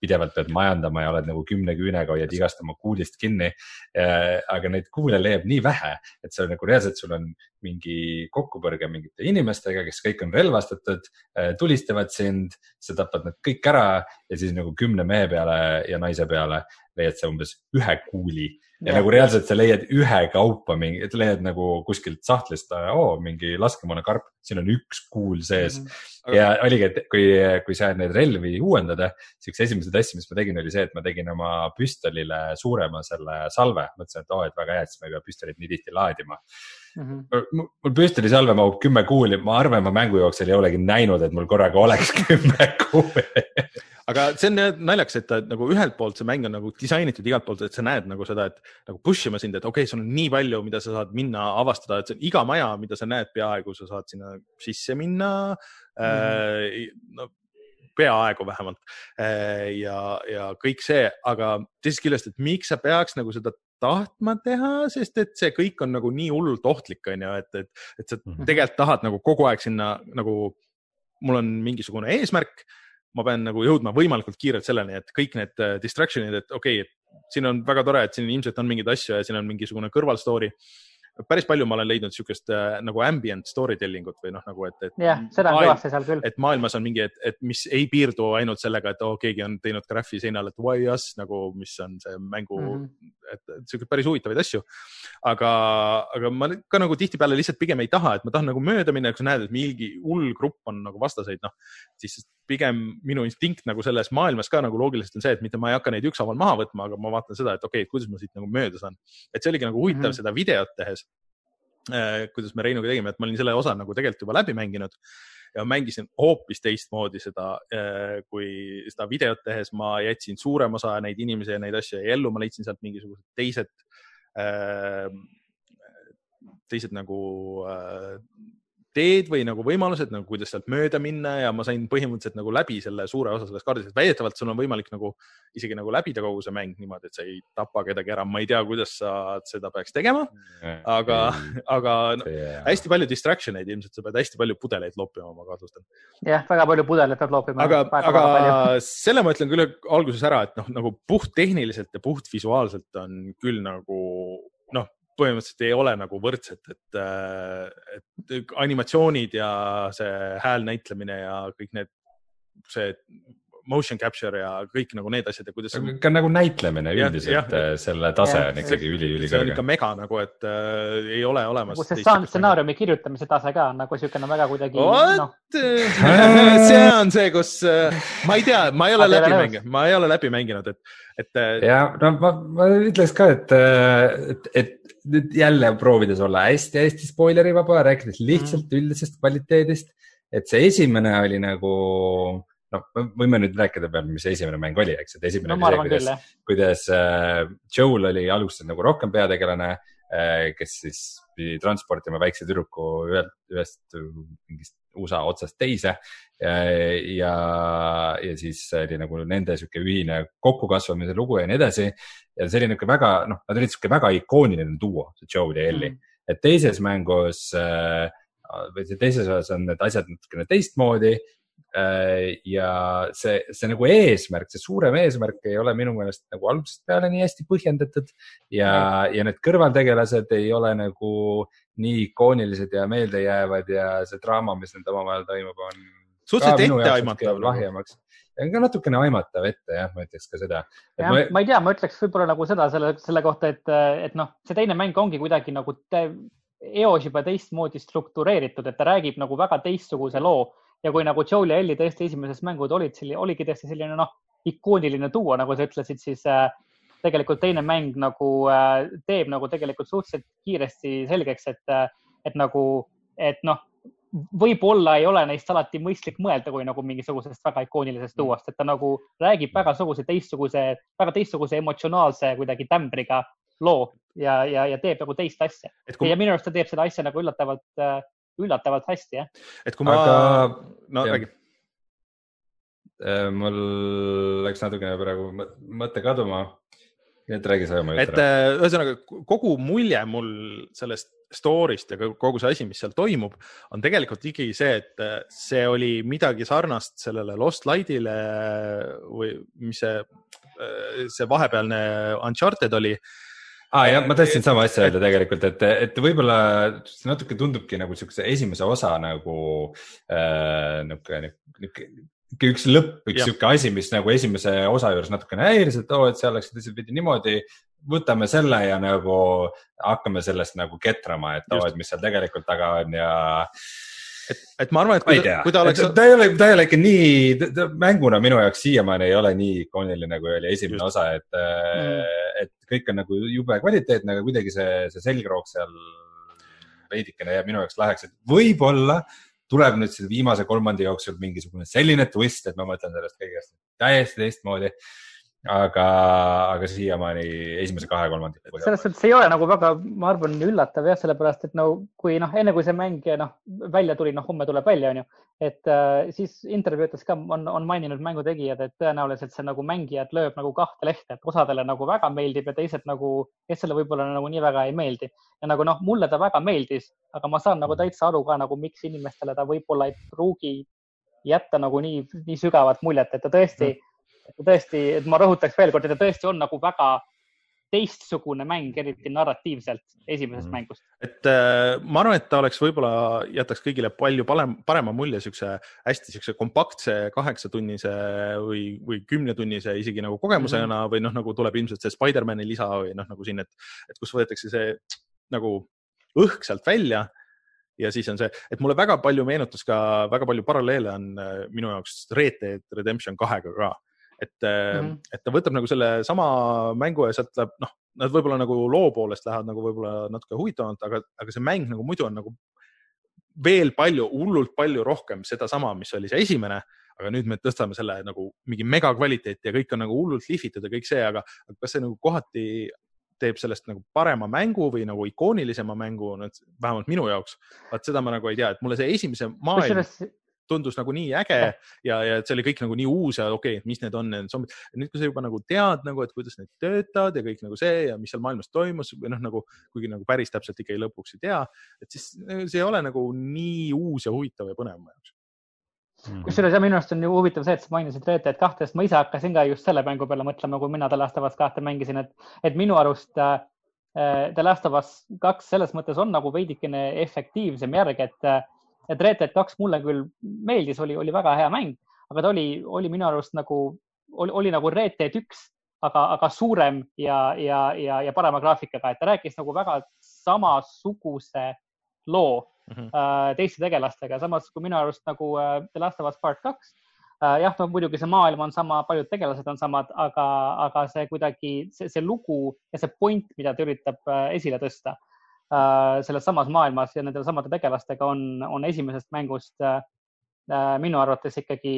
pidevalt pead majandama ja oled nagu kümne küünega hoiad igast oma kuulist kinni. Äh, aga neid kuule leiab nii vähe, et see on nagu reaalselt, sul on mingi kokkupõrge mingite inimestega, kes kõik on relvastatud, äh, tulistavad sind, sa tapad nad kõik ära ja siis nagu kümne mehe peale ja naise peale leiad sa umbes ühe kuuli ja, ja nagu reaalselt sa leiad ühekaupa mingi, leiad nagu kuskilt sahtlist, oo, mingi laskemoonakarp, siin on üks kuul sees mm. -hmm. ja oligi, et kui, kui sa neid relvi uuendada, siis üks esimesed asju, mis ma tegin, oli see, et ma tegin oma püstolile suurema selle salve. mõtlesin, et oo, et väga hea, et siis ma ei pea püstolit nii tihti laadima mm. -hmm. mul püstolisalve mahub kümme kuuli, ma arvan, ma mängu jooksul ei olegi näinud, et mul korraga oleks kümme kuuli aga see on naljakas, et nagu ühelt poolt see mäng on nagu disainitud igalt poolt, et sa näed nagu seda, et nagu push ima sind, et okei okay,, sul on nii palju, mida sa saad minna avastada, et iga maja, mida sa näed, peaaegu sa saad sinna sisse minna mm. -hmm. no peaaegu vähemalt äh, ja, ja kõik see, aga teisest küljest, et miks sa peaks nagu seda tahtma teha, sest et see kõik on nagu nii hullult ohtlik, on ju, et, et, et sa -hmm. tegelikult tahad nagu kogu aeg sinna nagu, mul on mingisugune eesmärk ma pean nagu jõudma võimalikult kiirelt selleni, et kõik need äh, distraction'id, et okei okay,, et siin on väga tore, et siin ilmselt on mingeid asju ja siin on mingisugune kõrval story päris palju ma olen leidnud niisugust äh, nagu ambient story telling ut või noh, nagu et, et. jah, seda on kõvasti seal küll. et maailmas on mingi, et, et mis ei piirdu ainult sellega, et oo oh,, keegi on teinud graffi seinal, et why us nagu, mis on see mängu mm, -hmm. et, et siukseid päris huvitavaid asju. aga, aga ma ka nagu tihtipeale lihtsalt pigem ei taha, et ma tahan nagu mööda minna, kui sa näed, et mingi hull grupp on nagu vastaseid, noh siis pigem minu instinkt nagu selles maailmas ka nagu loogiliselt on see, et mitte ma ei hakka neid ükshaaval maha võtma, aga ma vaatan seda, et okei okay,, kuidas ma siit nagu mööda saan. et see oligi nagu huvitav mm -hmm. seda videot tehes äh,. kuidas me Reinuga tegime, et ma olin selle osa nagu tegelikult juba läbi mänginud ja mängisin hoopis teistmoodi seda, äh, kui seda videot tehes ma jätsin suurem osa neid inimesi ja neid asju jäi ellu, ma leidsin sealt mingisugused teised äh, teised nagu teed või nagu võimalused nagu, kuidas sealt mööda minna ja ma sain põhimõtteliselt nagu läbi selle suure osa sellest kaardist, et väidetavalt sul on võimalik nagu isegi nagu läbida kogu see mäng niimoodi, et sa ei tapa kedagi ära. ma ei tea, kuidas sa seda peaks tegema, aga, aga no, hästi palju distraction eid ilmselt, sa pead hästi palju pudeleid loopima, ma kahtlustan. jah, väga palju pudeleid peab loopima. aga, aga selle ma ütlen küll alguses ära, et noh, nagu puhttehniliselt ja puhtvisuaalselt on küll nagu põhimõtteliselt ei ole nagu võrdset, et, äh, et animatsioonid ja see hääl näitlemine ja kõik need, see motion capture ja kõik nagu need asjad ja kuidas. ka nagu näitlemine üldiselt, äh, selle tase ja, on ikkagi üli-ülikõrge. see on ikka mega nagu, et äh, ei ole olemas. nagu see stsenaariumi kirjutamise tase ka on nagu niisugune väga kuidagi. No. see on see, kus äh, ma ei tea, ma ei ole läbi mänginud, ma ei ole läbi mänginud, et, et. Äh, ja no ma, ma ütleks ka, et, et, et nüüd jälle proovides olla hästi-hästi spoileri vaba, rääkides lihtsalt mm. üldisest kvaliteedist, et see esimene oli nagu noh, võime nüüd rääkida peale, mis esimene mäng oli, eks, et esimene no, oli see, kuidas, kuidas äh, Joel oli alguses nagu rohkem peategelane äh,, kes siis pidi transportima väikse tüdruku ühelt, ühest mingist USA otsast teise ja, ja, siis oli nagu nende sihuke ühine kokkukasvamise lugu ja nii edasi. ja see oli niisugune väga, noh, nad olid sihuke väga ikooniline duo, see Joel ja Ellie mm., et teises mängus äh, või see teises osas on need asjad natukene teistmoodi ja see, see nagu eesmärk, see suurem eesmärk ei ole minu meelest nagu algusest peale nii hästi põhjendatud ja, ja need kõrvaltegelased ei ole nagu nii ikoonilised ja meeldejäävad ja see draama, mis nende omavahel toimub, on. suhteliselt etteaimatav. Nagu. lahjemaks ka natukene aimatav ette jah, ma ütleks ka seda. ma..., ma ei tea, ma ütleks võib-olla nagu seda selle, selle kohta, et, et noh, see teine mäng ongi kuidagi nagu eos juba teistmoodi struktureeritud, et ta räägib nagu väga teistsuguse loo ja kui nagu Joel ja Ellie tõesti esimesed mängud olid, oligi tõesti selline noh, ikooniline duo, nagu sa ütlesid, siis äh, tegelikult teine mäng nagu äh, teeb nagu tegelikult suhteliselt kiiresti selgeks, et, äh, et nagu, et noh, võib-olla ei ole neist alati mõistlik mõelda kui nagu mingisugusest väga ikoonilisest mm. duost, et ta nagu räägib väga suguse teistsuguse, väga teistsuguse emotsionaalse kuidagi tämbriga loo ja, ja, ja teeb nagu teist asja. Kui... ja minu arust ta teeb seda asja nagu üllatavalt äh, üllatavalt hästi, jah. et kui ma Aga..., no jah. räägi. Äh, mul läks natukene praegu mõte kaduma. nii et räägi sa oma jutu. et äh, ühesõnaga kogu mulje mul sellest story'st ja kogu see asi, mis seal toimub, on tegelikult ikkagi see, et äh, see oli midagi sarnast sellele Lost Light'ile või mis see, see vahepealne Uncharted oli ah, jah, ma tahtsin sama asja öelda tegelikult, et, et võib-olla see natuke tundubki nagu siukse esimese osa nagu äh, niisugune, niisugune üks lõpp, üks sihuke asi, mis nagu esimese osa juures natukene häiris, et oo oh,, et seal läks teisipidi niimoodi. võtame selle ja nagu hakkame sellest nagu ketrama, et oo oh,, et mis seal tegelikult taga on ja et, et ma arvan, et kui, ta, kui ta oleks. ta ei ole, ta ei ole ikka nii, mänguna minu jaoks siiamaani ei ole nii ikooniline, kui oli esimene Just. osa, et mm., et kõik on nagu jube kvaliteetne, aga kuidagi see, see selgroog seal veidikene jääb minu jaoks laheks, et võib-olla tuleb nüüd selle viimase kolmandi jooksul mingisugune selline twist, et ma mõtlen sellest kõigest täiesti teistmoodi aga, aga siiamaani esimese kahe kolmandiku. selles suhtes ei ole nagu väga, ma arvan, üllatav jah, sellepärast et no kui noh, enne kui see mäng noh välja tuli, noh homme tuleb välja, onju, et äh, siis intervjuudes ka on, on maininud mängu tegijad, et tõenäoliselt see nagu mängijad lööb nagu kahte lehte, et osadele nagu väga meeldib ja teised nagu, teistele võib-olla nagu nii väga ei meeldi. ja nagu noh, mulle ta väga meeldis, aga ma saan nagu täitsa aru ka nagu, miks inimestele ta võib-olla ei pruugi jätta nagu nii, nii sügavat muljet, et ta tõesti mm tõesti, et ma rõhutaks veel kord, et ta tõesti on nagu väga teistsugune mäng, eriti narratiivselt esimesest mm. mängust. et äh, ma arvan, et ta oleks võib-olla jätaks kõigile palju parem, parema mulje siukse hästi siukse kompaktse kaheksatunnise või, või kümnetunnise isegi nagu kogemusena mm -hmm. või noh, nagu tuleb ilmselt see Spider-man'i lisa või noh, nagu siin, et, et kus võetakse see nagu õhk sealt välja ja siis on see, et mulle väga palju meenutas ka, väga palju paralleele on äh, minu jaoks Red Dead Redemption kahega ka. Et mm, -hmm. et ta võtab nagu selle sama mängu ja sealt läheb, noh, nad võib-olla nagu loo poolest lähevad nagu võib-olla natuke huvitavamalt, aga, aga see mäng nagu muidu on nagu veel palju, hullult palju rohkem sedasama, mis oli see esimene aga nüüd me tõstame selle nagu mingi megakvaliteeti ja kõik on nagu hullult lihvitud ja kõik see, aga kas see nagu kohati teeb sellest nagu parema mängu või nagu ikoonilisema mängu, vähemalt minu jaoks. vaat seda ma nagu ei tea, et mulle see esimese maailm tundus nagu nii äge ja, ja et see oli kõik nagu nii uus ja okei okay,, mis need on, need zombid. nüüd, kui sa juba nagu tead nagu, et kuidas need töötavad ja kõik nagu see ja mis seal maailmas toimus või noh, nagu kuigi nagu päris täpselt ikkagi lõpuks ei tea, et siis see ei ole nagu nii uus ja huvitav ja põnev mu jaoks -hmm. kusjuures ja minu arust on ju huvitav see, et sa mainisid Red Dead kahte, sest ma ise hakkasin ka just selle mängu peale mõtlema, kui mina The Last of Us kahte mängisin, et, et minu arust äh, The Last of Us kaks selles mõttes on nagu veidikene efektiivsem järg, et, et Red Dead kaks mulle küll meeldis, oli, oli väga hea mäng, aga ta oli, oli minu arust nagu, oli, oli nagu Red Dead üks, aga, aga suurem ja, ja, ja, ja parema graafikaga, et ta rääkis nagu väga samasuguse loo mm -hmm. teiste tegelastega, samas kui minu arust nagu äh, The Last of Us Part kaks äh, jah, no muidugi see maailm on sama, paljud tegelased on samad, aga, aga see kuidagi, see, see lugu ja see point, mida ta üritab esile tõsta selles samas maailmas ja nende samade tegelastega on, on esimesest mängust minu arvates ikkagi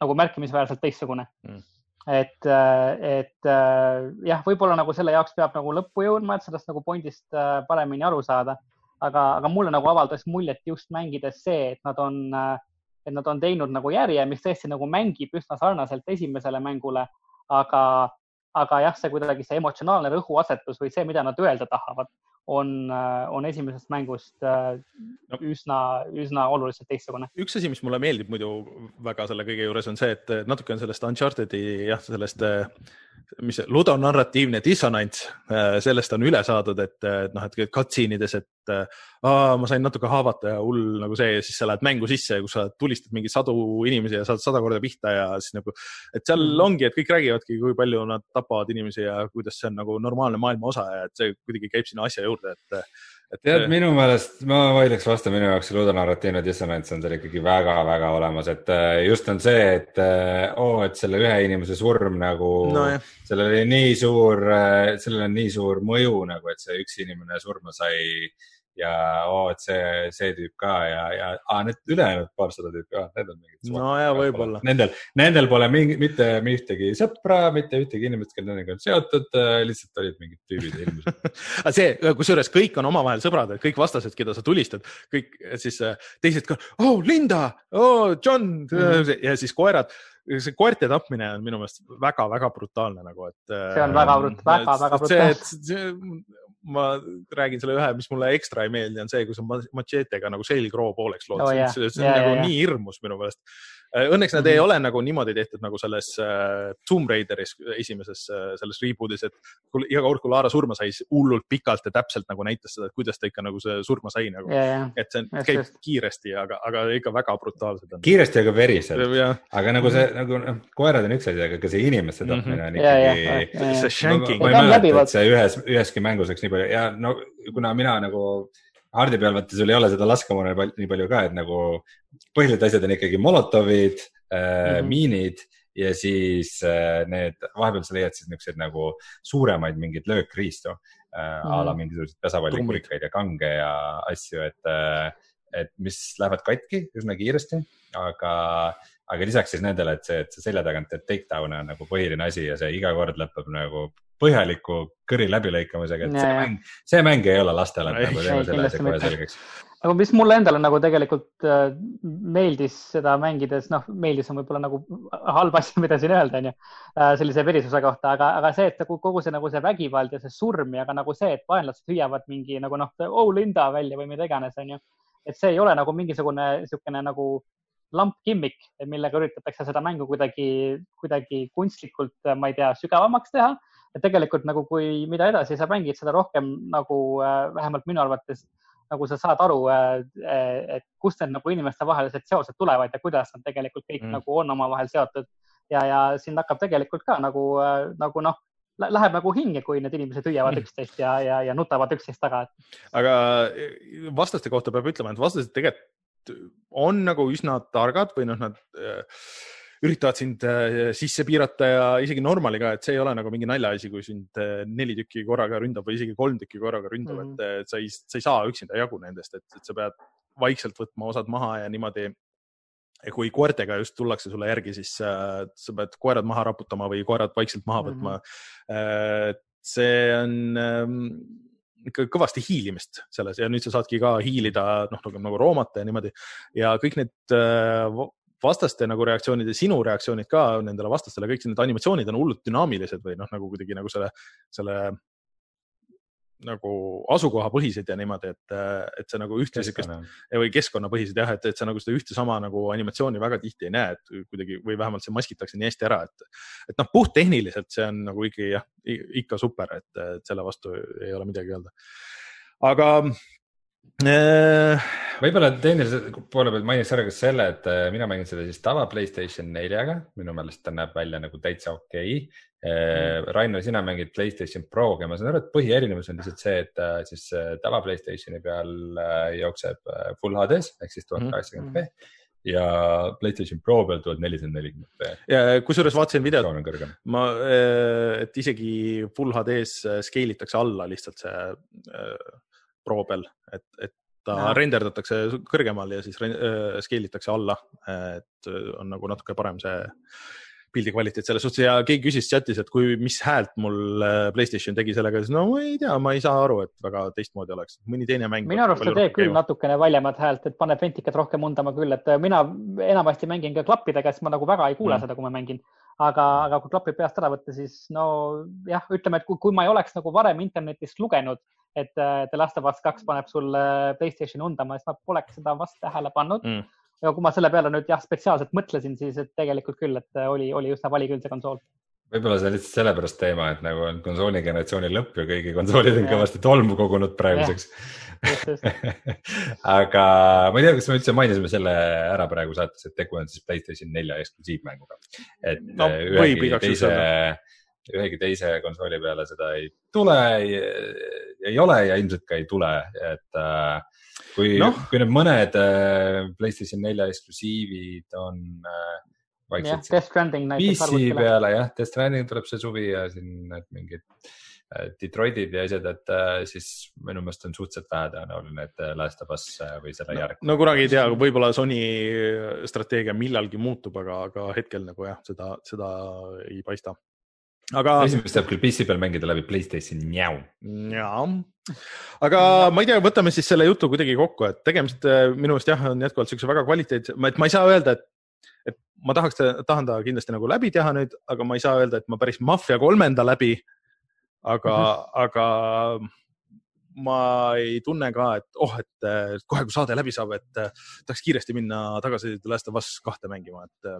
nagu märkimisväärselt teistsugune. Mm. et, et jah, võib-olla nagu selle jaoks peab nagu lõppu jõudma, et sellest nagu pointist paremini aru saada. Aga, aga mulle nagu avaldas muljet just mängides see, et nad on, et nad on teinud nagu järje, mis tõesti nagu mängib üsna sarnaselt esimesele mängule, aga, aga jah, see kuidagi see emotsionaalne rõhuasetus või see, mida nad öelda tahavad, on, on esimesest mängust no. üsna, üsna oluliselt teistsugune. üks asi, mis mulle meeldib muidu väga selle kõige juures on see, et natuke on sellest Uncharted'i jah, sellest mis see ludonarratiivne dissonants, äh, sellest on üle saadud, et noh, et cutscene ides, et aa, ma sain natuke haavata ja hull nagu see ja siis sa lähed mängu sisse, kus sa tulistad mingi sadu inimesi ja saad sada korda pihta ja siis nagu, et seal mm. ongi, et kõik räägivadki, kui palju nad tapavad inimesi ja kuidas see on nagu normaalne maailma osa ja et see kuidagi käib sinna asja juurde, et et tead, minu meelest ma vaidleks vastu, minu jaoks see ludonarratiivne dissonants on seal ikkagi väga-väga olemas, et äh, just on see, et äh, oo oh,, et selle ühe inimese surm nagu no,, sellel oli nii suur, äh, sellel on nii suur mõju nagu, et see üks inimene surma sai ja oo oh,, et see, see tüüp ka ja, ja ah, need ülejäänud paarsada tüüpi ah,, need on mingid. no ja võib-olla. Nendel, nendel pole mingi, mitte ühtegi sõpra, mitte ühtegi inimest, kelle nendega on seotud, äh, lihtsalt olid mingid tüübid ilmselt aga see, kusjuures kõik on omavahel sõbrad, kõik vastased, keda sa tulistad, kõik siis äh, teised ka, oh Linda, oh John mm -hmm. ja siis koerad see koerte tapmine on minu meelest väga-väga brutaalne nagu, et. see on väga brut-, väga-väga brutaalne ma räägin selle ühe, mis mulle ekstra ei meeldi, on see, kui sa matšeetega nagu selgroo pooleks lood oh,, see, see on yeah, nagu yeah, nii hirmus minu meelest. Äh, õnneks nad mm -hmm. ei mhm. ole nagu niimoodi tehtud nagu selles äh, Tomb Raideris esimeses äh, selles reboot'is, et iga kord, kui Laara surma sai, siis hullult pikalt ja täpselt nagu näitas seda, et kuidas ta ikka nagu see surma sai nagu yeah,. Yeah. et see on, käib just. kiiresti, aga, aga ikka väga brutaalselt on. kiiresti, aga veriselt. aga nagu see nagu noh, koerad on üks asi, aga ka see inimeste mhm. tapmine on ikkagi yeah,. Yeah, see shanking. see ühes, üheski mängus oleks nii palju ja no kuna mina nagu hardi peal vaata, sul ei ole seda laskemoona nii palju ka, et nagu põhilised asjad on ikkagi molotovid äh, mm, -hmm. miinid ja siis äh, need, vahepeal sa leiad siis niisuguseid nagu suuremaid mingeid löökriistu äh, mm a la mhm. mingisuguseid pesapallikurikaid ja kange ja asju, et äh,, et mis lähevad katki üsna kiiresti, aga, aga lisaks siis nendele, et see, et see selja tagant teed takedown'e on nagu põhiline asi ja see iga kord lõpeb nagu põhjaliku kõri läbilõikamisega, et ja, see mäng, see mäng ei ole lastele, nagu teeme selle asja kohe selgeks. Aga mis mulle endale nagu tegelikult äh, meeldis seda mängides, noh, meeldis on võib-olla nagu halb asi, mida siin öelda, onju, äh, sellise verisuse kohta, aga, aga see, et nagu kogu see nagu see vägivald ja see surm ja ka nagu see, et vaenlased hüüavad mingi nagu noh, oh Linda välja või mida iganes, onju. et see ei ole nagu mingisugune niisugune nagu lamp gimmick, millega üritatakse seda mängu kuidagi, kuidagi kunstlikult, ma ei tea, sügavamaks teha et tegelikult nagu, kui mida edasi sa mängid, seda rohkem nagu äh, vähemalt minu arvates nagu sa saad aru, äh, et kust need nagu inimestevahelised seosed tulevad ja kuidas nad tegelikult kõik mm. nagu on omavahel seotud ja, ja siin hakkab tegelikult ka nagu, äh, nagu noh, läheb nagu hinge, kui need inimesed hüüavad mm. üksteist ja, ja, ja nutavad üksteist taga. aga vastaste kohta peab ütlema, et vastased tegelikult on nagu üsna targad või noh, nad äh, üritavad sind äh, sisse piirata ja isegi normali ka, et see ei ole nagu mingi naljaasi, kui sind äh, neli tükki korraga ründab või isegi kolm tükki korraga ründab mm, -hmm. et sa ei, sa ei saa üksinda jagu nendest, et, sa pead vaikselt võtma osad maha ja niimoodi. kui koertega just tullakse sulle järgi, siis äh, sa pead koerad maha raputama või koerad vaikselt maha võtma mm. -hmm. see on ähm, ikka kõvasti hiilimist selles ja nüüd sa saadki ka hiilida noh, nagu, nagu roomata ja niimoodi ja kõik need vastaste nagu reaktsioonid ja sinu reaktsioonid ka nendele vastastele, kõik need animatsioonid on hullult dünaamilised või noh, nagu kuidagi nagu selle, selle nagu asukohapõhised ja niimoodi, et, et sa nagu ühte siukest või keskkonnapõhised jah, et, et sa nagu seda ühte sama nagu animatsiooni väga tihti ei näe, et kuidagi või vähemalt see maskitakse nii hästi ära, et, et noh, puhttehniliselt see on nagu ikkagi jah, ikka super, et, selle vastu ei ole midagi öelda. aga võib-olla tehnilise poole pealt mainiks ära ka selle, et äh, mina mängin seda siis tava Playstation neljaga, minu meelest ta näeb välja nagu täitsa okei. Okay.. Äh, mm. Rainer, sina mängid Playstation Proga. Ma saan aru, et põhierinevus on lihtsalt see, et siis tava Playstationi peal jookseb full HD-s ehk siis tuhat kaheksakümmend B mm. ja Playstation Pro peal tuhat nelisada nelikümmend ja kusjuures vaatasin videot, ma, et isegi full HD-s scale itakse alla lihtsalt see Pro peal, et, et ta no. renderdatakse kõrgemal ja siis äh, scale itakse alla, et on nagu natuke parem see pildi kvaliteet selles suhtes ja keegi küsis chatis, et kui, mis häält mul äh, Playstation tegi sellega, siis no ma ei tea, ma ei saa aru, et väga teistmoodi oleks, mõni teine mäng. minu arust ta teeb küll natukene valjemat häält, et paneb ventikat rohkem undama küll, et mina enamasti mängin ka klappidega, siis ma nagu väga ei kuule mm. seda, kui ma mängin aga, aga kui klapid peast ära võtta, siis no jah, ütleme, et kui, kui ma ei oleks nagu varem internetist lugenud, et äh, The Last of Us kaks paneb sulle Playstationi undama, siis ma poleks seda vast tähele pannud mm. ja kui ma selle peale nüüd jah, spetsiaalselt mõtlesin, siis et tegelikult küll, et oli, oli üsna vali küll see konsool võib-olla see on lihtsalt sellepärast teema, et nagu on konsooli generatsiooni lõpp ja kõigi konsoolid on kõvasti tolmu kogunud praeguseks. aga ma ei tea, kas me üldse mainisime selle ära praegu saates, et tegu on siis Playstation nelja eksklusiivmänguga. et no, ühegi teise, ühegi teise konsooli peale seda ei tule, ei ole ja ilmselt ka ei tule, et äh, kui no., kui need mõned äh, Playstation nelja eksklusiivid on vaikselt yeah, Death Stranding näiteks. PC peale jah, Death Stranding tuleb see suvi ja siin need mingid Detroitid ja asjad, et siis minu meelest on suhteliselt vähetõenäoline, et Last of Us või selle järg. no kunagi ei tea, võib-olla Sony strateegia millalgi muutub, aga, aga hetkel nagu jah, seda, seda ei paista aga. esimest saab küll PC peal mängida läbi Playstationi njau. jaa, aga ma ei tea, võtame siis selle jutu kuidagi kokku, et tegemist äh, minu meelest jah, on jätkuvalt siukse väga kvaliteetse, et ma ei saa öelda, et, et ma tahaks, tahan ta kindlasti nagu läbi teha nüüd, aga ma ei saa öelda, et ma päris Mafia kolmenda läbi. aga mm, -hmm. aga ma ei tunne ka, et oh, et kohe, kui saade läbi saab, et tahaks kiiresti minna tagasi The Last of Us kahte mängima, et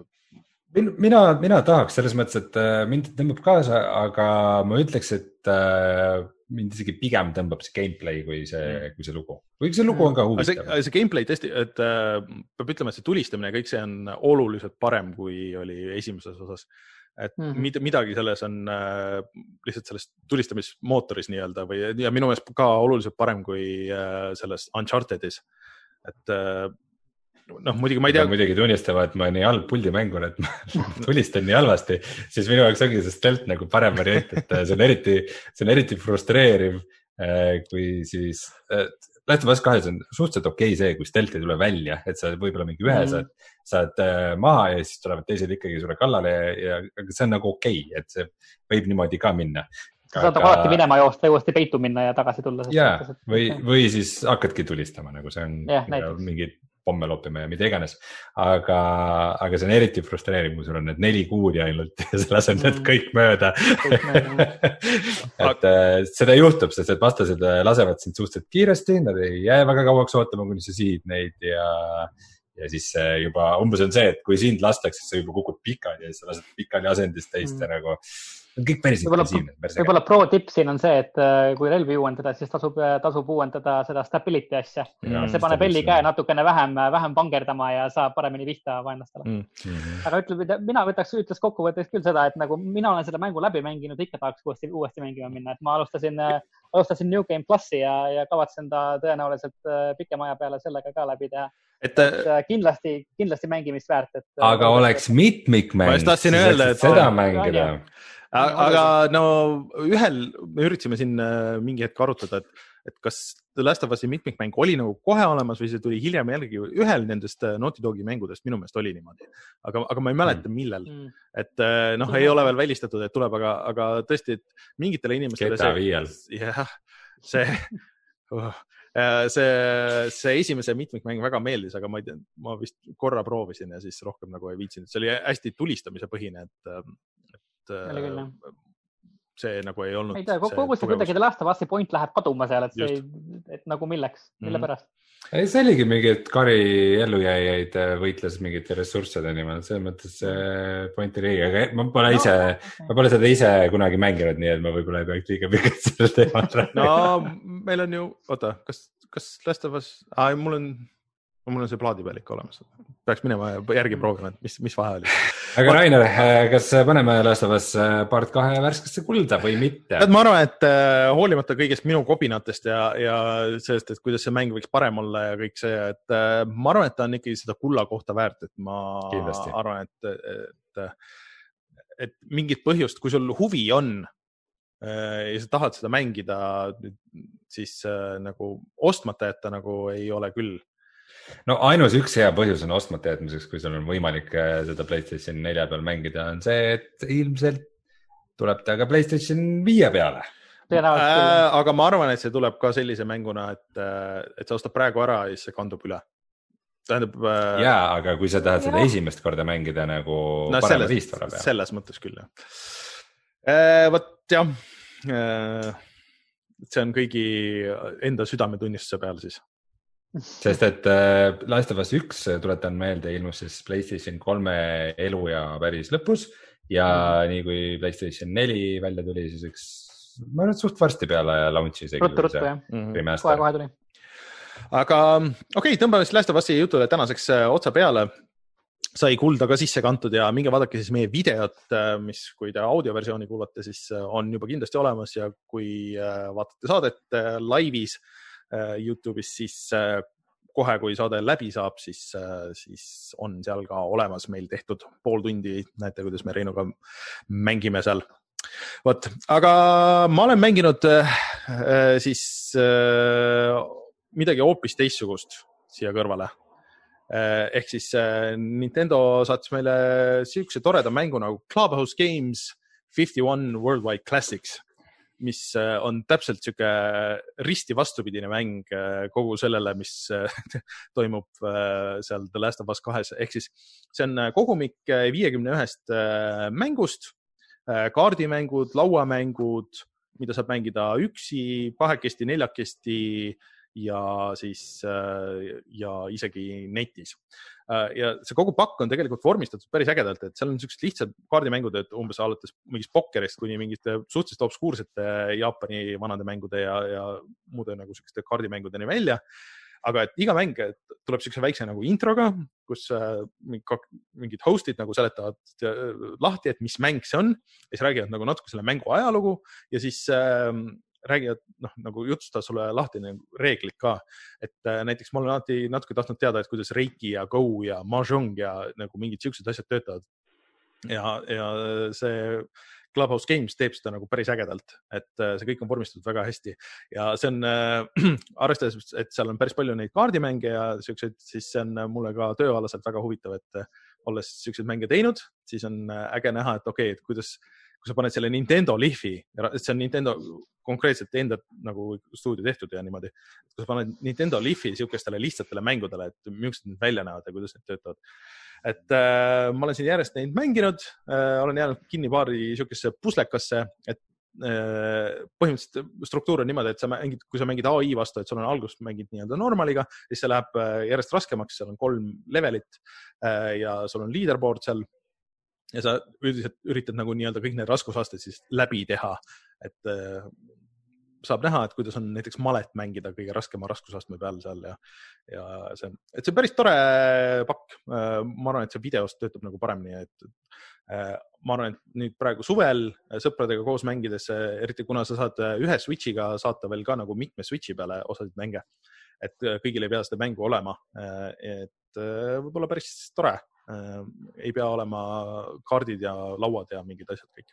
mina, mina tahaks selles mõttes, et äh, mind tõmbab kaasa, aga ma ütleks, et äh, mind isegi pigem tõmbab see gameplay kui see mm., kui see lugu. kuigi see lugu on ka huvitav. see, see gameplay tõesti, et äh, peab ütlema, et see tulistamine ja kõik see on oluliselt parem, kui oli esimeses osas. et mm -hmm. midagi selles on lihtsalt selles tulistamismootoris nii-öelda või, ja minu meelest ka oluliselt parem kui selles Uncharted'is. et noh, muidugi ma ei tea. muidugi tunnistama, et ma nii halb puldimängur, et ma tulistan nii halvasti, siis minu jaoks ongi see stealth nagu parem variant, et äh, see on eriti, see on eriti frustreeriv. Äh, kui siis, äh, Us kahes on suhteliselt okei okay see, kui stealth ei tule välja, et sa võib-olla mingi ühe mm. saad, saad maha ja siis tulevad teised ikkagi sulle kallale ja, ja, aga see on nagu okei okay,, et see võib niimoodi ka minna sa saad aga... alati minema joosta ja uuesti peitu minna ja tagasi tulla. ja, või, või siis hakkadki tulistama, nagu see on ja, mingi pomme loopima ja mida iganes. aga, aga see on eriti frustreeriv, kui sul on need neli kuuri ainult ja sa lased need mm. kõik mööda et äh, seda juhtub, sest et vastased äh, lasevad sind suhteliselt kiiresti, nad ei jää väga kauaks ootama, kuni sa sihid neid ja ja siis juba umbes on see, et kui sind lastakse, sa juba kukud pikali ja sa lased pikali asendist teist mm. nagu kõik päris intensiivne. võib-olla pro tipp siin on see, et äh, kui relvi uuendada, siis tasub, äh, tasub uuendada seda stability asja. see paneb L-i käe natukene vähem, vähem pangerdama ja saab paremini pihta vaenlastele mm. -hmm. aga ütleme, mina võtaks, ütleks kokkuvõtteks küll seda, et nagu mina olen seda mängu läbi mänginud, ikka tahaks uuesti, uuesti mängima minna, et ma alustasin, äh, alustasin New Game plussi ja, ja kavatsen ta tõenäoliselt pikema aja peale sellega ka läbi teha et, et kindlasti, kindlasti mängimist väärt, et. aga oleks mitmikmäng. ma just tahtsin öelda, et seda mängida aga no ühel me üritasime siin äh, mingi hetk arutada, et, et kas The Last of Us'i mitmikmäng oli nagu kohe olemas või see tuli hiljem jällegi ühel nendest äh, Naughty Dogi mängudest, minu meelest oli niimoodi. aga, aga ma ei mäleta, mm. millal mm.. et äh, noh, ei ole veel välistatud, et tuleb, aga, aga tõesti, et mingitele inimestele. GTA viiel. jah, see uh, see, see esimese mitmikmäng väga meeldis, aga ma ei tea, ma vist korra proovisin ja siis rohkem nagu ei viitsinud, see oli hästi tulistamise põhine, et, et küll, äh, see nagu ei olnud. ei tea, kogu see kuidagi The Last of Us'i point läheb kaduma seal, et see, et nagu milleks, mille mm -hmm. pärast? ei, see oligi mingi, et Kari ellujääjaid äh, võitles mingite ressursside nimel, selles mõttes see point oli õige, aga ma pole ise no,, ma pole seda ise kunagi mänginud, nii et ma võib-olla ei peaks liiga pikalt sellel teemal rääkima. no meil on ju, oota, kas, kas Last of Us ah,, mul on mul on see plaadi peal ikka olemas, peaks minema järgi proovima, et mis, mis vahe oli. aga Rainer, kas paneme Last of Us äh, part kahe värskesse kulda või mitte? tead, ma arvan, et äh, hoolimata kõigest minu kobinatest ja, ja sellest, et kuidas see mäng võiks parem olla ja kõik see, et äh, ma arvan, et ta on ikkagi seda kulla kohta väärt, et ma Kindlasti. arvan, et, et, et mingit põhjust, kui sul huvi on ja sa tahad seda mängida, siis nagu ostmata jätta nagu ei ole küll no ainus üks hea põhjus on ostmata jätmiseks, kui sul on võimalik äh, seda Playstation nelja peal mängida, on see, et ilmselt tuleb ta ka Playstation viie peale. Äh, aga ma arvan, et see tuleb ka sellise mänguna, et, äh, et sa ostad praegu ära ja siis see kandub üle. tähendab äh.... ja, aga kui sa tahad seda esimest korda mängida nagu no, parema riistvara peal. selles mõttes küll jah äh,. vot jah äh,, see on kõigi enda südametunnistuse peal siis sest et äh, Last of Us üks, tuletan meelde, ilmus siis Playstation kolme eluea päris lõpus ja mm. nii kui Playstation neli välja tuli, siis üks, ma arvan, et suht varsti peale launch'i isegi. ruttu, ruttu jah, mhm. kohe-kohe tuli. aga okei okay,, tõmbame siis Last of Us'i jutule tänaseks äh, otsa peale sai kulda ka sisse kantud ja minge vaadake siis meie videot, äh, mis, kui te audioversiooni kuulate, siis on juba kindlasti olemas ja kui vaatate saadet laivis Äh, Youtube'is, siis äh, kohe, kui saade läbi saab, siis, äh, siis on seal ka olemas meil tehtud pool tundi, näete, kuidas me Reinuga mängime seal. vot, aga ma olen mänginud siis midagi hoopis teistsugust siia kõrvale. ehk siis Nintendo saatis meile siukse toreda mängu nagu Clubhouse Games Fifty One Worldwide Classics mis äh, on täpselt sihuke risti vastupidine mäng äh, kogu sellele, mis äh, toimub seal The Last of Us kahes, ehk siis see on kogumik viiekümne ühest mängust, kaardimängud, lauamängud, mida saab mängida üksi, kahekesti, neljakesti ja siis ja isegi netis. Äh, ja see kogu pakk on tegelikult vormistatud päris ägedalt, et seal on siuksed lihtsad kaardimängud, et umbes alates mingist pokkerist kuni mingite suhteliselt obskuursete Jaapani vanade mängude ja, ja muude nagu siukeste kaardimängudeni välja. aga et iga mäng tuleb siukse väikse nagu introga, kus äh, mingid host'id nagu seletavad äh, lahti, et mis mäng see on ja siis räägivad nagu natuke selle mängu ajalugu ja siis äh, räägivad noh, nagu jutustada sulle lahti nagu reeglid ka. et äh, näiteks ma olen alati natuke tahtnud teada, et kuidas Reiki ja Go ja Mahjong ja nagu mingid siuksed asjad töötavad. ja, ja see Clubhouse Games teeb seda nagu päris ägedalt, et äh, see kõik on vormistatud väga hästi ja see on äh,, arvestades, et seal on päris palju neid kaardimänge ja siukseid, siis see on mulle ka tööalaselt väga huvitav, et äh, olles siukseid mänge teinud, siis on äh, äge näha, et okei okay,, et kuidas kui sa paned selle Nintendo lihvi, see on Nintendo konkreetselt enda nagu stuudio tehtud ja niimoodi. kui sa paned Nintendo lihvi sihukestele lihtsatele mängudele, et millised need välja näevad ja kuidas need töötavad. et äh, ma olen siin järjest neid mänginud äh,, olen jäänud kinni paari sihukesse puslekasse, et äh, põhimõtteliselt struktuur on niimoodi, et sa mängid, kui sa mängid ai vastu, et sul on alguses mängid nii-öelda normaliga, siis see läheb äh, järjest raskemaks, seal on kolm levelit äh, ja sul on leaderboard seal ja sa üldiselt üritad nagu nii-öelda kõik need raskusasted siis läbi teha, et äh, saab näha, et kuidas on näiteks malet mängida kõige raskema raskusastme peal seal ja, ja see, et see on päris tore pakk. Äh, ma arvan, et see videos töötab nagu paremini, et äh, ma arvan, et nüüd praegu suvel sõpradega koos mängides, eriti kuna sa saad ühe Switch'iga saata veel ka nagu mitme Switch'i peale osasid mänge, et kõigil ei pea seda mängu olema. et võib-olla päris tore Äh, ei pea olema kaardid ja lauad ja mingid asjad kõik.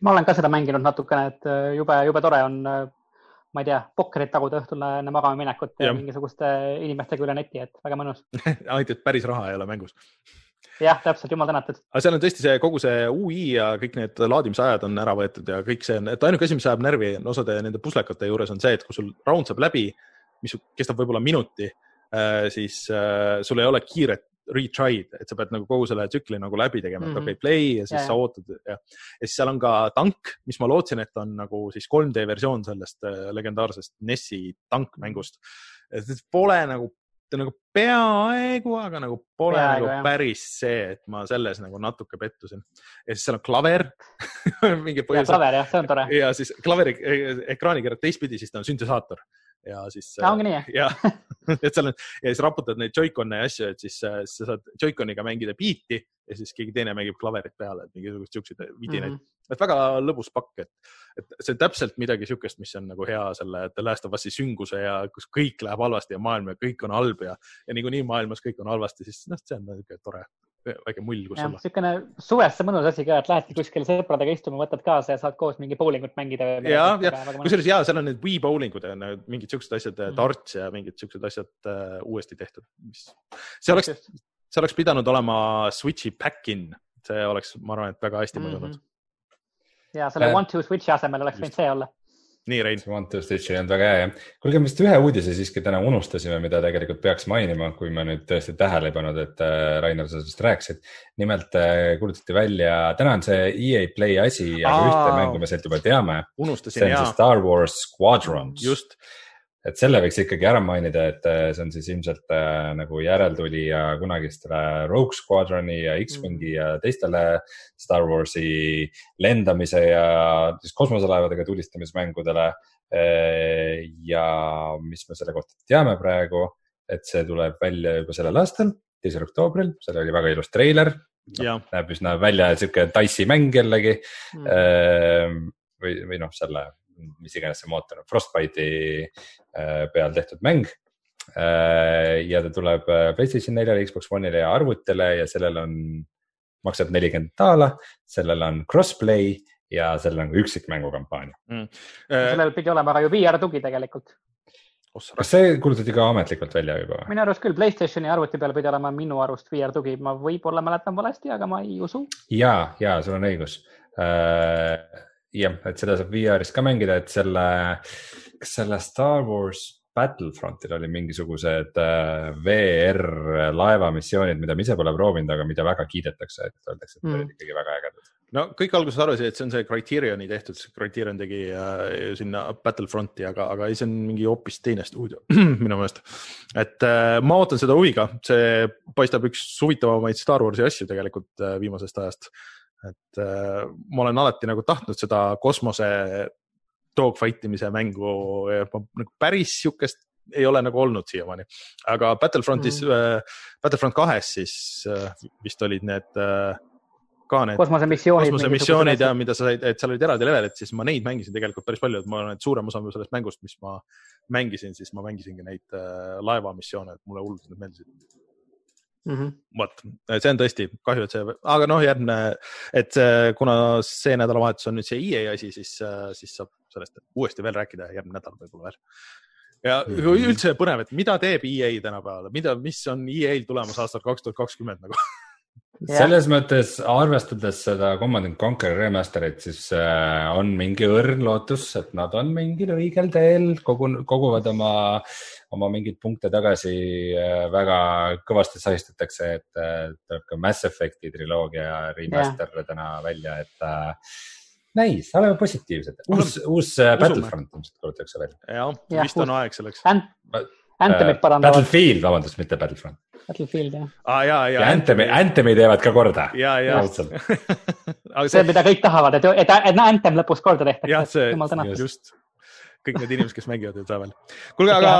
ma olen ka seda mänginud natukene, et äh, jube, jube tore on, äh, ma ei tea, pokkerit taguda õhtul enne magama minekut ja. mingisuguste inimestega üle neti, et väga mõnus ainult, et päris raha ei ole mängus jah, täpselt, jumal tänatud. aga seal on tõesti see kogu see ui ja kõik need laadimisajad on ära võetud ja kõik see on, et ainuke asi, mis ajab närvi osade nende puslekate juures on see, et kui sul round saab läbi, mis kestab võib-olla minuti, siis sul ei ole kiiret retry'd, et sa pead nagu kogu selle tsükli nagu läbi tegema mm, -hmm. et okei okay,, play ja siis yeah. sa ootad ja, ja siis seal on ka tank, mis ma lootsin, et on nagu siis 3D versioon sellest äh, legendaarsest NES-i tankmängust. pole nagu, ta nagu peaaegu, aga nagu pole peaaegu, nagu jah. päris see, et ma selles nagu natuke pettusin. ja siis seal on klaver mingi põhjusel. klaver jah, see on tore. ja siis klaveri ekraani keerad teistpidi, siis ta on süntesaator ja siis. ongi nii jah et seal on ja siis raputad neid Joy-Con'e ja asju, et siis äh, sa saad Joy-Con'iga mängida biiti ja siis keegi teine mängib klaverit peale, et mingisugust siukseid vidinaid mm. -hmm. et väga lõbus pakk, et, et see on täpselt midagi siukest, mis on nagu hea selle The Last of Us'i sünguse ja kus kõik läheb halvasti ja maailm ja kõik on halb ja, ja niikuinii maailmas kõik on halvasti, siis noh, see on niisugune tore väike mull, kus olla. niisugune suvesse mõnus asi ka, et lähedki kuskile sõpradega istuma, võtad kaasa ja saad koos mingi bowlingut mängida. ja, ja kusjuures ja seal on need Wii bowlingud ja mingid siuksed asjad mm, -hmm. darts ja mingid siuksed asjad uh, uuesti tehtud, mis, see oleks, see oleks pidanud olema Switch'i back-in, see oleks, ma arvan, et väga hästi mõjunud mm. -hmm. ja selle äh, one two switch'i asemel oleks võinud see olla nii, Rein. see One Two Stitch ei olnud väga hea, jah. kuulge, me vist ühe uudise siiski täna unustasime, mida tegelikult peaks mainima, kui me nüüd tõesti tähele ei pannud, et äh, Rainer, sa sellest rääkisid. nimelt äh, kuulutati välja, täna on see EA Play asi, aga Aa, ühte mängu me sealt juba teame. unustasin, jaa. Star Wars Squadrons. just et selle võiks ikkagi ära mainida, et äh, see on siis ilmselt äh, nagu järeltulija kunagistele Rogue Squadroni ja X-Wingi mm. ja teistele Star Warsi lendamise ja siis kosmoselaevadega tulistamismängudele äh,. ja mis me selle kohta teame praegu, et see tuleb välja juba sellel aastal, teisel oktoobril, seal oli väga ilus treiler no,. näeb üsna välja sihuke Dice'i mäng jällegi mm. äh, või, või noh, selle mis iganes see mootor on, Frostbite'i äh, peal tehtud mäng. Äh, ja ta tuleb äh, Playstation neljale, Xbox One'ile ja arvutile ja sellel on, maksab nelikümmend daala, sellel on crossplay ja sellel on ka üksikmängu kampaania mm.. sellel pidi olema ka ju VR tugi tegelikult. Kas see kuulutati ka ametlikult välja juba? minu arust küll, Playstationi arvuti peal pidi olema minu arust VR tugi, ma võib-olla mäletan valesti, aga ma ei usu. ja, ja sul on õigus. Äh, jah, et seda saab VR-is ka mängida, et selle, kas selle Star Wars Battlefrontil oli mingisugused äh, VR laevamissioonid, mida ma ise pole proovinud, aga mida väga kiidetakse, et öeldakse, et mm. olid ikkagi väga ägedad. no kõik alguses arvasid, et see on see Criterioni tehtud, Criterion tegi äh, sinna Battlefronti, aga, aga ei, see on mingi hoopis teine stuudio minu meelest. et äh, ma ootan seda huviga, see paistab üks huvitavamaid Star Warsi asju tegelikult äh, viimasest ajast et äh, ma olen alati nagu tahtnud seda kosmose dogfight imise mängu nagu päris sihukest ei ole nagu olnud siiamaani, aga Battlefrontis mm, äh, Battlefront kahes siis äh, vist olid need äh, ka need kosmosemissioonid, kosmosemissioonid ja mida sa said, et seal olid eraldi levelid, siis ma neid mängisin tegelikult päris palju, et ma arvan, et suurem osa sellest mängust, mis ma mängisin, siis ma mängisingi neid äh, laevamissioone, et mulle hullult need meeldisid mm -hmm. vot, see on tõesti kahju, et see, aga noh, järgmine, et kuna see nädalavahetus on nüüd see EA asi, siis, siis saab sellest uuesti veel rääkida järgmine nädal võib-olla veel. ja mm -hmm. üldse põnev, et mida teeb EA tänapäeval, mida, mis on EA-l tulemas aastal kaks tuhat kakskümmend nagu selles mõttes arvestades seda Command and Conquer remaster'it, siis äh, on mingi õrn lootus, et nad on mingil õigel teel, kogun-, koguvad oma, oma mingeid punkte tagasi. Äh, väga kõvasti sahistatakse, et äh, tuleb ka Mass Effect'i triloogia remaster yeah. täna välja, et äh, näis, oleme positiivsed. uus, uus Battlefront ilmselt kuulutatakse välja. jah, vist on aeg selleks Anthemit parandavad. Battlefield, vabandust, mitte Battlefront. Battlefield jah ah,. ja, ja, ja Anthemi, Anthemi teevad ka korda. ja, ja. see, mida kõik tahavad, et, et, et Anthem lõpus korda tehtakse. jah, see, just kõik need inimesed, kes mängivad ju tänaval. kuulge, aga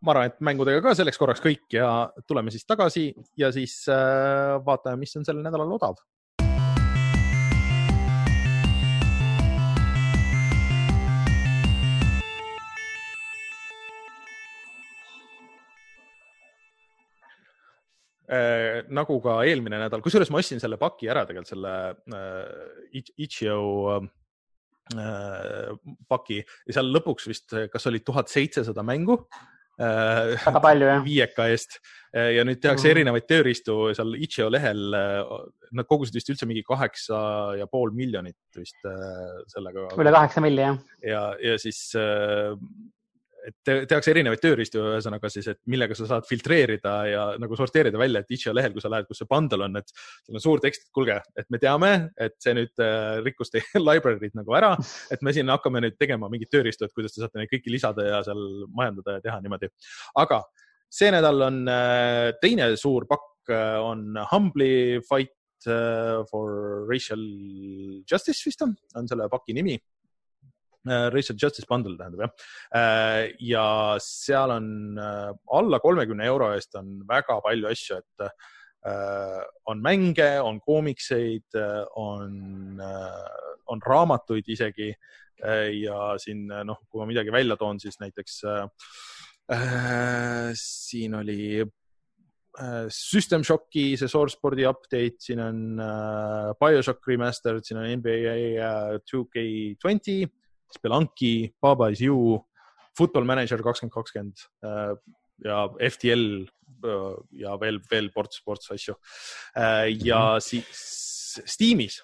ma arvan, et mängudega ka selleks korraks kõik ja tuleme siis tagasi ja siis äh, vaatame, mis on sellel nädalal odav Äh, nagu ka eelmine nädal, kusjuures ma ostsin selle paki ära tegelikult selle äh, Itch.io äh, paki ja seal lõpuks vist, kas oli tuhat seitsesada mängu äh,. väga palju jah. viieka eest äh, ja nüüd tehakse mm. erinevaid tööriistu seal Itch.io lehel. Äh, nad kogusid vist üldse mingi kaheksa ja pool miljonit vist sellega. üle kaheksa milli jah. ja, ja siis et tehakse erinevaid tööriistu, ühesõnaga siis, et millega sa saad filtreerida ja nagu sorteerida välja, et itch.io lehel, kui sa lähed, kus see bundle on, et seal on suur tekst, et kuulge, et me teame, et see nüüd äh, rikkus teie library'd nagu ära, et me siin hakkame nüüd tegema mingit tööriistu, et kuidas te saate neid kõiki lisada ja seal majandada ja teha niimoodi. aga see nädal on äh, teine suur pakk äh, on Humbly Fight for Racial Justice vist on, on selle paki nimi Racial Justice Bundle tähendab jah. Äh, ja seal on äh, alla kolmekümne euro eest on väga palju asju, et on mänge, on koomikseid, on, on raamatuid isegi. ja siin noh, kui ma midagi välja toon, siis näiteks äh, siin oli System Shocki see Sourceporti update, siin on uh, BioShock Remastered, siin on NBA 2K20 Spelunky, Baba is you, Football Manager kakskümmend kakskümmend äh, ja FTL äh, ja veel, veel ports, ports asju. Äh, ja mhm. siis Steamis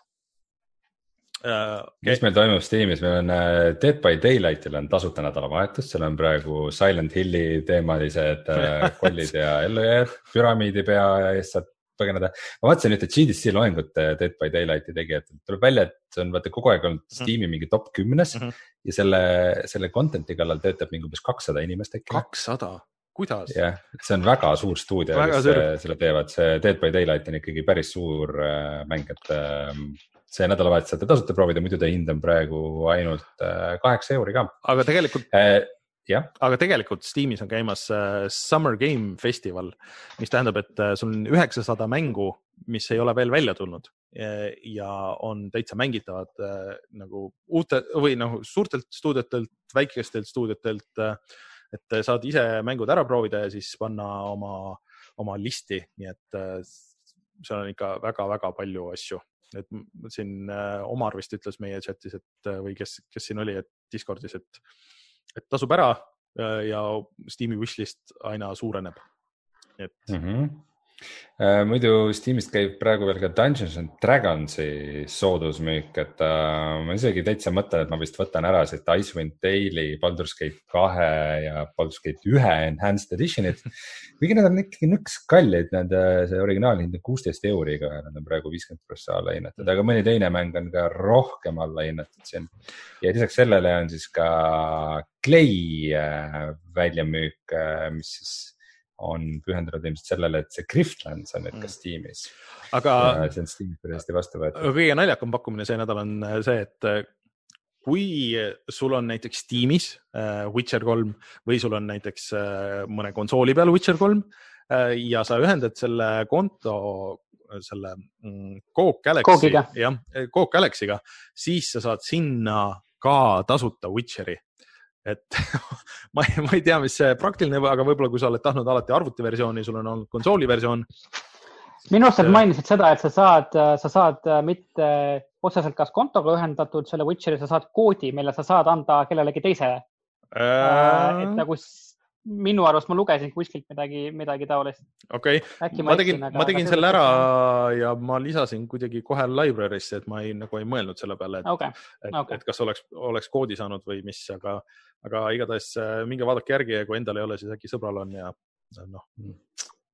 Uh, mis meil toimub Steamis, meil on Dead by Daylightil on tasuta nädalavahetus, seal on praegu Silent Hilli teemalised kollid ja ellujääjad, püramiidi pea eest saad põgeneda. ma vaatasin ühte GDC loengut Dead by Daylighti tegijatelt, tuleb välja, et see on vaata kogu aeg olnud mhm. Steam'i mingi top kümnes mm -hmm. ja selle, selle content'i kallal töötab mingi umbes kakssada inimest äkki. kakssada, kuidas? jah, see on väga suur stuudio, kes sürb. selle teevad, see Dead by Daylight on ikkagi päris suur äh, mäng, et äh, see nädalavahetus saate tasuta proovida, muidu ta hind on praegu ainult äh, kaheksa euri ka. aga tegelikult äh, jah. aga tegelikult Steamis on käimas äh, Summer Game Festival, mis tähendab, et äh, sul on üheksasada mängu, mis ei ole veel välja tulnud ja on täitsa mängitavad äh, nagu uute või noh, suurtelt stuudiotelt, väikestelt stuudiotelt. et saad ise mängud ära proovida ja siis panna oma, oma listi, nii et seal on ikka väga-väga palju asju et siin Omar vist ütles meie chat'is, et või kes, kes siin oli, et Discordis, et et tasub ära ja Steam'i wishlist aina suureneb. et mm. -hmm. Muidu Steamist käib praegu veel ka Dungeons and Dragonsi soodusmüük, et äh, ma isegi täitsa mõtlen, et ma vist võtan ära siit Icewind Dale'i, Baldur's Gate kahe ja Baldur's Gate ühe enhanced edition'id. kuigi need on ikkagi nõks kallid, nende see originaalhind on kuusteist euri, aga nad on praegu viiskümmend prossa alla hinnatud, aga mõni teine mäng on ka rohkem alla hinnatud siin. ja lisaks sellele on siis ka Clay äh, väljamüük, äh, mis siis on pühendunud ilmselt sellele, et see Griftlands on nüüd ka mm. Steamis. aga. see on Steamis päris hästi vastu võetud. kõige naljakam pakkumine see nädal on äh, see, et kui sul on näiteks Steamis äh, Witcher kolm või sul on näiteks äh, mõne konsooli peal Witcher kolm äh, ja sa ühendad selle konto selle mm, Coke Galaxy, jah, Coke Galaxy'ga, siis sa saad sinna ka tasuta Witcheri et ma ei, ma ei tea, mis see praktiline, aga võib-olla kui sa oled tahtnud alati arvutiversiooni, sul on olnud konsooli versioon. minu arust sa mainisid seda, et sa saad, sa saad mitte otseselt kas kontoga ühendatud selle Witcheri, sa saad koodi, mille sa saad anda kellelegi teisele äh.... et nagu minu arust ma lugesin kuskilt midagi, midagi taolist. okei okay., ma tegin, ma tegin selle ära ja ma lisasin kuidagi kohe library'sse, et ma ei, nagu ei mõelnud selle peale, et okay., et, okay. et kas oleks, oleks koodi saanud või mis, aga, aga igatahes äh, minge vaadake järgi ja kui endal ei ole, siis äkki sõbral on ja noh.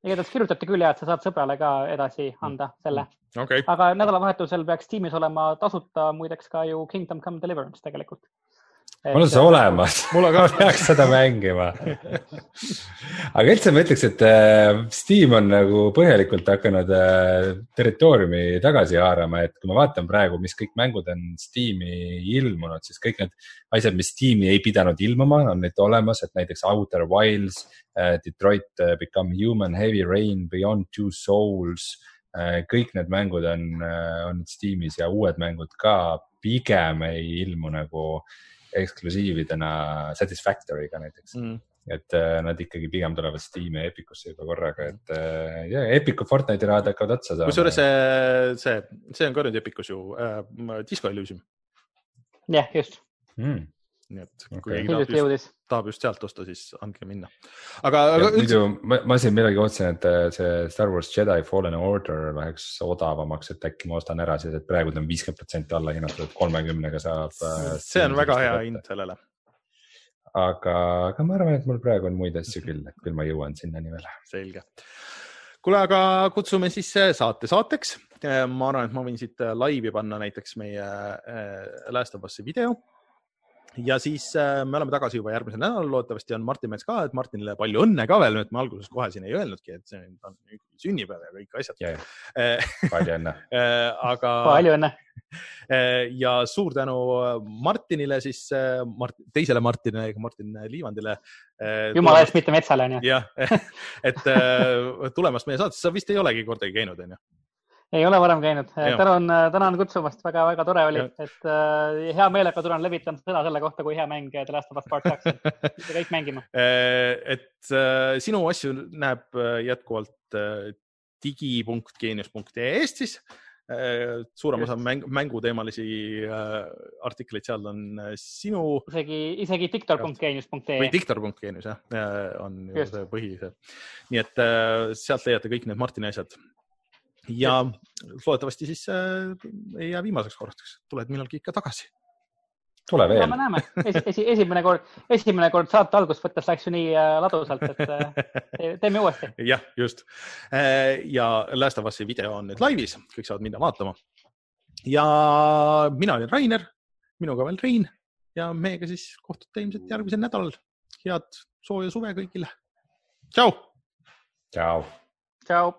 igatahes kirjutati küll ja et sa saad sõbrale ka edasi anda selle okay.. aga nädalavahetusel peaks tiimis olema tasuta muideks ka ju Kingdom Come Deliverance tegelikult mul on see olemas, ma peaks seda mängima. Aga üldse ma ütleks, et äh, Steam on nagu põhjalikult hakanud äh, territooriumi tagasi haarama, et kui ma vaatan praegu, mis kõik mängud on Steam'i ilmunud, siis kõik need asjad, mis Steam'i ei pidanud ilmuma, on nüüd olemas, et näiteks Outer Wilds, äh, Detroit Become Human, Heavy Rain, Beyond Two Souls kõik need mängud on, on Steamis ja uued mängud ka pigem ei ilmu nagu eksklusiividena Satisfactory'ga näiteks. Mm. Et äh, nad ikkagi pigem tulevad Steam'i ja Epicusse juba korraga, et äh, ja Epicu Fortnite'i rahad hakkavad otsa saama. kusjuures see, see, see on ka nüüd Epicus ju äh,, Disco Elysium. jah, just. Mm nii et okay. kui keegi tahab just, tahab just sealt osta, siis andke minna. aga, aga üldse. ma, ma siin midagi ootasin, et äh, see Star Wars Jedi Fallen Order läheks odavamaks, et äkki ma ostan ära, sest et praegu ta on viiskümmend protsenti alla hinnatud, et kolmekümnega saab. Äh, see on väga hea hind sellele. aga, aga ma arvan, et mul praegu on muid asju küll, et küll ma jõuan sinnani veel. selge kuule, aga kutsume siis äh, saate saateks. ma arvan, et ma võin siit laivi panna näiteks meie Last of Us'i video ja siis äh, me oleme tagasi juba järgmisel nädalal, loodetavasti on Martin Mets ka, et Martinile palju õnne ka veel, et me alguses kohe siin ei öelnudki, et see on sünnipäev ja kõik asjad yeah.. palju õnne äh, aga. palju õnne. Äh, ja suur tänu Martinile siis Mart,, teisele Martinile, Martin Liivandile. jumala eest, mitte Metsale onju. jah, et tulemast meie saatesse, sa vist ei olegi kordagi käinud onju ei ole varem käinud. tänan, tänan kutsumast väga,, väga-väga tore oli, et äh, hea meelega tulen levitan sõna selle kohta, kui hea mäng The Last of Us Part kaks on. kõik mängima äh, et äh, sinu asju näeb äh, jätkuvalt äh, digi.geenius.ee-st siis äh,. suurem osa mäng, mänguteemalisi äh, artikleid seal on äh, sinu. isegi, isegi diktor.geenius.ee. või diktor.geenius jah, on ju see põhi see. nii et äh, sealt leiate kõik need Martini asjad ja loodetavasti siis äh, ei jää viimaseks korraks, tuled millalgi ikka tagasi. tule veel. me näeme esi, esi, esimene kord, esimene kord saate algust võttes läks ju nii äh, ladusalt, et äh, teeme uuesti. jah, just äh,. ja Last of Us'i video on nüüd laivis, kõik saavad minna vaatama. ja mina olin Rainer, minuga veel Rein ja meiega siis kohtute ilmselt järgmisel nädalal. head sooja suve kõigile. tšau. tšau. tšau.